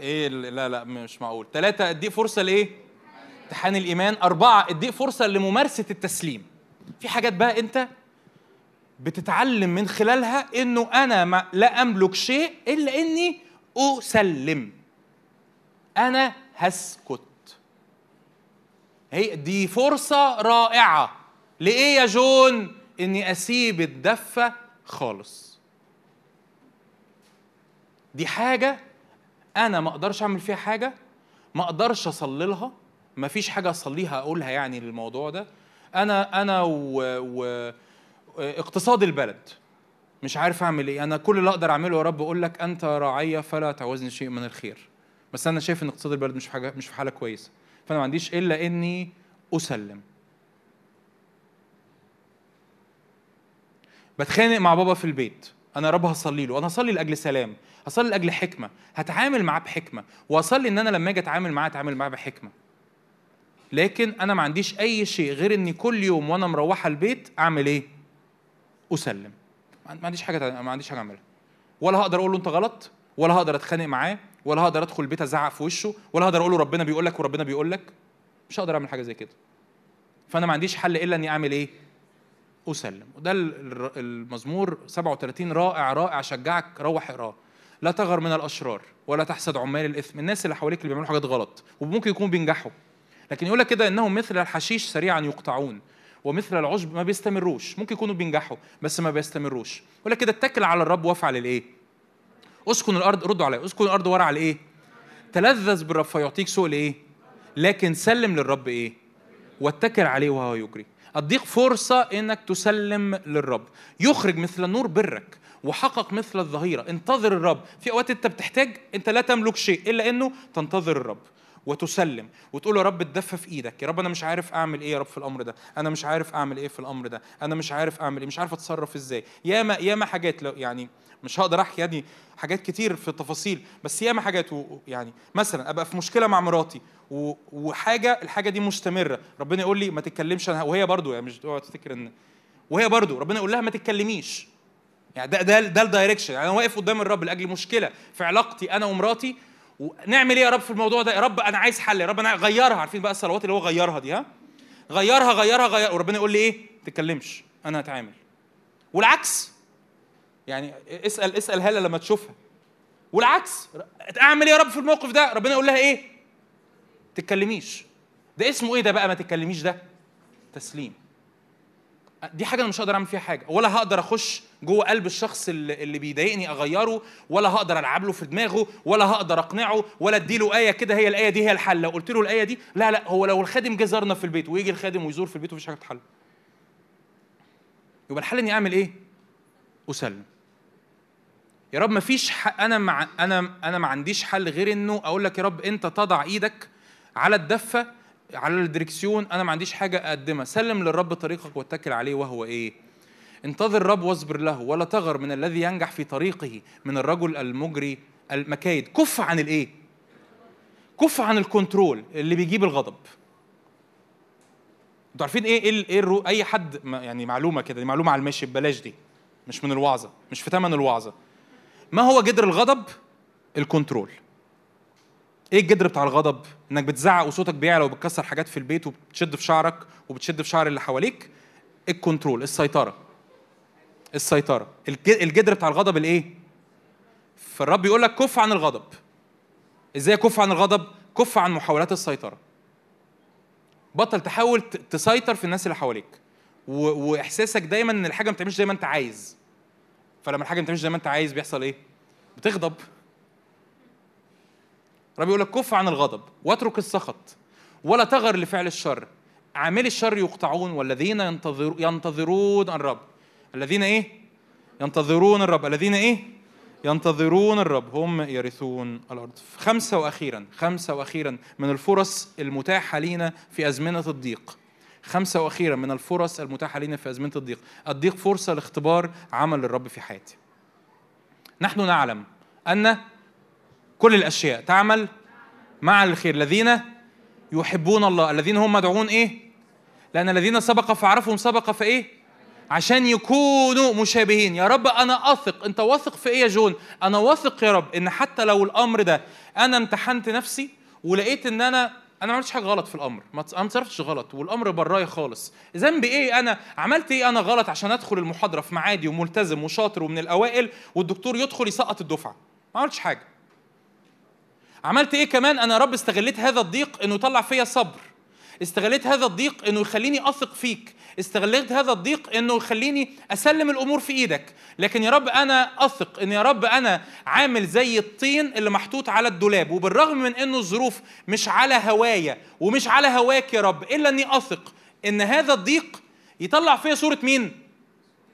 C: إيه لا لا مش معقول. ثلاثة أديك فرصة لإيه؟ امتحان الإيمان، أربعة أديك فرصة لممارسة التسليم. في حاجات بقى أنت بتتعلم من خلالها إنه أنا ما لا أملك شيء إلا إني أسلم أنا هسكت هي دي فرصة رائعة لإيه يا جون؟ إني أسيب الدفة خالص. دي حاجة أنا ما أقدرش أعمل فيها حاجة، ما أقدرش أصلي لها، ما فيش حاجة أصليها أقولها يعني للموضوع ده. أنا أنا و, و اقتصاد البلد مش عارف أعمل إيه. أنا كل اللي أقدر أعمله يا رب أقول لك أنت راعية فلا تعوزني شيء من الخير. بس أنا شايف إن اقتصاد البلد مش في حاجة مش في حالة كويسة. فأنا ما عنديش إلا إني أسلم. بتخانق مع بابا في البيت. أنا يا رب هصلي له. أنا هصلي لأجل سلام. هصلي لأجل حكمة. هتعامل معاه بحكمة. وأصلي إن أنا لما أجي أتعامل معاه أتعامل معاه بحكمة. لكن أنا ما عنديش أي شيء غير إني كل يوم وأنا مروحة البيت أعمل إيه؟ أسلم. ما عنديش حاجة ما عنديش حاجة أعملها. ولا هقدر أقول له أنت غلط ولا هقدر أتخانق معاه ولا هقدر أدخل البيت أزعق في وشه ولا هقدر أقول له ربنا بيقول لك وربنا بيقول لك. مش هقدر أعمل حاجة زي كده. فأنا ما عنديش حل إلا إني أعمل إيه؟ اسلم وده ال- ال- المزمور 37 رائع رائع شجعك روح اقراه. لا تغر من الأشرار ولا تحسد عمال الإثم. الناس اللي حواليك اللي بيعملوا حاجات غلط وممكن يكونوا بينجحوا. لكن يقول لك كده إنهم مثل الحشيش سريعا يقطعون ومثل العشب ما بيستمروش. ممكن يكونوا بينجحوا بس ما بيستمروش. ولا كده اتكل على الرب وافعل الإيه؟ اسكن الأرض ردوا عليا. اسكن الأرض ورا على إيه تلذذ بالرب فيعطيك سوء لايه لكن سلم للرب إيه؟ واتكل عليه وهو يجري. أديك فرصة إنك تسلم للرب. يخرج مثل النور برك وحقق مثل الظهيرة. انتظر الرب. في أوقات أنت بتحتاج أنت لا تملك شيء إلا إنه تنتظر الرب. وتسلم وتقول يا رب اتدفى في إيدك يا رب أنا مش عارف اعمل إيه يا رب في الامر ده أنا مش عارف اعمل إيه في الامر ده أنا مش عارف اعمل إيه مش عارف اتصرف إزاي. ياما ياما حاجات لو يعني مش هقدر احكي يعني حاجات كتير في التفاصيل بس ياما حاجات يعني مثلا ابقى في مشكلة مع مراتي وحاجة الحاجة دي مستمرة ربنا يقول لي ما تتكلمش أنا وهي برضو يعني مش تفتكر إن وهي برضو ربنا يقول لها ما تتكلميش. يعني ده ده ده الدايركشن يعني أنا واقف قدام الرب لأجل مشكلة في علاقتي أنا ومراتي ونعمل إيه يا رب في الموضوع ده؟ يا رب أنا عايز حل يا رب أنا غيرها. عارفين بقى الصلوات اللي هو غيرها دي ها؟ غيرها غيرها غير. وربنا يقول لي إيه؟ ما تتكلمش أنا هتعامل. والعكس يعني اسأل اسأل هالة لما تشوفها. والعكس اعمل إيه يا رب في الموقف ده؟ ربنا يقول لها إيه؟ تتكلميش. ده اسمه إيه ده بقى ما تتكلميش ده؟ تسليم. دي حاجة أنا مش هقدر أعمل فيها حاجة. ولا هقدر أخش جوه قلب الشخص اللي, اللي بيضايقني أغيره ولا هقدر ألعب له في دماغه ولا هقدر أقنعه ولا أديله آية كده هي الآية دي هي الحل. لو قلت له الآية دي لا لا هو لو الخادم جه زارنا في البيت ويجي الخادم ويزور في البيت ومفيش حاجة تتحل. يبقى الحل إني أعمل إيه؟ أسلم. يا رب ما فيش ح... أنا مع أنا أنا ما عنديش حل غير إنه أقول لك يا رب أنت تضع إيدك على الدفة على الدركسيون أنا ما عنديش حاجة أقدمها. سلم للرب طريقك واتكل عليه وهو إيه؟ انتظر الرب واصبر له ولا تغر من الذي ينجح في طريقه من الرجل المجري المكايد. كف عن الإيه؟ كف عن الكنترول اللي بيجيب الغضب. أنتوا عارفين إيه؟ إيه, إيه الرو... أي حد يعني معلومة كده معلومة على الماشي ببلاش دي. مش من الوعظة مش في ثمن الوعظة. ما هو جدر الغضب؟ ال control. إيه الجدر بتاع الغضب؟ انك بتزعق وصوتك بيعلى وبتكسر حاجات في البيت وبتشد في شعرك وبتشد في شعر اللي حواليك؟ ال control السيطرة. السيطرة. الج- الجدر بتاع الغضب الايه؟ فالرب يقول لك كف عن الغضب. إزاي كف عن الغضب؟ كف عن محاولات السيطرة. بطل تحاول تسيطر في الناس اللي حواليك. وإحساسك دايما إن الحاجة ما بتعملش زي ما أنت عايز. فلما الحاجة ما بتعملش زي ما أنت عايز بيحصل إيه؟ بتغضب. الرب يقول لك كف عن الغضب واترك السخط ولا تغر لفعل الشر. عاملي الشر يقطعون والذين ينتظر ينتظرون الرب. الذين إيه؟ ينتظرون الرب. الذين إيه؟ ينتظرون الرب. هم يرثون الأرض. خمسة وأخيرا خمسة وأخيرا من الفرص المتاحة لينا في أزمنة الضيق. خمسة وأخيرا من الفرص المتاحة لينا في أزمنة الضيق. الضيق فرصة لاختبار عمل الرب في حياتي. نحن نعلم أن كل الأشياء. تعمل مع الخير. الذين يحبون الله. الذين هم مدعون إيه؟ لأن الذين سبق فعرفهم سبق فإيه؟ عشان يكونوا مشابهين. يا رب أنا أثق. أنت واثق في إيه يا جون؟ أنا واثق يا رب إن حتى لو الأمر ده أنا امتحنت نفسي ولقيت إن أنا أنا ما عملتش حاجة غلط في الأمر. ما اتصرفتش غلط. والأمر براي خالص. ذنبي إيه أنا؟ عملت إيه أنا غلط عشان أدخل المحاضرة في ميعادي وملتزم وشاطر ومن الأوائل والدكتور يدخل يسقط الدفعة؟ ما عملتش حاجة. عملت إيه كمان؟ أنا يا رب استغليت هذا الضيق إنه يطلع فيا صبر. استغليت هذا الضيق إنه يخليني أثق فيك. استغليت هذا الضيق إنه يخليني أسلم الأمور في إيدك. لكن يا رب أنا أثق إن يا رب أنا عامل زي الطين اللي محطوط على الدولاب. وبالرغم من إنه الظروف مش على هوايا ومش على هواك يا رب إلا إني أثق إن هذا الضيق يطلع فيا صورة مين؟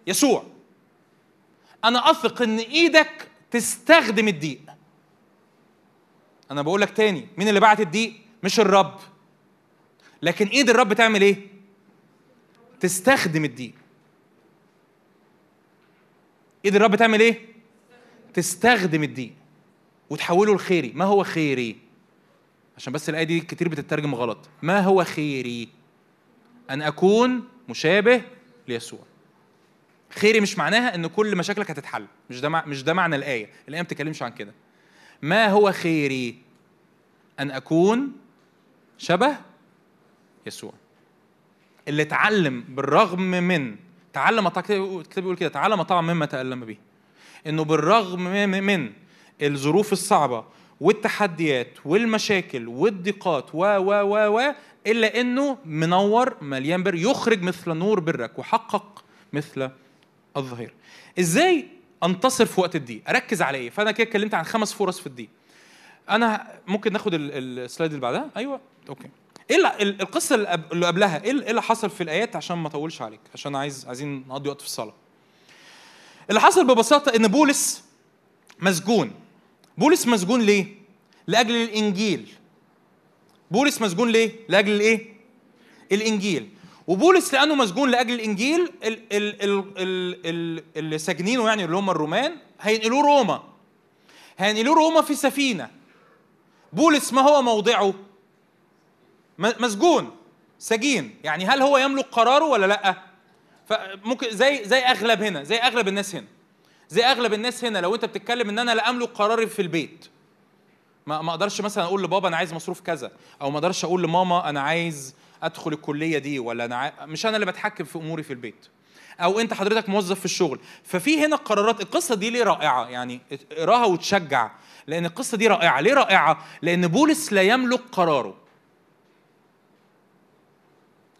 C: يسوع. أنا أثق إن إيدك تستخدم الضيق. أنا بقول لك تاني مين اللي بعت الضيق؟ مش الرب. لكن إيد الرب تعمل إيه؟ تستخدم الضيق. إيد الرب تعمل إيه؟ تستخدم الضيق. وتحوله لخيري. ما هو خيري؟ عشان بس الآية دي كتير بتترجم غلط. ما هو خيري؟ أن أكون مشابه ليسوع. خيري مش معناها إن كل مشاكلك هتتحل. مش ده. مش ده معنى الآية. الآية ما بتتكلمش عن كده. ما هو خيري؟ أن أكون شبه يسوع. اللي اتعلم بالرغم من تعلم الكتاب بيقول كده تعلم طعم مما تألم به. إنه بالرغم من من الظروف الصعبة والتحديات والمشاكل والضيقات و و و و إلا إنه منور مليان بر يخرج مثل نور برك وحقق مثل الظهير. إزاي أنتصر في وقت الضيق؟ أركز على إيه؟ فأنا كده اتكلمت عن خمس فرص في الضيق. أنا ممكن ناخد ال- ال slide اللي بعدها؟ أيوه. okay. إيه القصة اللي قب- اللي قبلها؟ إيه اللي- إيه حصل في الآيات عشان ما أطولش عليك؟ عشان عايز عايزين نقضي وقت في الصلاة. اللي حصل ببساطة إن بولس مسجون. بولس مسجون ليه؟ لأجل الإنجيل. بولس مسجون ليه؟ لأجل الإيه؟ الإنجيل. وبولس لأنه مسجون لأجل الإنجيل ال- ال- ال- ال- ال- اللي ساجنينه يعني اللي هم الرومان هينقلوه روما. هينقلوه روما في سفينة. بولس ما هو موضعه؟ مسجون سجين. يعني هل هو يملك قراره ولا لأ؟ فممكن زي زي أغلب هنا زي أغلب الناس هنا. زي أغلب الناس هنا لو أنت بتتكلم إن أنا لا أملك قراري في البيت. ما ما أقدرش مثلا أقول لبابا أنا عايز مصروف كذا أو ما أقدرش أقول لماما أنا عايز أدخل الكلية دي ولا أنا عاي... مش أنا اللي بتحكم في أموري في البيت. أو أنت حضرتك موظف في الشغل. ففي هنا قرارات القصة دي ليه رائعة؟ يعني اقراها وتشجع. لأن القصة دي رائعة. ليه رائعة؟ لأن بولس لا يملك قراره.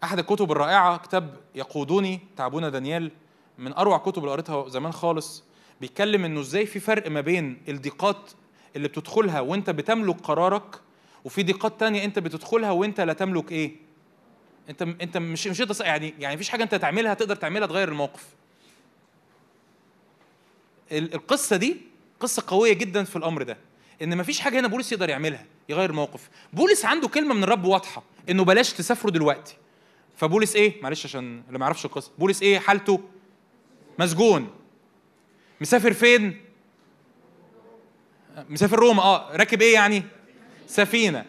C: أحد الكتب الرائعة كتاب يقودوني تعبونا دانيال من أروع كتب اللي قريتها زمان خالص بيتكلم إنه إزاي في فرق ما بين الضيقات اللي بتدخلها وإنت بتملك قرارك وفي ضيقات تانية إنت بتدخلها وإنت لا تملك إيه؟ إنت إنت مش مش يعني يعني مفيش حاجة إنت تعملها تقدر تعملها تغير الموقف. ال- القصة دي قصة قوية جدا في الأمر ده إن مفيش حاجة هنا بولس يقدر يعملها يغير الموقف. بولس عنده كلمة من الرب واضحة إنه بلاش تسافروا دلوقتي. فبولس إيه؟ معلش عشان اللي ما يعرفش القصة. بولس إيه؟ حالته مسجون. مسافر فين؟ مسافر روما. آه راكب إيه يعني؟ سفينة.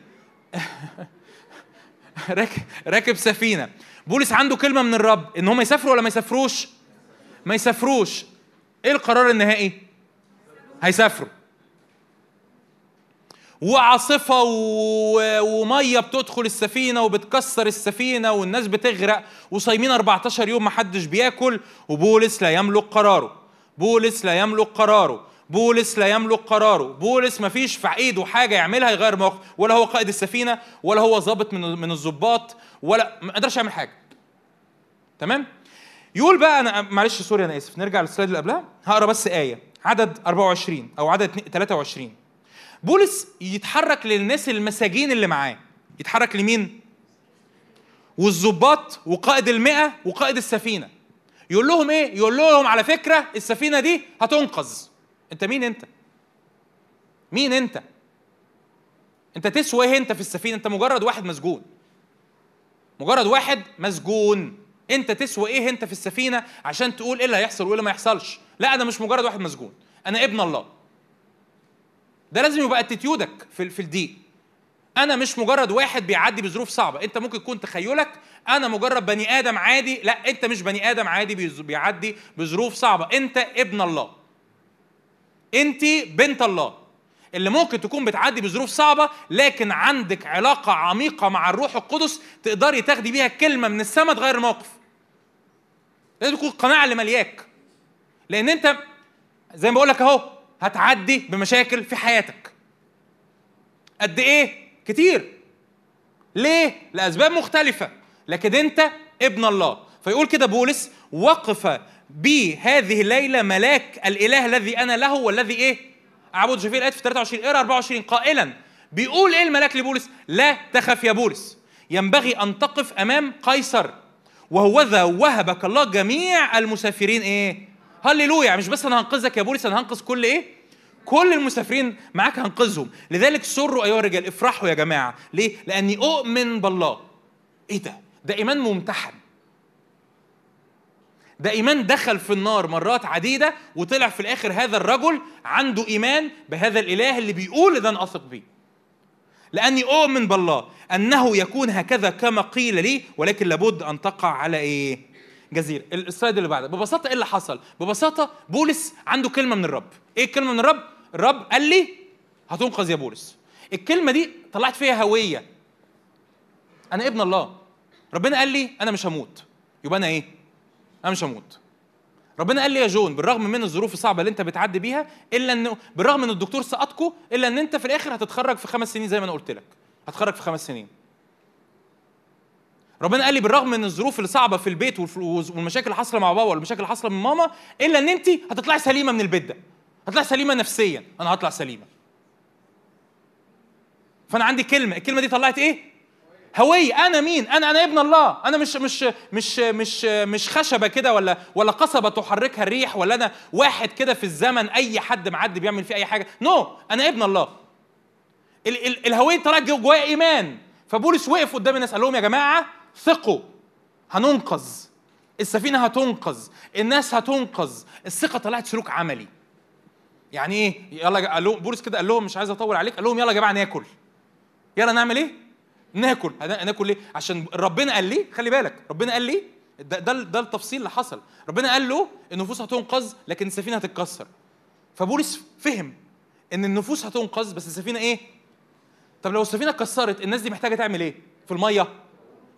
C: راكب راكب سفينة. بولس عنده كلمة من الرب إن هم يسافروا ولا ما يسافروش؟ ما يسافروش. إيه القرار النهائي؟ هيسافروا. وعاصفة. ومية بتدخل السفينة وبتكسر السفينة والناس بتغرق وصايمين 14 يوم محدش بياكل وبولس لا يملك قراره. بولس لا يملك قراره. بولس لا يملك قراره. بولس ما فيش في ايده حاجة يعملها يغير موقف. ولا هو قائد السفينة ولا هو ضابط من من الضباط ولا ما قدرش يعمل حاجة. تمام؟ يقول بقى أنا معلش سوري أنا آسف نرجع للسلايد اللي قبلها. هقرأ بس آية. عدد 24 أو عدد 23 بولس يتحرك للناس المساجين اللي معاه. يتحرك لمين؟ والظباط وقائد المئة وقائد السفينة. يقول لهم إيه؟ يقول لهم على فكرة السفينة دي هتنقذ. أنت مين أنت؟ مين أنت؟ أنت تسوى إيه أنت في السفينة؟ أنت مجرد واحد مسجون. مجرد واحد مسجون. أنت تسوى إيه أنت في السفينة عشان تقول إيه اللي هيحصل وإيه اللي ما يحصلش؟ لا أنا مش مجرد واحد مسجون أنا ابن الله. ده لازم يبقى اتيتيودك في في الضيق أنا مش مجرد واحد بيعدي بظروف صعبة. أنت ممكن يكون تخيلك أنا مجرد بني آدم عادي. لا أنت مش بني آدم عادي بيعدي بظروف صعبة. أنت ابن الله. أنت بنت الله. اللي ممكن تكون بتعدي بظروف صعبة لكن عندك علاقة عميقة مع الروح القدس تقدري تاخدي بيها كلمة من السماء تغير الموقف. لازم تكون القناعه اللي ملياك لأن انت زي ما بقول لك اهو هتعدي بمشاكل في حياتك. قد إيه؟ كتير. ليه؟ لأسباب مختلفة. لكن انت ابن الله. فيقول كده بولس وقف بي هذه الليلة ملاك الإله الذي أنا له والذي إيه؟ أعبد. شوفي الايه في 23 اقرا 24 قائلا. بيقول إيه الملاك لبولس؟ لا تخف يا بولس. ينبغي أن تقف أمام قيصر وهوذا وهبك الله جميع المسافرين. إيه؟ هللويا. مش بس أنا هنقذك يا بولس أنا هنقذ كل إيه؟ كل المسافرين معاك هنقذهم. لذلك سروا أيها الرجال افرحوا يا جماعة. ليه؟ لأني أؤمن بالله. إيه ده؟ ده إيمان ممتحن. ده إيمان دخل في النار مرات عديدة وطلع في الآخر هذا الرجل عنده إيمان بهذا الإله اللي بيقول ده أنا أثق بيه. لأني أؤمن بالله أنه يكون هكذا كما قيل لي ولكن لابد أن تقع على إيه؟ جزيرة. السلايد اللي بعده ببساطة إيه اللي حصل؟ ببساطة بولس عنده كلمة من الرب. إيه الكلمة من الرب؟ الرب قال لي هتنقذ يا بولس. الكلمة دي طلعت فيها هوية. أنا ابن الله. ربنا قال لي أنا مش هموت. يبقى أنا إيه؟ أنا مش هموت. ربنا قال لي يا جون بالرغم من الظروف الصعبة اللي أنت بتعدي بيها إلا انه بالرغم إن الدكتور سقطكوا إلا إن أنت في الآخر هتتخرج في خمس سنين زي ما أنا قلت لك. هتخرج في خمس سنين. ربنا قال لي بالرغم من الظروف اللي صعبه في البيت والمشاكل اللي حاصلة مع بابا والمشاكل اللي حاصلة من ماما إلا إن انت هتطلعي سليمة من البيت ده. هتطلعي سليمة نفسيا. أنا هطلع سليمة. فأنا عندي كلمة. الكلمة دي طلعت إيه؟ هوية. أنا مين؟ أنا أنا ابن الله، أنا مش مش مش مش مش خشبة كده ولا ولا قصبة تحركها الريح ولا أنا واحد كده في الزمن أي حد معدي بيعمل فيه أي حاجة، نو no. أنا ابن الله. ال ال الهوية طلعت جو- جوايا إيمان، فبولس وقف قدام الناس قال لهم يا جماعة ثقوا هننقذ السفينة هتنقذ، الناس هتنقذ، الثقة طلعت سلوك عملي. يعني إيه؟ يلا قال لهم بولس كده قال لهم مش عايز أطول عليك، قال لهم يلا يا جماعة ناكل. يلا نعمل إيه؟ ناكل ناكل ليه؟ عشان ربنا قال لي خلي بالك ربنا قال لي ده ده, ده التفصيل اللي حصل ربنا قال له النفوس هتنقذ لكن السفينة هتتكسر فبولس فهم إن النفوس هتنقذ بس السفينة إيه؟ طب لو السفينة اتكسرت الناس دي محتاجة تعمل إيه؟ في المية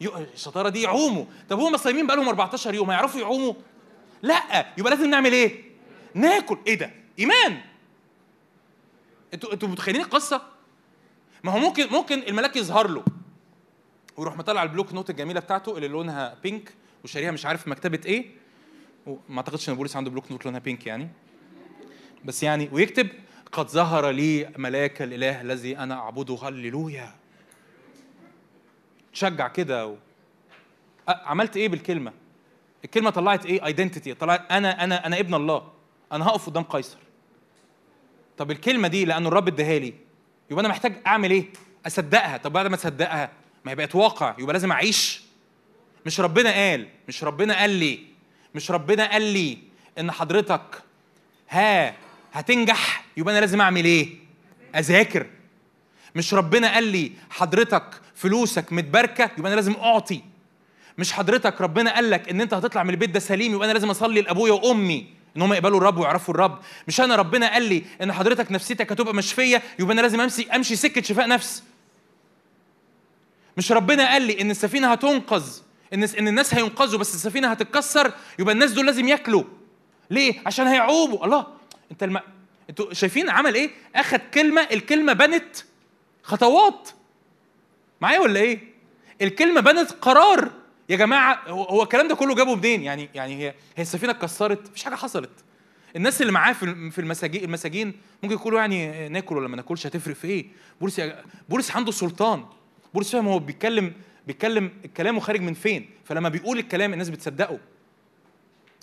C: الشطاره دي يعوموا طب هم صايمين بقالهم 14 يوم هيعرفوا يعوموا؟ لا يبقى لازم نعمل إيه؟ ناكل إيه ده؟ إيمان أنتوا أنتوا متخيلين القصة؟ ما هو ممكن ممكن الملاك يظهر له ويروح مطلع ال block note الجميلة بتاعته اللي لونها pink وشاريها مش عارف مكتبة إيه وما أعتقدش إن بولس عنده block note لونها pink يعني بس يعني ويكتب قد ظهر لي ملاك الإله الذي أنا أعبده هللويا تشجع كده و... عملت إيه بالكلمة؟ الكلمة طلعت إيه؟ identity طلعت أنا أنا أنا ابن الله. أنا هقف قدام قيصر. طب الكلمة دي لأن الرب اداها لي يبقى أنا محتاج أعمل إيه؟ أصدقها. طب بعد ما أصدقها ما هي بقت واقع يبقى لازم أعيش. مش ربنا قال مش ربنا قال لي مش ربنا قال لي إن حضرتك ها هتنجح يبقى أنا لازم أعمل إيه؟ أذاكر. مش ربنا قال لي حضرتك فلوسك متباركة يبقى أنا لازم أعطي. مش حضرتك ربنا قال لك إن أنت هتطلع من البيت ده سليم يبقى أنا لازم أصلي لأبويا وأمي إن هم يقبلوا الرب ويعرفوا الرب. مش أنا ربنا قال لي إن حضرتك نفسيتك هتبقى مشفيه يبقى أنا لازم امشي أمشي سكة شفاء نفس. مش ربنا قال لي إن السفينة هتنقذ إن إن الناس هينقذوا بس السفينة هتتكسر يبقى الناس دول لازم ياكلوا. ليه؟ عشان هيعوبوا. الله أنت الم... أنتوا شايفين عمل إيه؟ اخد كلمة الكلمة بنت خطوات. معايا ولا إيه؟ الكلمة بنت قرار. يا جماعة هو الكلام ده كله جابه منين؟ يعني يعني هي هي السفينة اتكسرت؟ مفيش حاجة حصلت. الناس اللي معاه في في المساجين المساجين ممكن يقولوا يعني ناكل ولا ما ناكلش هتفرق في إيه؟ بولس بولس عنده سلطان. بولس فاهم هو بيتكلم بيتكلم الكلام خارج من فين. فلما بيقول الكلام الناس بتصدقه.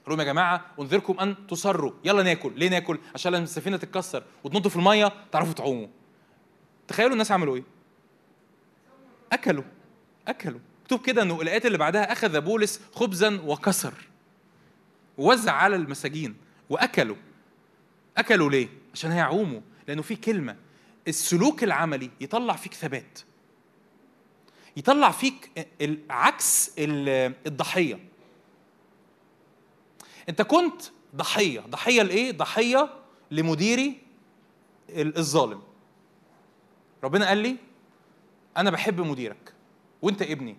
C: لهم يا جماعة انذركم أن تصروا. يلا ناكل. ليه ناكل؟ عشان لما السفينة تتكسر وتنطوا في المية تعرفوا تعوموا. تخيلوا الناس عملوا إيه؟ أكلوا أكلوا. مكتوب كده إنه الآيات اللي بعدها أخذ بولس خبزا وكسر ووزع على المساجين وأكلوا. أكلوا ليه؟ عشان هيعوموا لأنه في كلمة السلوك العملي يطلع فيك ثبات. يطلع فيك عكس ال- الضحية. أنت كنت ضحية. ضحية لإيه؟ ضحية لمديري ال- الظالم. ربنا قال لي أنا بحب مديرك. وأنت ابني.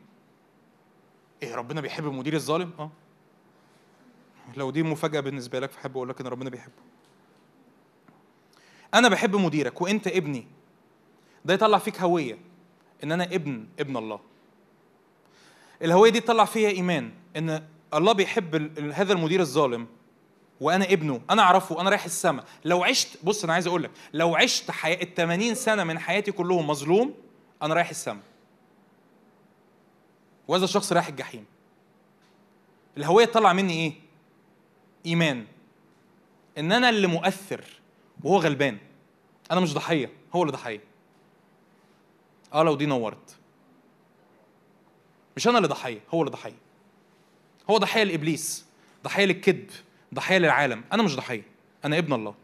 C: إيه ربنا بيحب المدير الظالم؟ آه. لو دي مفاجأة بالنسبة لك فحب أقول لك إن ربنا بيحبه. أنا بحب مديرك وأنت ابني. ده يطلع فيك هوية إن أنا ابن ابن الله. الهوية دي تطلع فيها إيمان إن الله بيحب هذا المدير الظالم وأنا ابنه. أنا أعرفه أنا رايح السماء. لو عشت بص أنا عايز أقول لك لو عشت حياة ال 80 سنة من حياتي كلهم مظلوم أنا رايح السماء وهذا الشخص رايح الجحيم. الهوية تطلع مني إيه؟ إيمان. إن أنا اللي مؤثر وهو غلبان. أنا مش ضحية هو اللي ضحية. آه لو دي نورت. مش أنا اللي ضحية هو اللي ضحية. هو ضحية لإبليس ضحية للكذب ضحية للعالم. أنا مش ضحية أنا ابن الله.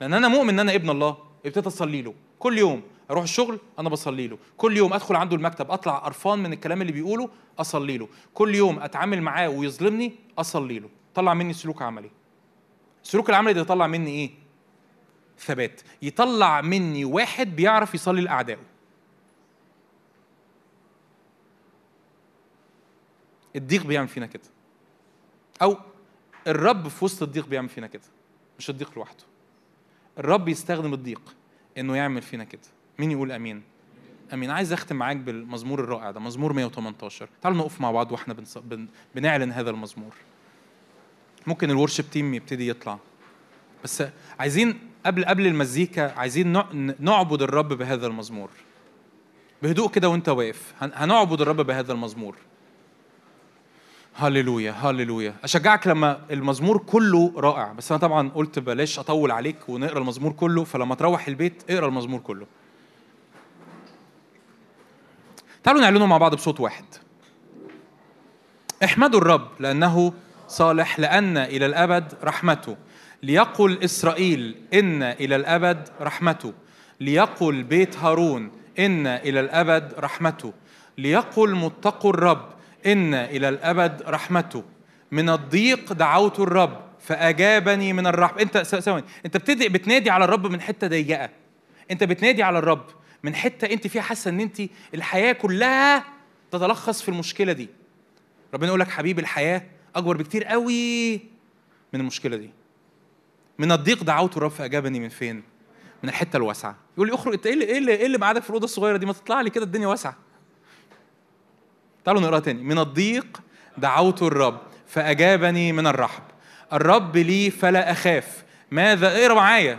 C: لأن أنا مؤمن إن أنا ابن الله ابتديت أصلي له. كل يوم أروح الشغل أنا بصلي له. كل يوم ادخل عنده المكتب اطلع قرفان من الكلام اللي بيقوله اصلي له. كل يوم اتعامل معاه ويظلمني اصلي له. طلع مني سلوك عملي. السلوك العملي ده يطلع مني إيه؟ ثبات. يطلع مني واحد بيعرف يصلي لأعدائه. الضيق بيعمل فينا كده. أو الرب في وسط الضيق بيعمل فينا كده مش الضيق لوحده. الرب يستخدم الضيق إنه يعمل فينا كده. مين يقول أمين؟ أمين. عايز أختم معاك بالمزمور الرائع ده مزمور 118 تعالوا نقف مع بعض وإحنا بنص... بن... بنعلن هذا المزمور. ممكن الورشب تيم يبتدي يطلع. بس عايزين قبل قبل المزيكا عايزين نع- نعبد الرب بهذا المزمور. بهدوء كده وإنت واقف. هن- هنعبد الرب بهذا المزمور. هللويا هللويا. أشجعك لما المزمور كله رائع. بس أنا طبعا قلت بلاش أطول عليك ونقرأ المزمور كله فلما تروح البيت اقرأ المزمور كله. تعالوا نعلنه مع بعض بصوت واحد. احمدوا الرب لأنه صالح لأن إلى الأبد رحمته. ليقل إسرائيل إن إلى الأبد رحمته. ليقل بيت هارون إن إلى الأبد رحمته. ليقل متقوا الرب إن إلى الأبد رحمته. من الضيق دعوت الرب فأجابني من الرحمة. أنت ثواني. أنت بتدي بتنادي على الرب من حتة ضيقة. أنت بتنادي على الرب. من حتة أنت فيها حاسة إن أنت الحياة كلها تتلخص في المشكلة دي. ربنا يقول لك حبيبي الحياة أكبر بكتير قوي من المشكلة دي. من الضيق دعوت الرب فأجابني من فين؟ من الحتة الواسعة. يقول لي اخرج إنت إيه اللي إيه اللي, إيه مقعدك في الأوضة الصغيرة دي؟ ما تطلع لي كده الدنيا واسعة. تعالوا نقراها تاني. من الضيق دعوت الرب فأجابني من الرحب. الرب لي فلا أخاف. ماذا؟ اقرا معايا؟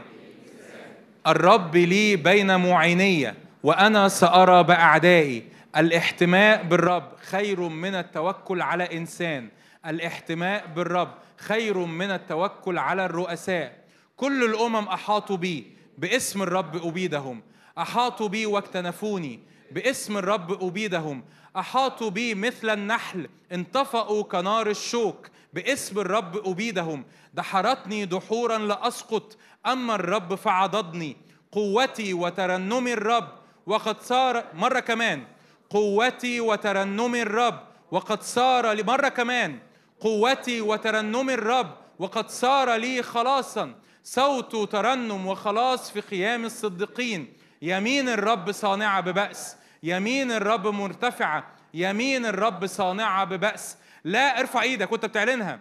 C: الرب لي بين معيني وأنا سأرى بأعدائي. الاحتماء بالرب خير من التوكل على إنسان. الاحتماء بالرب خير من التوكل على الرؤساء. كل الأمم أحاطوا بي باسم الرب أبيدهم. أحاطوا بي واكتنفوني باسم الرب أبيدهم. أحاطوا بي مثل النحل انطفأوا كنار الشوك باسم الرب أبيدهم. دحرتني دحورا لأسقط أما الرب فعضدني قوتي وترنمي الرب وقد صار مرة كمان قوتي وترنمي الرب وقد صار لي مرة كمان قوتي وترنمي الرب وقد صار لي خلاصا صوت ترنم وخلاص في قيام الصديقين. يمين الرب صانعة ببأس يمين الرب مرتفعة يمين الرب صانعة ببأس. لا ارفع إيدك وانت بتعلنها.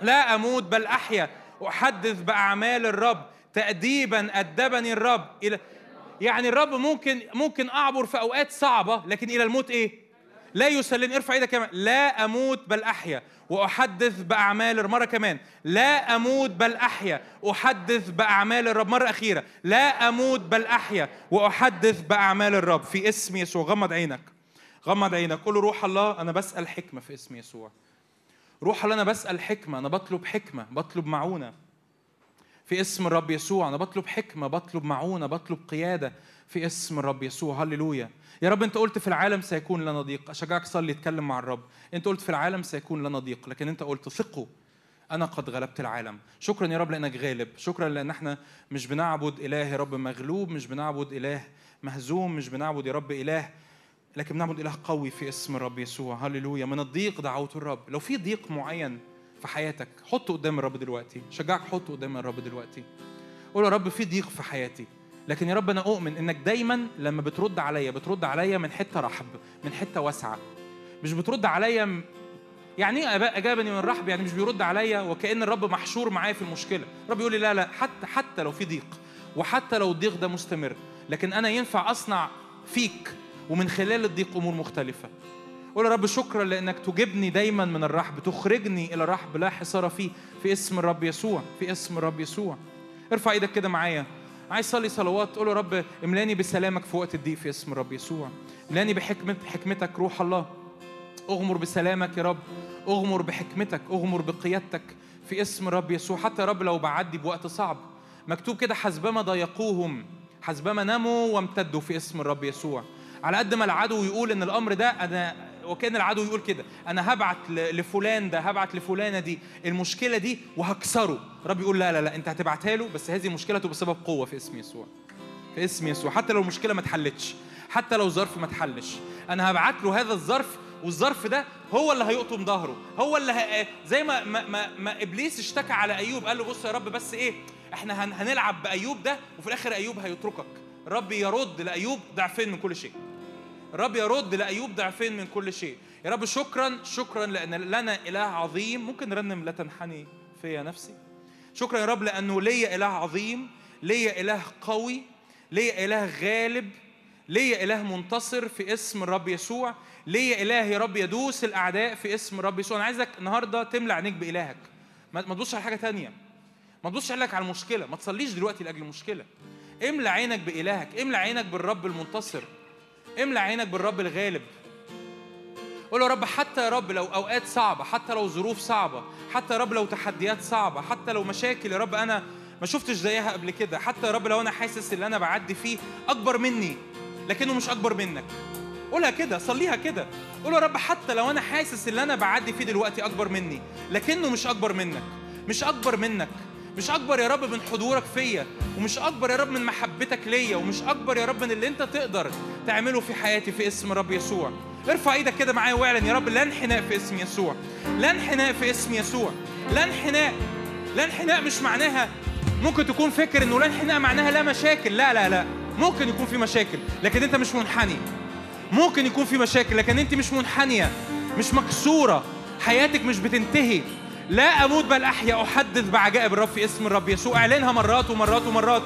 C: لا أموت بل أحيا أحدث بأعمال الرب. تأديبا أدبني الرب إلى يعني الرب ممكن ممكن أعبر في أوقات صعبة لكن إلى الموت إيه؟ لا يسلمني ارفع إيدك كمان. لا أموت بل أحيا. وأحدث بأعمال مرة كمان. لا أموت بل أحيا. أحدث بأعمال الرب. مرة أخيرة. لا أموت بل أحيا. وأحدث بأعمال الرب. في اسم يسوع. غمض عينك. غمض عينك. قول روح الله أنا بسأل حكمة في اسم يسوع. روح الله أنا بسأل حكمة. أنا بطلب حكمة. بطلب معونة. في اسم الرب يسوع. أنا بطلب حكمة بطلب معونة بطلب قيادة في اسم الرب يسوع. هللويا. يا رب أنت قلت في العالم سيكون لنا ضيق أشجعك صلي اتكلم مع الرب. أنت قلت في العالم سيكون لنا ضيق لكن أنت قلت ثقوا. أنا قد غلبت العالم. شكرا يا رب لأنك غالب. شكرا لأن إحنا مش بنعبد إله يا رب مغلوب مش بنعبد إله مهزوم مش بنعبد يا رب إله لكن بنعبد إله قوي في اسم الرب يسوع. هللويا. من الضيق دعوت الرب. لو في ضيق معين في حياتك. حطه قدام الرب دلوقتي. شجعك حطه قدام الرب دلوقتي. قول يا رب في ضيق في حياتي. لكن يا رب أنا أؤمن إنك دايما لما بترد عليا بترد عليا من حتة رحب من حتة واسعة. مش بترد عليا يعني إيه إجابني من الرحب يعني مش بيرد عليا وكأن الرب محشور معايا في المشكلة. الرب يقول لي لا لا حتى حتى لو في ضيق. وحتى لو الضيق ده مستمر. لكن أنا ينفع أصنع فيك ومن خلال الضيق أمور مختلفة. قول يا رب شكرا لأنك تجيبني دايما من الرحب تخرجني إلى الرحب لا حصار فيه في اسم الرب يسوع في اسم الرب يسوع. ارفع إيدك كده معايا. عايز صلي صلوات قول يا رب املاني بسلامك في وقت الضيق في اسم الرب يسوع. املاني بحكمة حكمتك روح الله. أغمر بسلامك يا رب. أغمر بحكمتك أغمر بقيادتك في اسم الرب يسوع. حتى يا رب لو بعدي بوقت صعب مكتوب كده حسبما ضايقوهم حسبما نموا وامتدوا في اسم الرب يسوع. على قد ما العدو يقول إن الأمر ده أنا وكان العدو يقول كده أنا هبعت لفلان ده هبعت لفلانة دي المشكلة دي وهكسره. الرب يقول لا لا لا أنت هتبعتها له بس هذه المشكلة تبقى سبب قوة في اسم يسوع في اسم يسوع حتى لو المشكلة ما اتحلتش حتى لو ظرف ما اتحلش. أنا هبعت له هذا الظرف والظرف ده هو اللي هيقطم ظهره هو اللي ه... زي ما ما, ما ما إبليس اشتكى على أيوب قال له بص يا رب بس إيه إحنا هن... هنلعب بأيوب ده وفي الآخر أيوب هيتركك. الرب يرد لأيوب ضعفين من كل شيء. الرب يرد لأيوب ضعفين من كل شيء. يا رب شكرا شكرا لأن لنا إله عظيم. ممكن نرنم لا تنحني فيا نفسي. شكرا يا رب لأنه ليا إله عظيم ليا إله قوي ليا إله غالب ليا إله منتصر في اسم الرب يسوع ليا إله يا رب يدوس الأعداء في اسم الرب يسوع. أنا عايزك النهاردة تملى عينيك بإلهك. ما تبصش على حاجة تانية. ما تبصش على المشكلة. ما تصليش دلوقتي لأجل المشكلة. املى عينك بإلهك. املى عينك بالرب المنتصر. املى عينك بالرب الغالب. قول يا رب حتى يا رب لو أوقات صعبة حتى لو ظروف صعبة حتى يا رب لو تحديات صعبة حتى لو مشاكل يا رب أنا ما شفتش زيها قبل كده. حتى يا رب لو أنا حاسس اللي أنا بعدي فيه أكبر مني لكنه مش أكبر منك. قولها كده صليها كده. قول يا رب حتى لو أنا حاسس اللي أنا بعدي فيه دلوقتي أكبر مني لكنه مش أكبر منك مش أكبر منك. مش أكبر يا رب من حضورك فيا ومش أكبر يا رب من محبتك ليا ومش أكبر يا رب من اللي أنت تقدر تعمله في حياتي في اسم الرب يسوع. ارفع إيدك كده معايا واعلن يا رب لا انحناء في اسم يسوع. لا انحناء في اسم يسوع. لا انحناء لا انحناء مش معناها ممكن تكون فكر إنه لا انحناء معناها لا مشاكل. لا لا لا. ممكن يكون في مشاكل لكن أنت مش منحني. ممكن يكون في مشاكل لكن أنت مش منحنية مش مكسورة. حياتك مش بتنتهي. لا أموت بل أحيا. أحدث بعجائب الرب في اسم الرب يسوع. إعلنها مرات ومرات ومرات.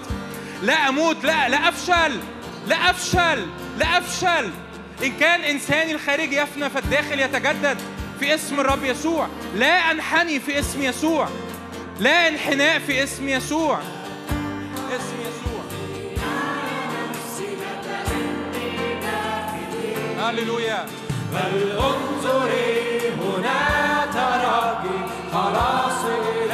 C: لا أموت. لا لا أفشل. لا أفشل. لا أفشل. إن كان إنساني الخارجي يفنى فالداخل يتجدد في اسم الرب يسوع. لا أنحني في اسم يسوع. لا انحناء في اسم يسوع. اسم يسوع. هللويا.
A: بل انظري هنا تراجي خلاص إلهك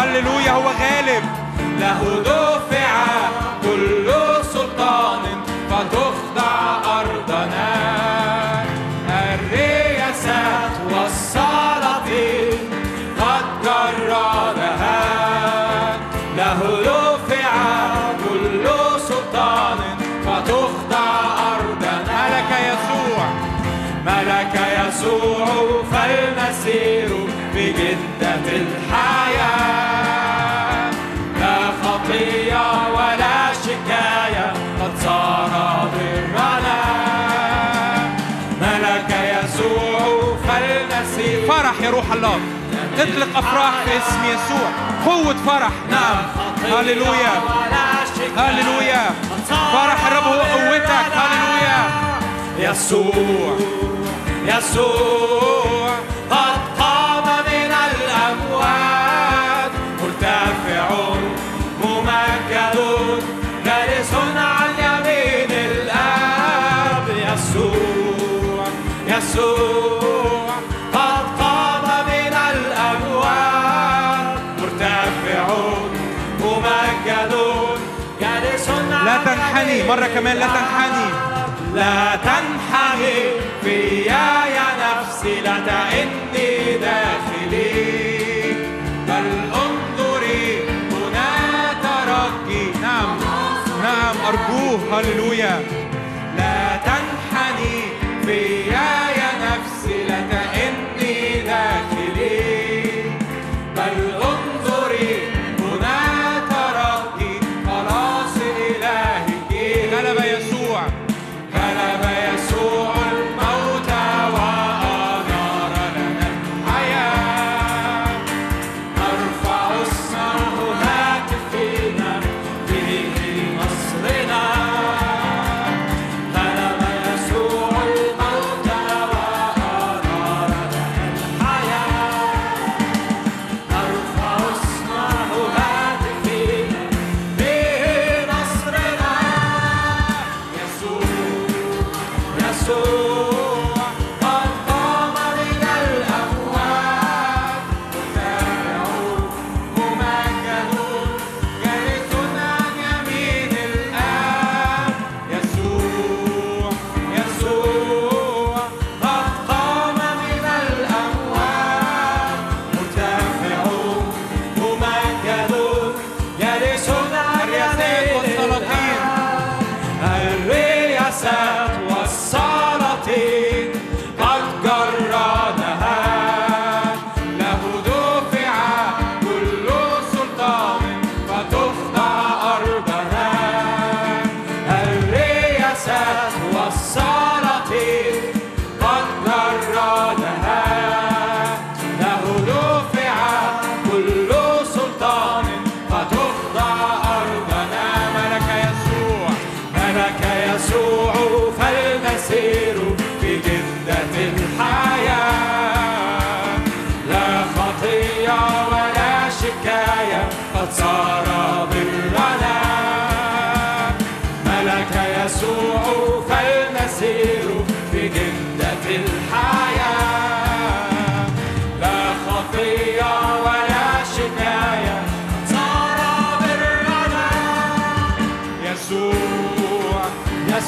C: هللويا هو غالب
A: له دفع
C: اطلق أفراح في اسم يسوع. قوة فرح. نعم. هللويا. هللويا. فرح الرب هو قوتك. هللويا.
A: يسوع. يسوع. قد
C: تنحني مرة كمان لا تنحني.
A: لا تنحني فيا يا نفسي لا تئني داخلي. بل انظري هنا تركي
C: نعم نعم أرجوه. هللويا.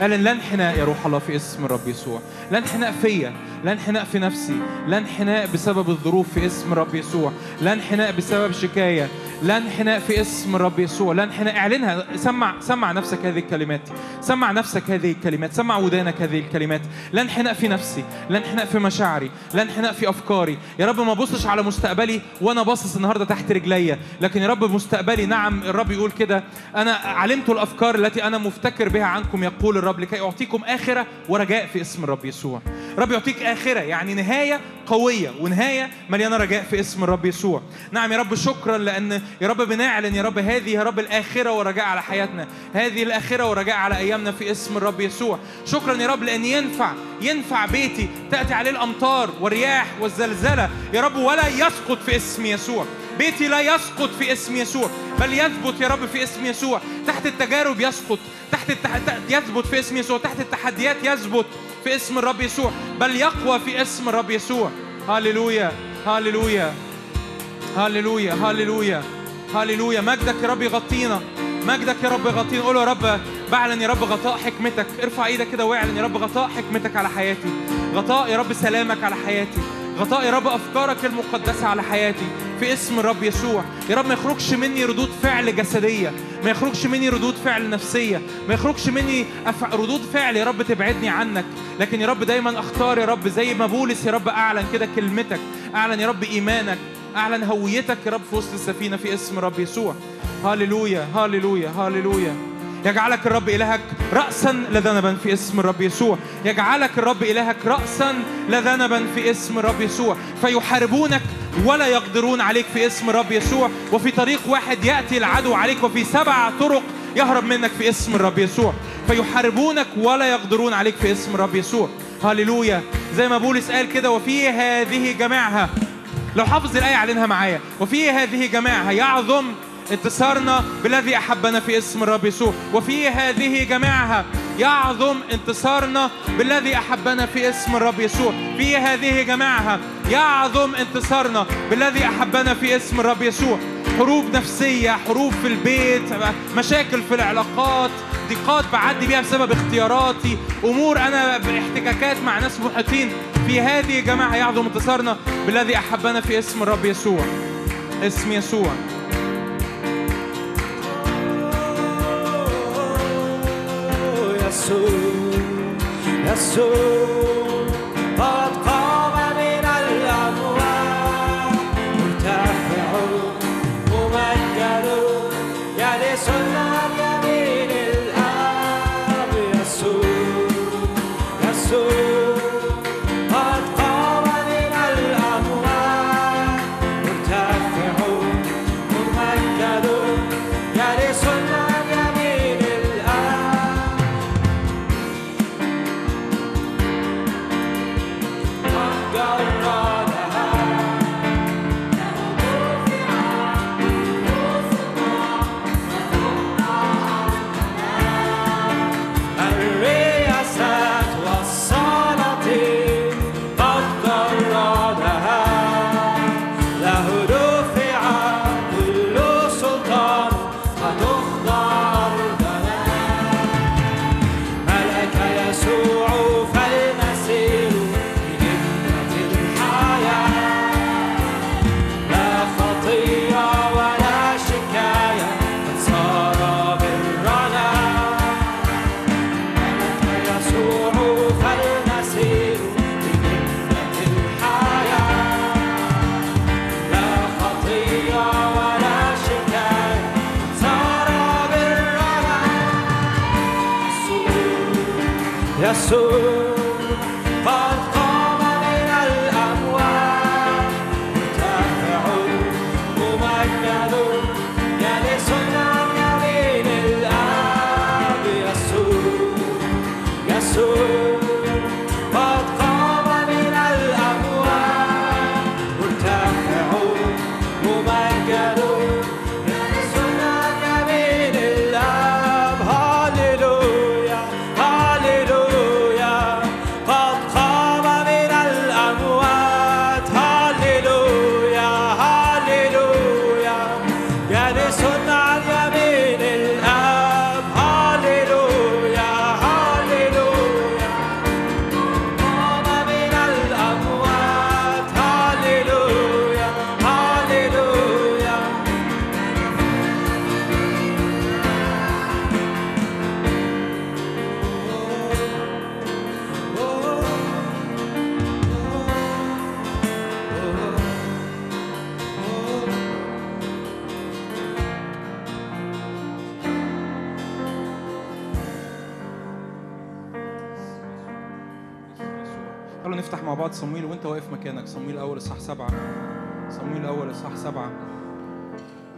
C: قال لا انحناء يا روح الله في اسم الرب يسوع. لا انحناء فيا لا انحناء في نفسي لا انحناء بسبب الظروف في اسم الرب يسوع لا انحناء بسبب شكاية لا انحناء في اسم الرب يسوع لا انحناء اعلنها. سمع سمع نفسك هذه الكلمات. سمع نفسك هذه الكلمات. سمع ودانك هذه الكلمات. لا انحناء في نفسي لا انحناء في مشاعري لا انحناء في افكاري. يا رب ما بصش على مستقبلي وأنا باصص النهارده تحت رجليا. لكن يا رب مستقبلي نعم الرب يقول كده أنا علمت الأفكار التي أنا مفتكر بها عنكم يقول الرب لكي أعطيكم آخرة ورجاء في اسم الرب يسوع. رب يعطيك آخرة يعني نهاية قوية ونهاية مليانة رجاء في اسم الرب يسوع. نعم يا رب شكرا لأن يا رب بنعلن يا رب هذه يا رب الآخرة ورجاء على حياتنا. هذه الآخرة ورجاء على أيامنا في اسم الرب يسوع. شكرا يا رب لأن ينفع ينفع بيتي تأتي عليه الأمطار والرياح والزلزلة. يا رب ولا يسقط في اسم يسوع. بيتي لا يسقط في اسم يسوع بل يثبت يا رب في اسم يسوع. تحت التجارب يسقط تحت التح... يثبت في اسم يسوع. تحت التحديات يثبت في اسم الرب يسوع بل يقوى في اسم الرب يسوع. هللويا هللويا هللويا هللويا هللويا مجدك يا رب يغطينا مجدك يا رب يغطينا. قول يا رب بعلن يا رب غطاء حكمتك. ارفع إيدك كده واعلن يا رب غطاء حكمتك على حياتي. غطاء يا رب سلامك على حياتي. غطاء يا رب أفكارك المقدسة على حياتي في اسم الرب يسوع. يا رب ما يخرجش مني ردود فعل جسدية ما يخرجش مني ردود فعل نفسية ما يخرجش مني أف... ردود فعل يا رب تبعدني عنك. لكن يا رب دايما أختار يا رب زي ما بولس يا رب أعلن كده كلمتك أعلن يا رب إيمانك أعلن هويتك يا رب في وسط السفينة في اسم الرب يسوع. هللويا هللويا هللويا يجعلك الرب إلهك رأسا لا ذنبا في اسم الرب يسوع. يجعلك الرب إلهك رأسا لا ذنبا في اسم الرب يسوع. فيحاربونك ولا يقدرون عليك في اسم الرب يسوع. وفي طريق واحد يأتي العدو عليك. وفي سبع طرق يهرب منك في اسم الرب يسوع. فيحاربونك ولا يقدرون عليك في اسم الرب يسوع. هللويا. زي ما بولس قال كده وفي هذه جماعها لو حافظ الآية عليها معايا. وفي هذه جماعها يعظم انتصارنا بالذي أحبنا في اسم الرب يسوع. وفي هذه جماعها يعظم انتصارنا بالذي أحبنا في اسم الرب يسوع. في هذه جماعها يعظم انتصارنا بالذي أحبنا في اسم الرب يسوع. حروب نفسية حروب في البيت مشاكل في العلاقات ضيقات بعدي بيها بسبب اختياراتي أمور أنا باحتكاكات مع ناس محيطين. في هذه جماعة يعظم انتصارنا بالذي أحبنا في اسم الرب يسوع. اسم يسوع.
A: يسوع يسوع قد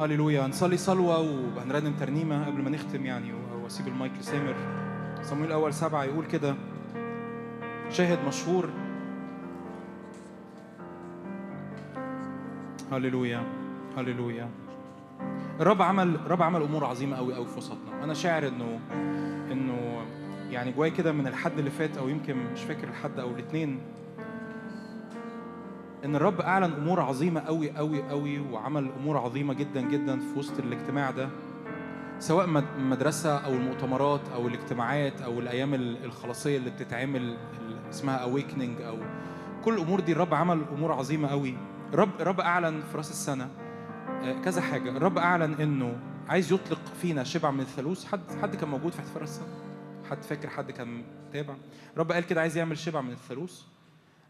C: هللويا. نصلي صلوة وهنرنم ترنيمة قبل ما نختم يعني و- واسيب المايك لسامر. صمويل أول سبعة يقول كده شاهد مشهور. هللويا هللويا. الرب عمل الرب عمل أمور عظيمة قوي قوي في وسطنا. أنا شاعر إنه إنه يعني جوايا كده من الحد اللي فات أو يمكن مش فاكر الحد أو الاثنين إن الرب أعلن أمور عظيمة قوي قوي قوي وعمل أمور عظيمة جدا جدا في وسط الاجتماع ده سواء مد- مدرسة أو المؤتمرات أو الاجتماعات أو الأيام ال- الخلاصية اللي بتتعمل اسمها اويكننج أو كل الأمور دي الرب عمل أمور عظيمة قوي الرب الرب أعلن في رأس السنة آه، كذا حاجة. الرب أعلن إنه عايز يطلق فينا شبع من الثالوث. حد حد كان موجود في احتفال السنة؟ حد فاكر حد كان تابع الرب قال كده عايز يعمل شبع من الثالوث.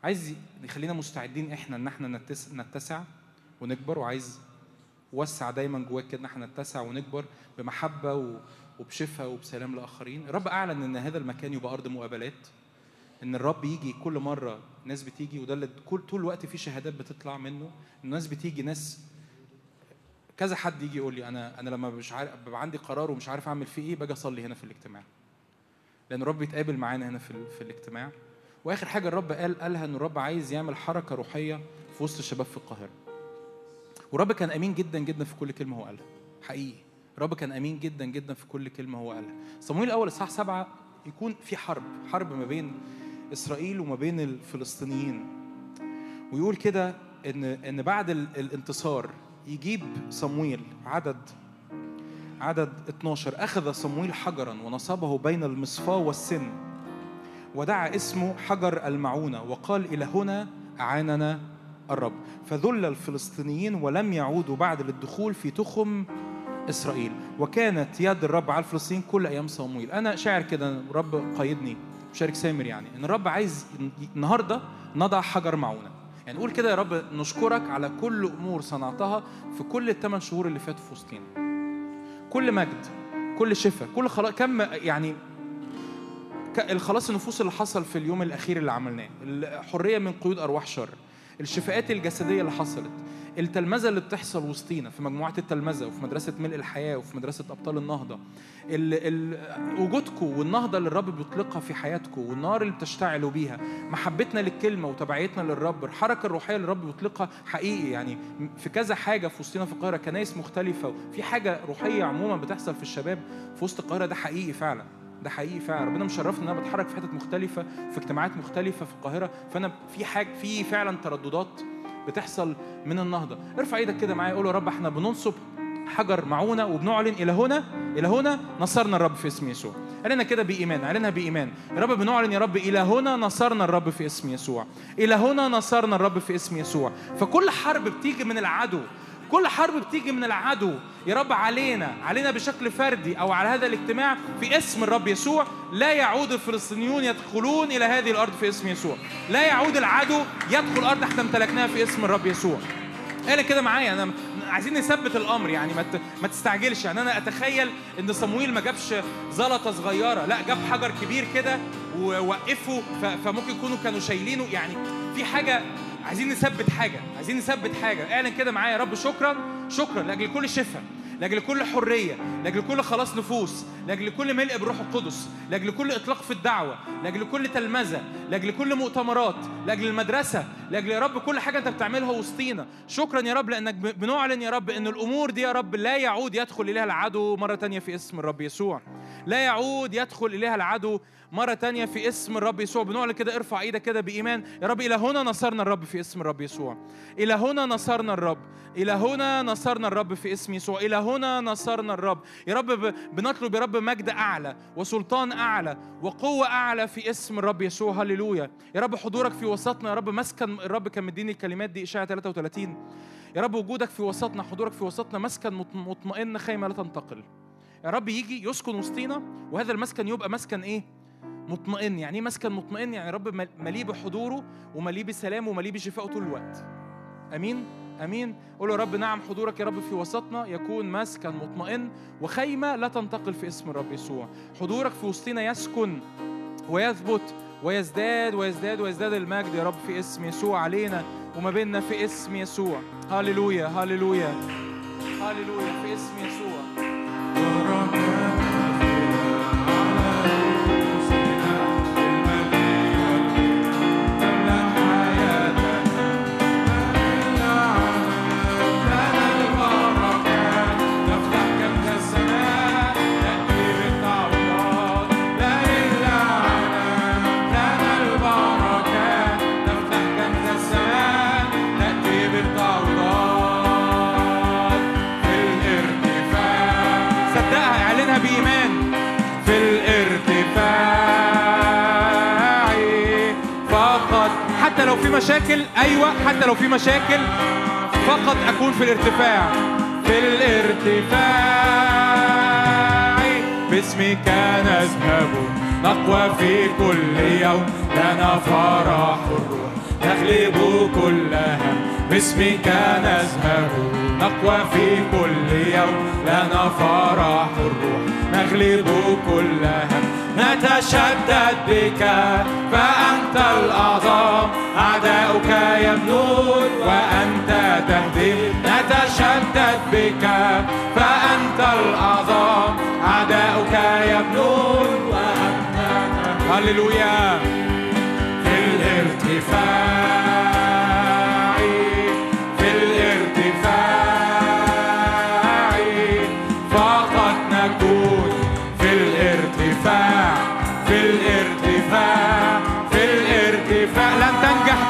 C: عايز يخلينا مستعدين إحنا ان إحنا نتس- نتسع ونكبر وعايز وسع دايما جواك كده إن إحنا نتسع ونكبر بمحبة وبشفاء وبسلام لآخرين. الرب أعلن إن هذا المكان يبقى أرض مقابلات إن الرب يجي كل مرة ناس بتيجي وده اللي كل طول الوقت في شهادات بتطلع منه. الناس بتيجي ناس كذا حد يجي يقول لي أنا أنا لما مش عارف ببقى عندي قرار ومش عارف أعمل فيه إيه باجي أصلي هنا في الاجتماع. لأن الرب بيتقابل معانا هنا في في الاجتماع. واخر حاجة الرب قال قالها إن الرب عايز يعمل حركة روحية في وسط الشباب في القاهرة. والرب كان أمين جدا جدا في كل كلمة هو قالها. حقيقي. الرب كان أمين جدا جدا في كل كلمة هو قالها. صمويل الأول اصحاح سبعة يكون في حرب حرب ما بين إسرائيل وما بين الفلسطينيين. ويقول كده إن إن بعد ال- الانتصار يجيب صمويل عدد عدد 12 أخذ صمويل حجرا ونصبه بين المصفاة والسن. ودعا اسمه حجر المعونة وقال إلى هنا أعاننا الرب. فذل الفلسطينيين ولم يعودوا بعد للدخول في تخم إسرائيل. وكانت يد الرب على الفلسطينيين كل أيام صمويل. أنا شاعر كده الرب قايدني شارك سامر يعني إن الرب عايز النهاردة نضع حجر معونة. يعني قول كده يا رب نشكرك على كل أمور صنعتها في كل الثمان شهور اللي فاتوا في وسطينا كل مجد كل شفاء كل خلاص كم يعني الخلاص النفوس اللي حصل في اليوم الأخير اللي عملناه الحريه من قيود أرواح شر الشفاءات الجسدية اللي حصلت التلمذة اللي بتحصل وسطينا في مجموعة التلمذة وفي مدرسة ملء الحياة وفي مدرسة أبطال النهضة ال ال وجودكم والنهضة اللي الرب بيطلقها في حياتكم والنار اللي بتشتعلوا بيها محبتنا للكلمة وتبعيتنا للرب الحركة الروحية اللي الرب بيطلقها حقيقي يعني في كذا حاجة في وسطنا في القاهرة كنايس مختلفة في حاجة روحية عموما بتحصل في الشباب في وسط القاهرة ده حقيقي فعلا. ده حقيقي فعلا. ربنا مشرفني إن أنا بتحرك في حتت مختلفة في اجتماعات مختلفة في القاهرة. فأنا في حاجة في فعلا ترددات بتحصل من النهضة. ارفع إيدك كده معايا قول يا رب إحنا بننصب حجر معونة وبنعلن إلى هنا إلى هنا نصرنا الرب في اسم يسوع. علينا كده بإيمان علينا بإيمان. يا رب بنعلن يا رب إلى هنا نصرنا الرب في اسم يسوع. إلى هنا نصرنا الرب في اسم يسوع. فكل حرب بتيجي من العدو كل حرب بتيجي من العدو. يا رب علينا علينا بشكل فردي أو على هذا الاجتماع في اسم الرب يسوع. لا يعود الفلسطينيون يدخلون إلى هذه الأرض في اسم يسوع. لا يعود العدو يدخل الأرض تحت امتلكناها في اسم الرب يسوع. قال كده معايا أنا عايزين نثبت الأمر يعني ما ما تستعجلش. يعني أنا أتخيل إن صمويل ما جابش زلطة صغيرة. لا جاب حجر كبير كده ووقفه. فممكن يكونوا كانوا شايلينه. يعني في حاجة عايزين نثبت حاجة عايزين نثبت حاجة. اعلن كده معايا يا رب شكرا شكرا. لأجل كل شفاء لأجل كل حرية لأجل كل خلاص نفوس لأجل كل ملء بالروح القدس لأجل كل إطلاق في الدعوة لأجل كل تلمذة لأجل كل مؤتمرات لأجل المدرسة لأجل يا رب كل حاجة أنت بتعملها وسطينا. شكرا يا رب لأنك بنعلن يا رب إن الأمور دي يا رب لا يعود يدخل إليها العدو مرة تانية في اسم الرب يسوع. لا يعود يدخل إليها العدو مرة تانية في اسم الرب يسوع. بنعلن كده ارفع إيدك كده بإيمان. يا رب إلى هنا نصرنا الرب في اسم الرب يسوع. إلى هنا نصرنا الرب. إلى هنا نصرنا الرب في اسم يسوع. إلى هنا نصرنا الرب. يا رب بنطلب يا رب مجد أعلى وسلطان أعلى وقوة أعلى في اسم الرب يسوع. هللويا. يا رب حضورك في وسطنا. يا رب مسكن الرب كان مديني الكلمات دي إشاعة 33 يا رب وجودك في وسطنا حضورك في وسطنا مسكن مط- مطمئن خيمة لا تنتقل. يا رب يجي يسكن وسطينا وهذا المسكن يبقى مسكن إيه؟ مطمئن يعني إيه مسكن مطمئن يعني رب مل- مليء بحضوره ومليء بسلامه ومليء بشفائه طول الوقت. آمين؟ آمين؟ قول يا رب نعم حضورك يا رب في وسطنا يكون مسكن مطمئن وخيمة لا تنتقل في اسم الرب يسوع. حضورك في وسطنا يسكن ويثبت ويزداد ويزداد ويزداد المجد يا رب في اسم يسوع علينا وما بيننا في اسم يسوع. هللويا هللويا. هللويا في اسم يسوع. صدقها مشاكل؟ أيوة حتى لو في مشاكل فقط أكون في الارتفاع. في الارتفاع باسمك نذهب نقوى في كل يوم. لنا فرح الروح نغلب كل هم باسمك نذهب نقوى في كل يوم. لنا فرح الروح نغلب كل هم نتشدد بك فأنت الأعظم. أعداؤك يبنون وأنت تهدم نتشدد بك. فأنت الأعظم. أعداؤك يبنون وأنت هللويا. في الارتفاع.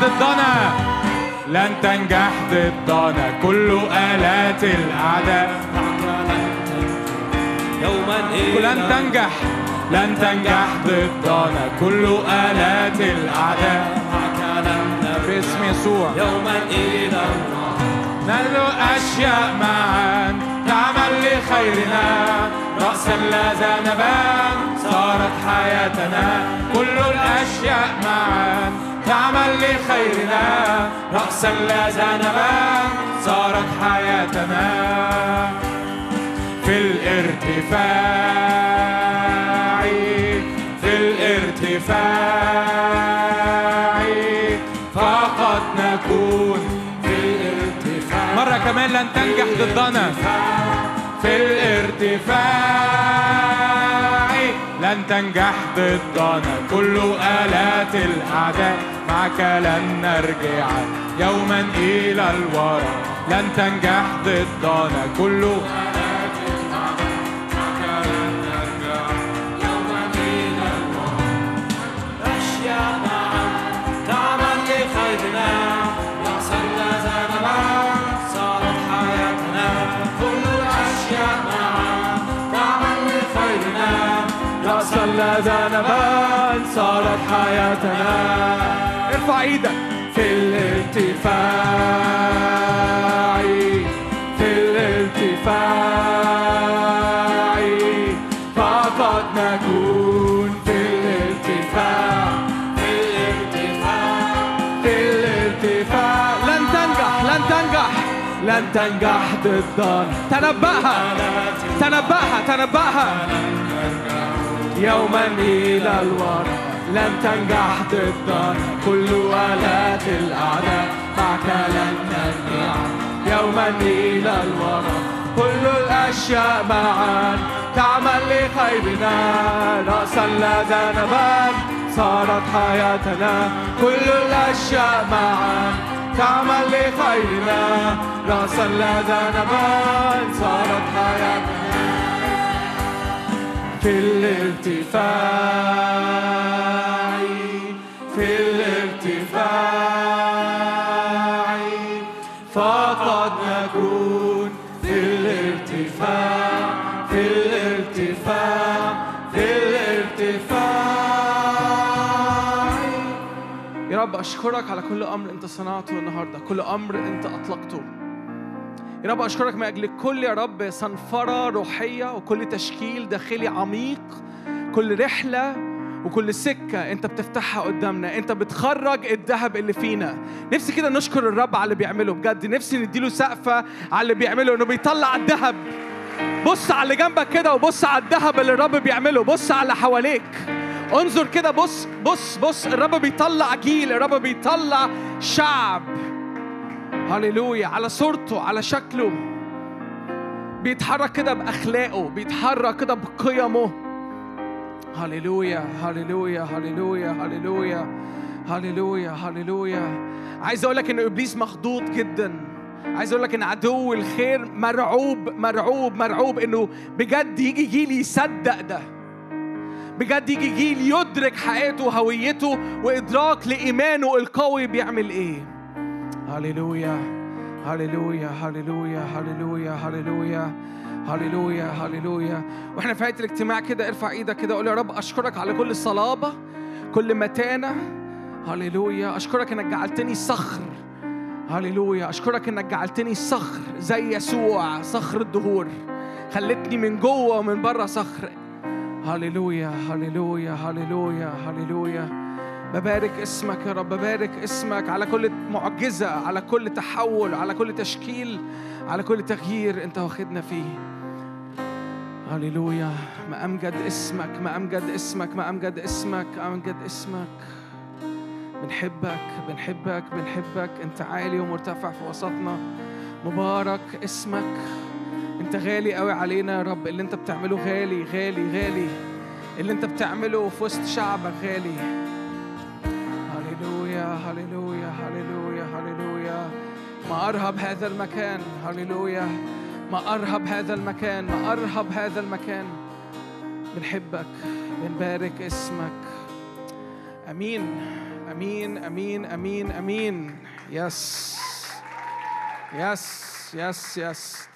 C: ضدنا لن تنجح ضدنا كل آلات الأعداء.
A: يوما
C: لن تنجح. لن تنجح ضدنا كل آلات الأعداء. في اسم يسوع.
A: يوما إلى
C: نحن أشياء معا. تعمل لخيرنا. رأسا لا ذنبان صارت حياتنا. كل الأشياء معا. تعمل لخيرنا. رأسا لا ذنبان صارت حياتنا في الارتفاع في الارتفاع. فقط نكون في الارتفاع. مرة كمان لن تنجح ضدنا. في الارتفاع. لن تنجح ضدنا. كل آلات الأعداء. معك لن نرجع يوما إلى الوراء لن تنجح ضدنا كل
A: لا ذنبا صارت حياتنا
C: إيدك
A: في الارتفاع في الارتفاع. فقد نكون في الارتفاع في الارتفاع في الارتفاع. لن تنجح لن تنجح لن تنجح ضدنا
E: تنبأها تنبأها تنبأها.
A: يوما إلى الوراء لن تنجح ضدنا كل آلات الأعداء معك لن تنجح. يوما إلى الوراء كل الأشياء معا. تعمل لخيرنا. رأسا لدى نبات صارت حياتنا. كل الأشياء معا. تعمل لخيرنا. رأسا لدى نبات صارت حياتنا في الارتفاع
E: رب أشكرك على كل أمر أنت صنعته النهاردة كل أمر أنت أطلقته. يا رب أشكرك من أجل كل يا رب صنفرة روحية وكل تشكيل داخلي عميق كل رحلة وكل سكة أنت بتفتحها قدامنا أنت بتخرج الذهب اللي فينا. نفسي كده نشكر الرب على اللي بيعمله بجد نفسي نديله سقفة على اللي بيعمله إنه بيطلع الذهب. بص على اللي جنبك كده وبص على الذهب اللي الرب بيعمله بص على حواليك. انظر كده بص بص بص الرب بيطلع جيل الرب بيطلع شعب. هللويا على صورته على شكله. بيتحرك كده بأخلاقه بيتحرك كده بقيمه. هللويا هللويا هللويا هللويا هللويا هللويا. عايز أقول لك إن إبليس مخضوض جدا. عايز أقول لك إن عدو الخير مرعوب مرعوب مرعوب. إنه بجد يجي جيل يصدق ده. بجد يجي جيل يدرك حقيقته وهويته وإدراك لإيمانه القوي بيعمل إيه. هللويا هللويا هللويا هللويا هللويا هللويا هللويا. وإحنا في نهايه الاجتماع كده ارفع إيدك كده قول يا رب أشكرك على كل صلابة كل متانة. هللويا. أشكرك إنك جعلتني صخر. هللويا. أشكرك إنك جعلتني صخر زي يسوع صخر الدهور. خلتني من جوه ومن بره صخر. هللويا هللويا هللويا هللويا ببارك اسمك يا رب ببارك اسمك على كل معجزة على كل تحول على كل تشكيل على كل تغيير انت واخدنا فيه. هللويا ما أمجد اسمك ما أمجد اسمك ما أمجد اسمك أمجد اسمك. بنحبك بنحبك بنحبك. انت عالي ومرتفع في وسطنا. مبارك اسمك. انت غالي قوي علينا يا رب. اللي انت بتعمله غالي غالي غالي. اللي انت بتعمله في وسط شعبك غالي. هللويا هللويا هللويا هللويا. ما أرهب هذا المكان. هللويا. ما أرهب هذا المكان. ما أرهب هذا المكان. بنحبك بنبارك اسمك. أمين أمين أمين أمين أمين. يس يس يس يس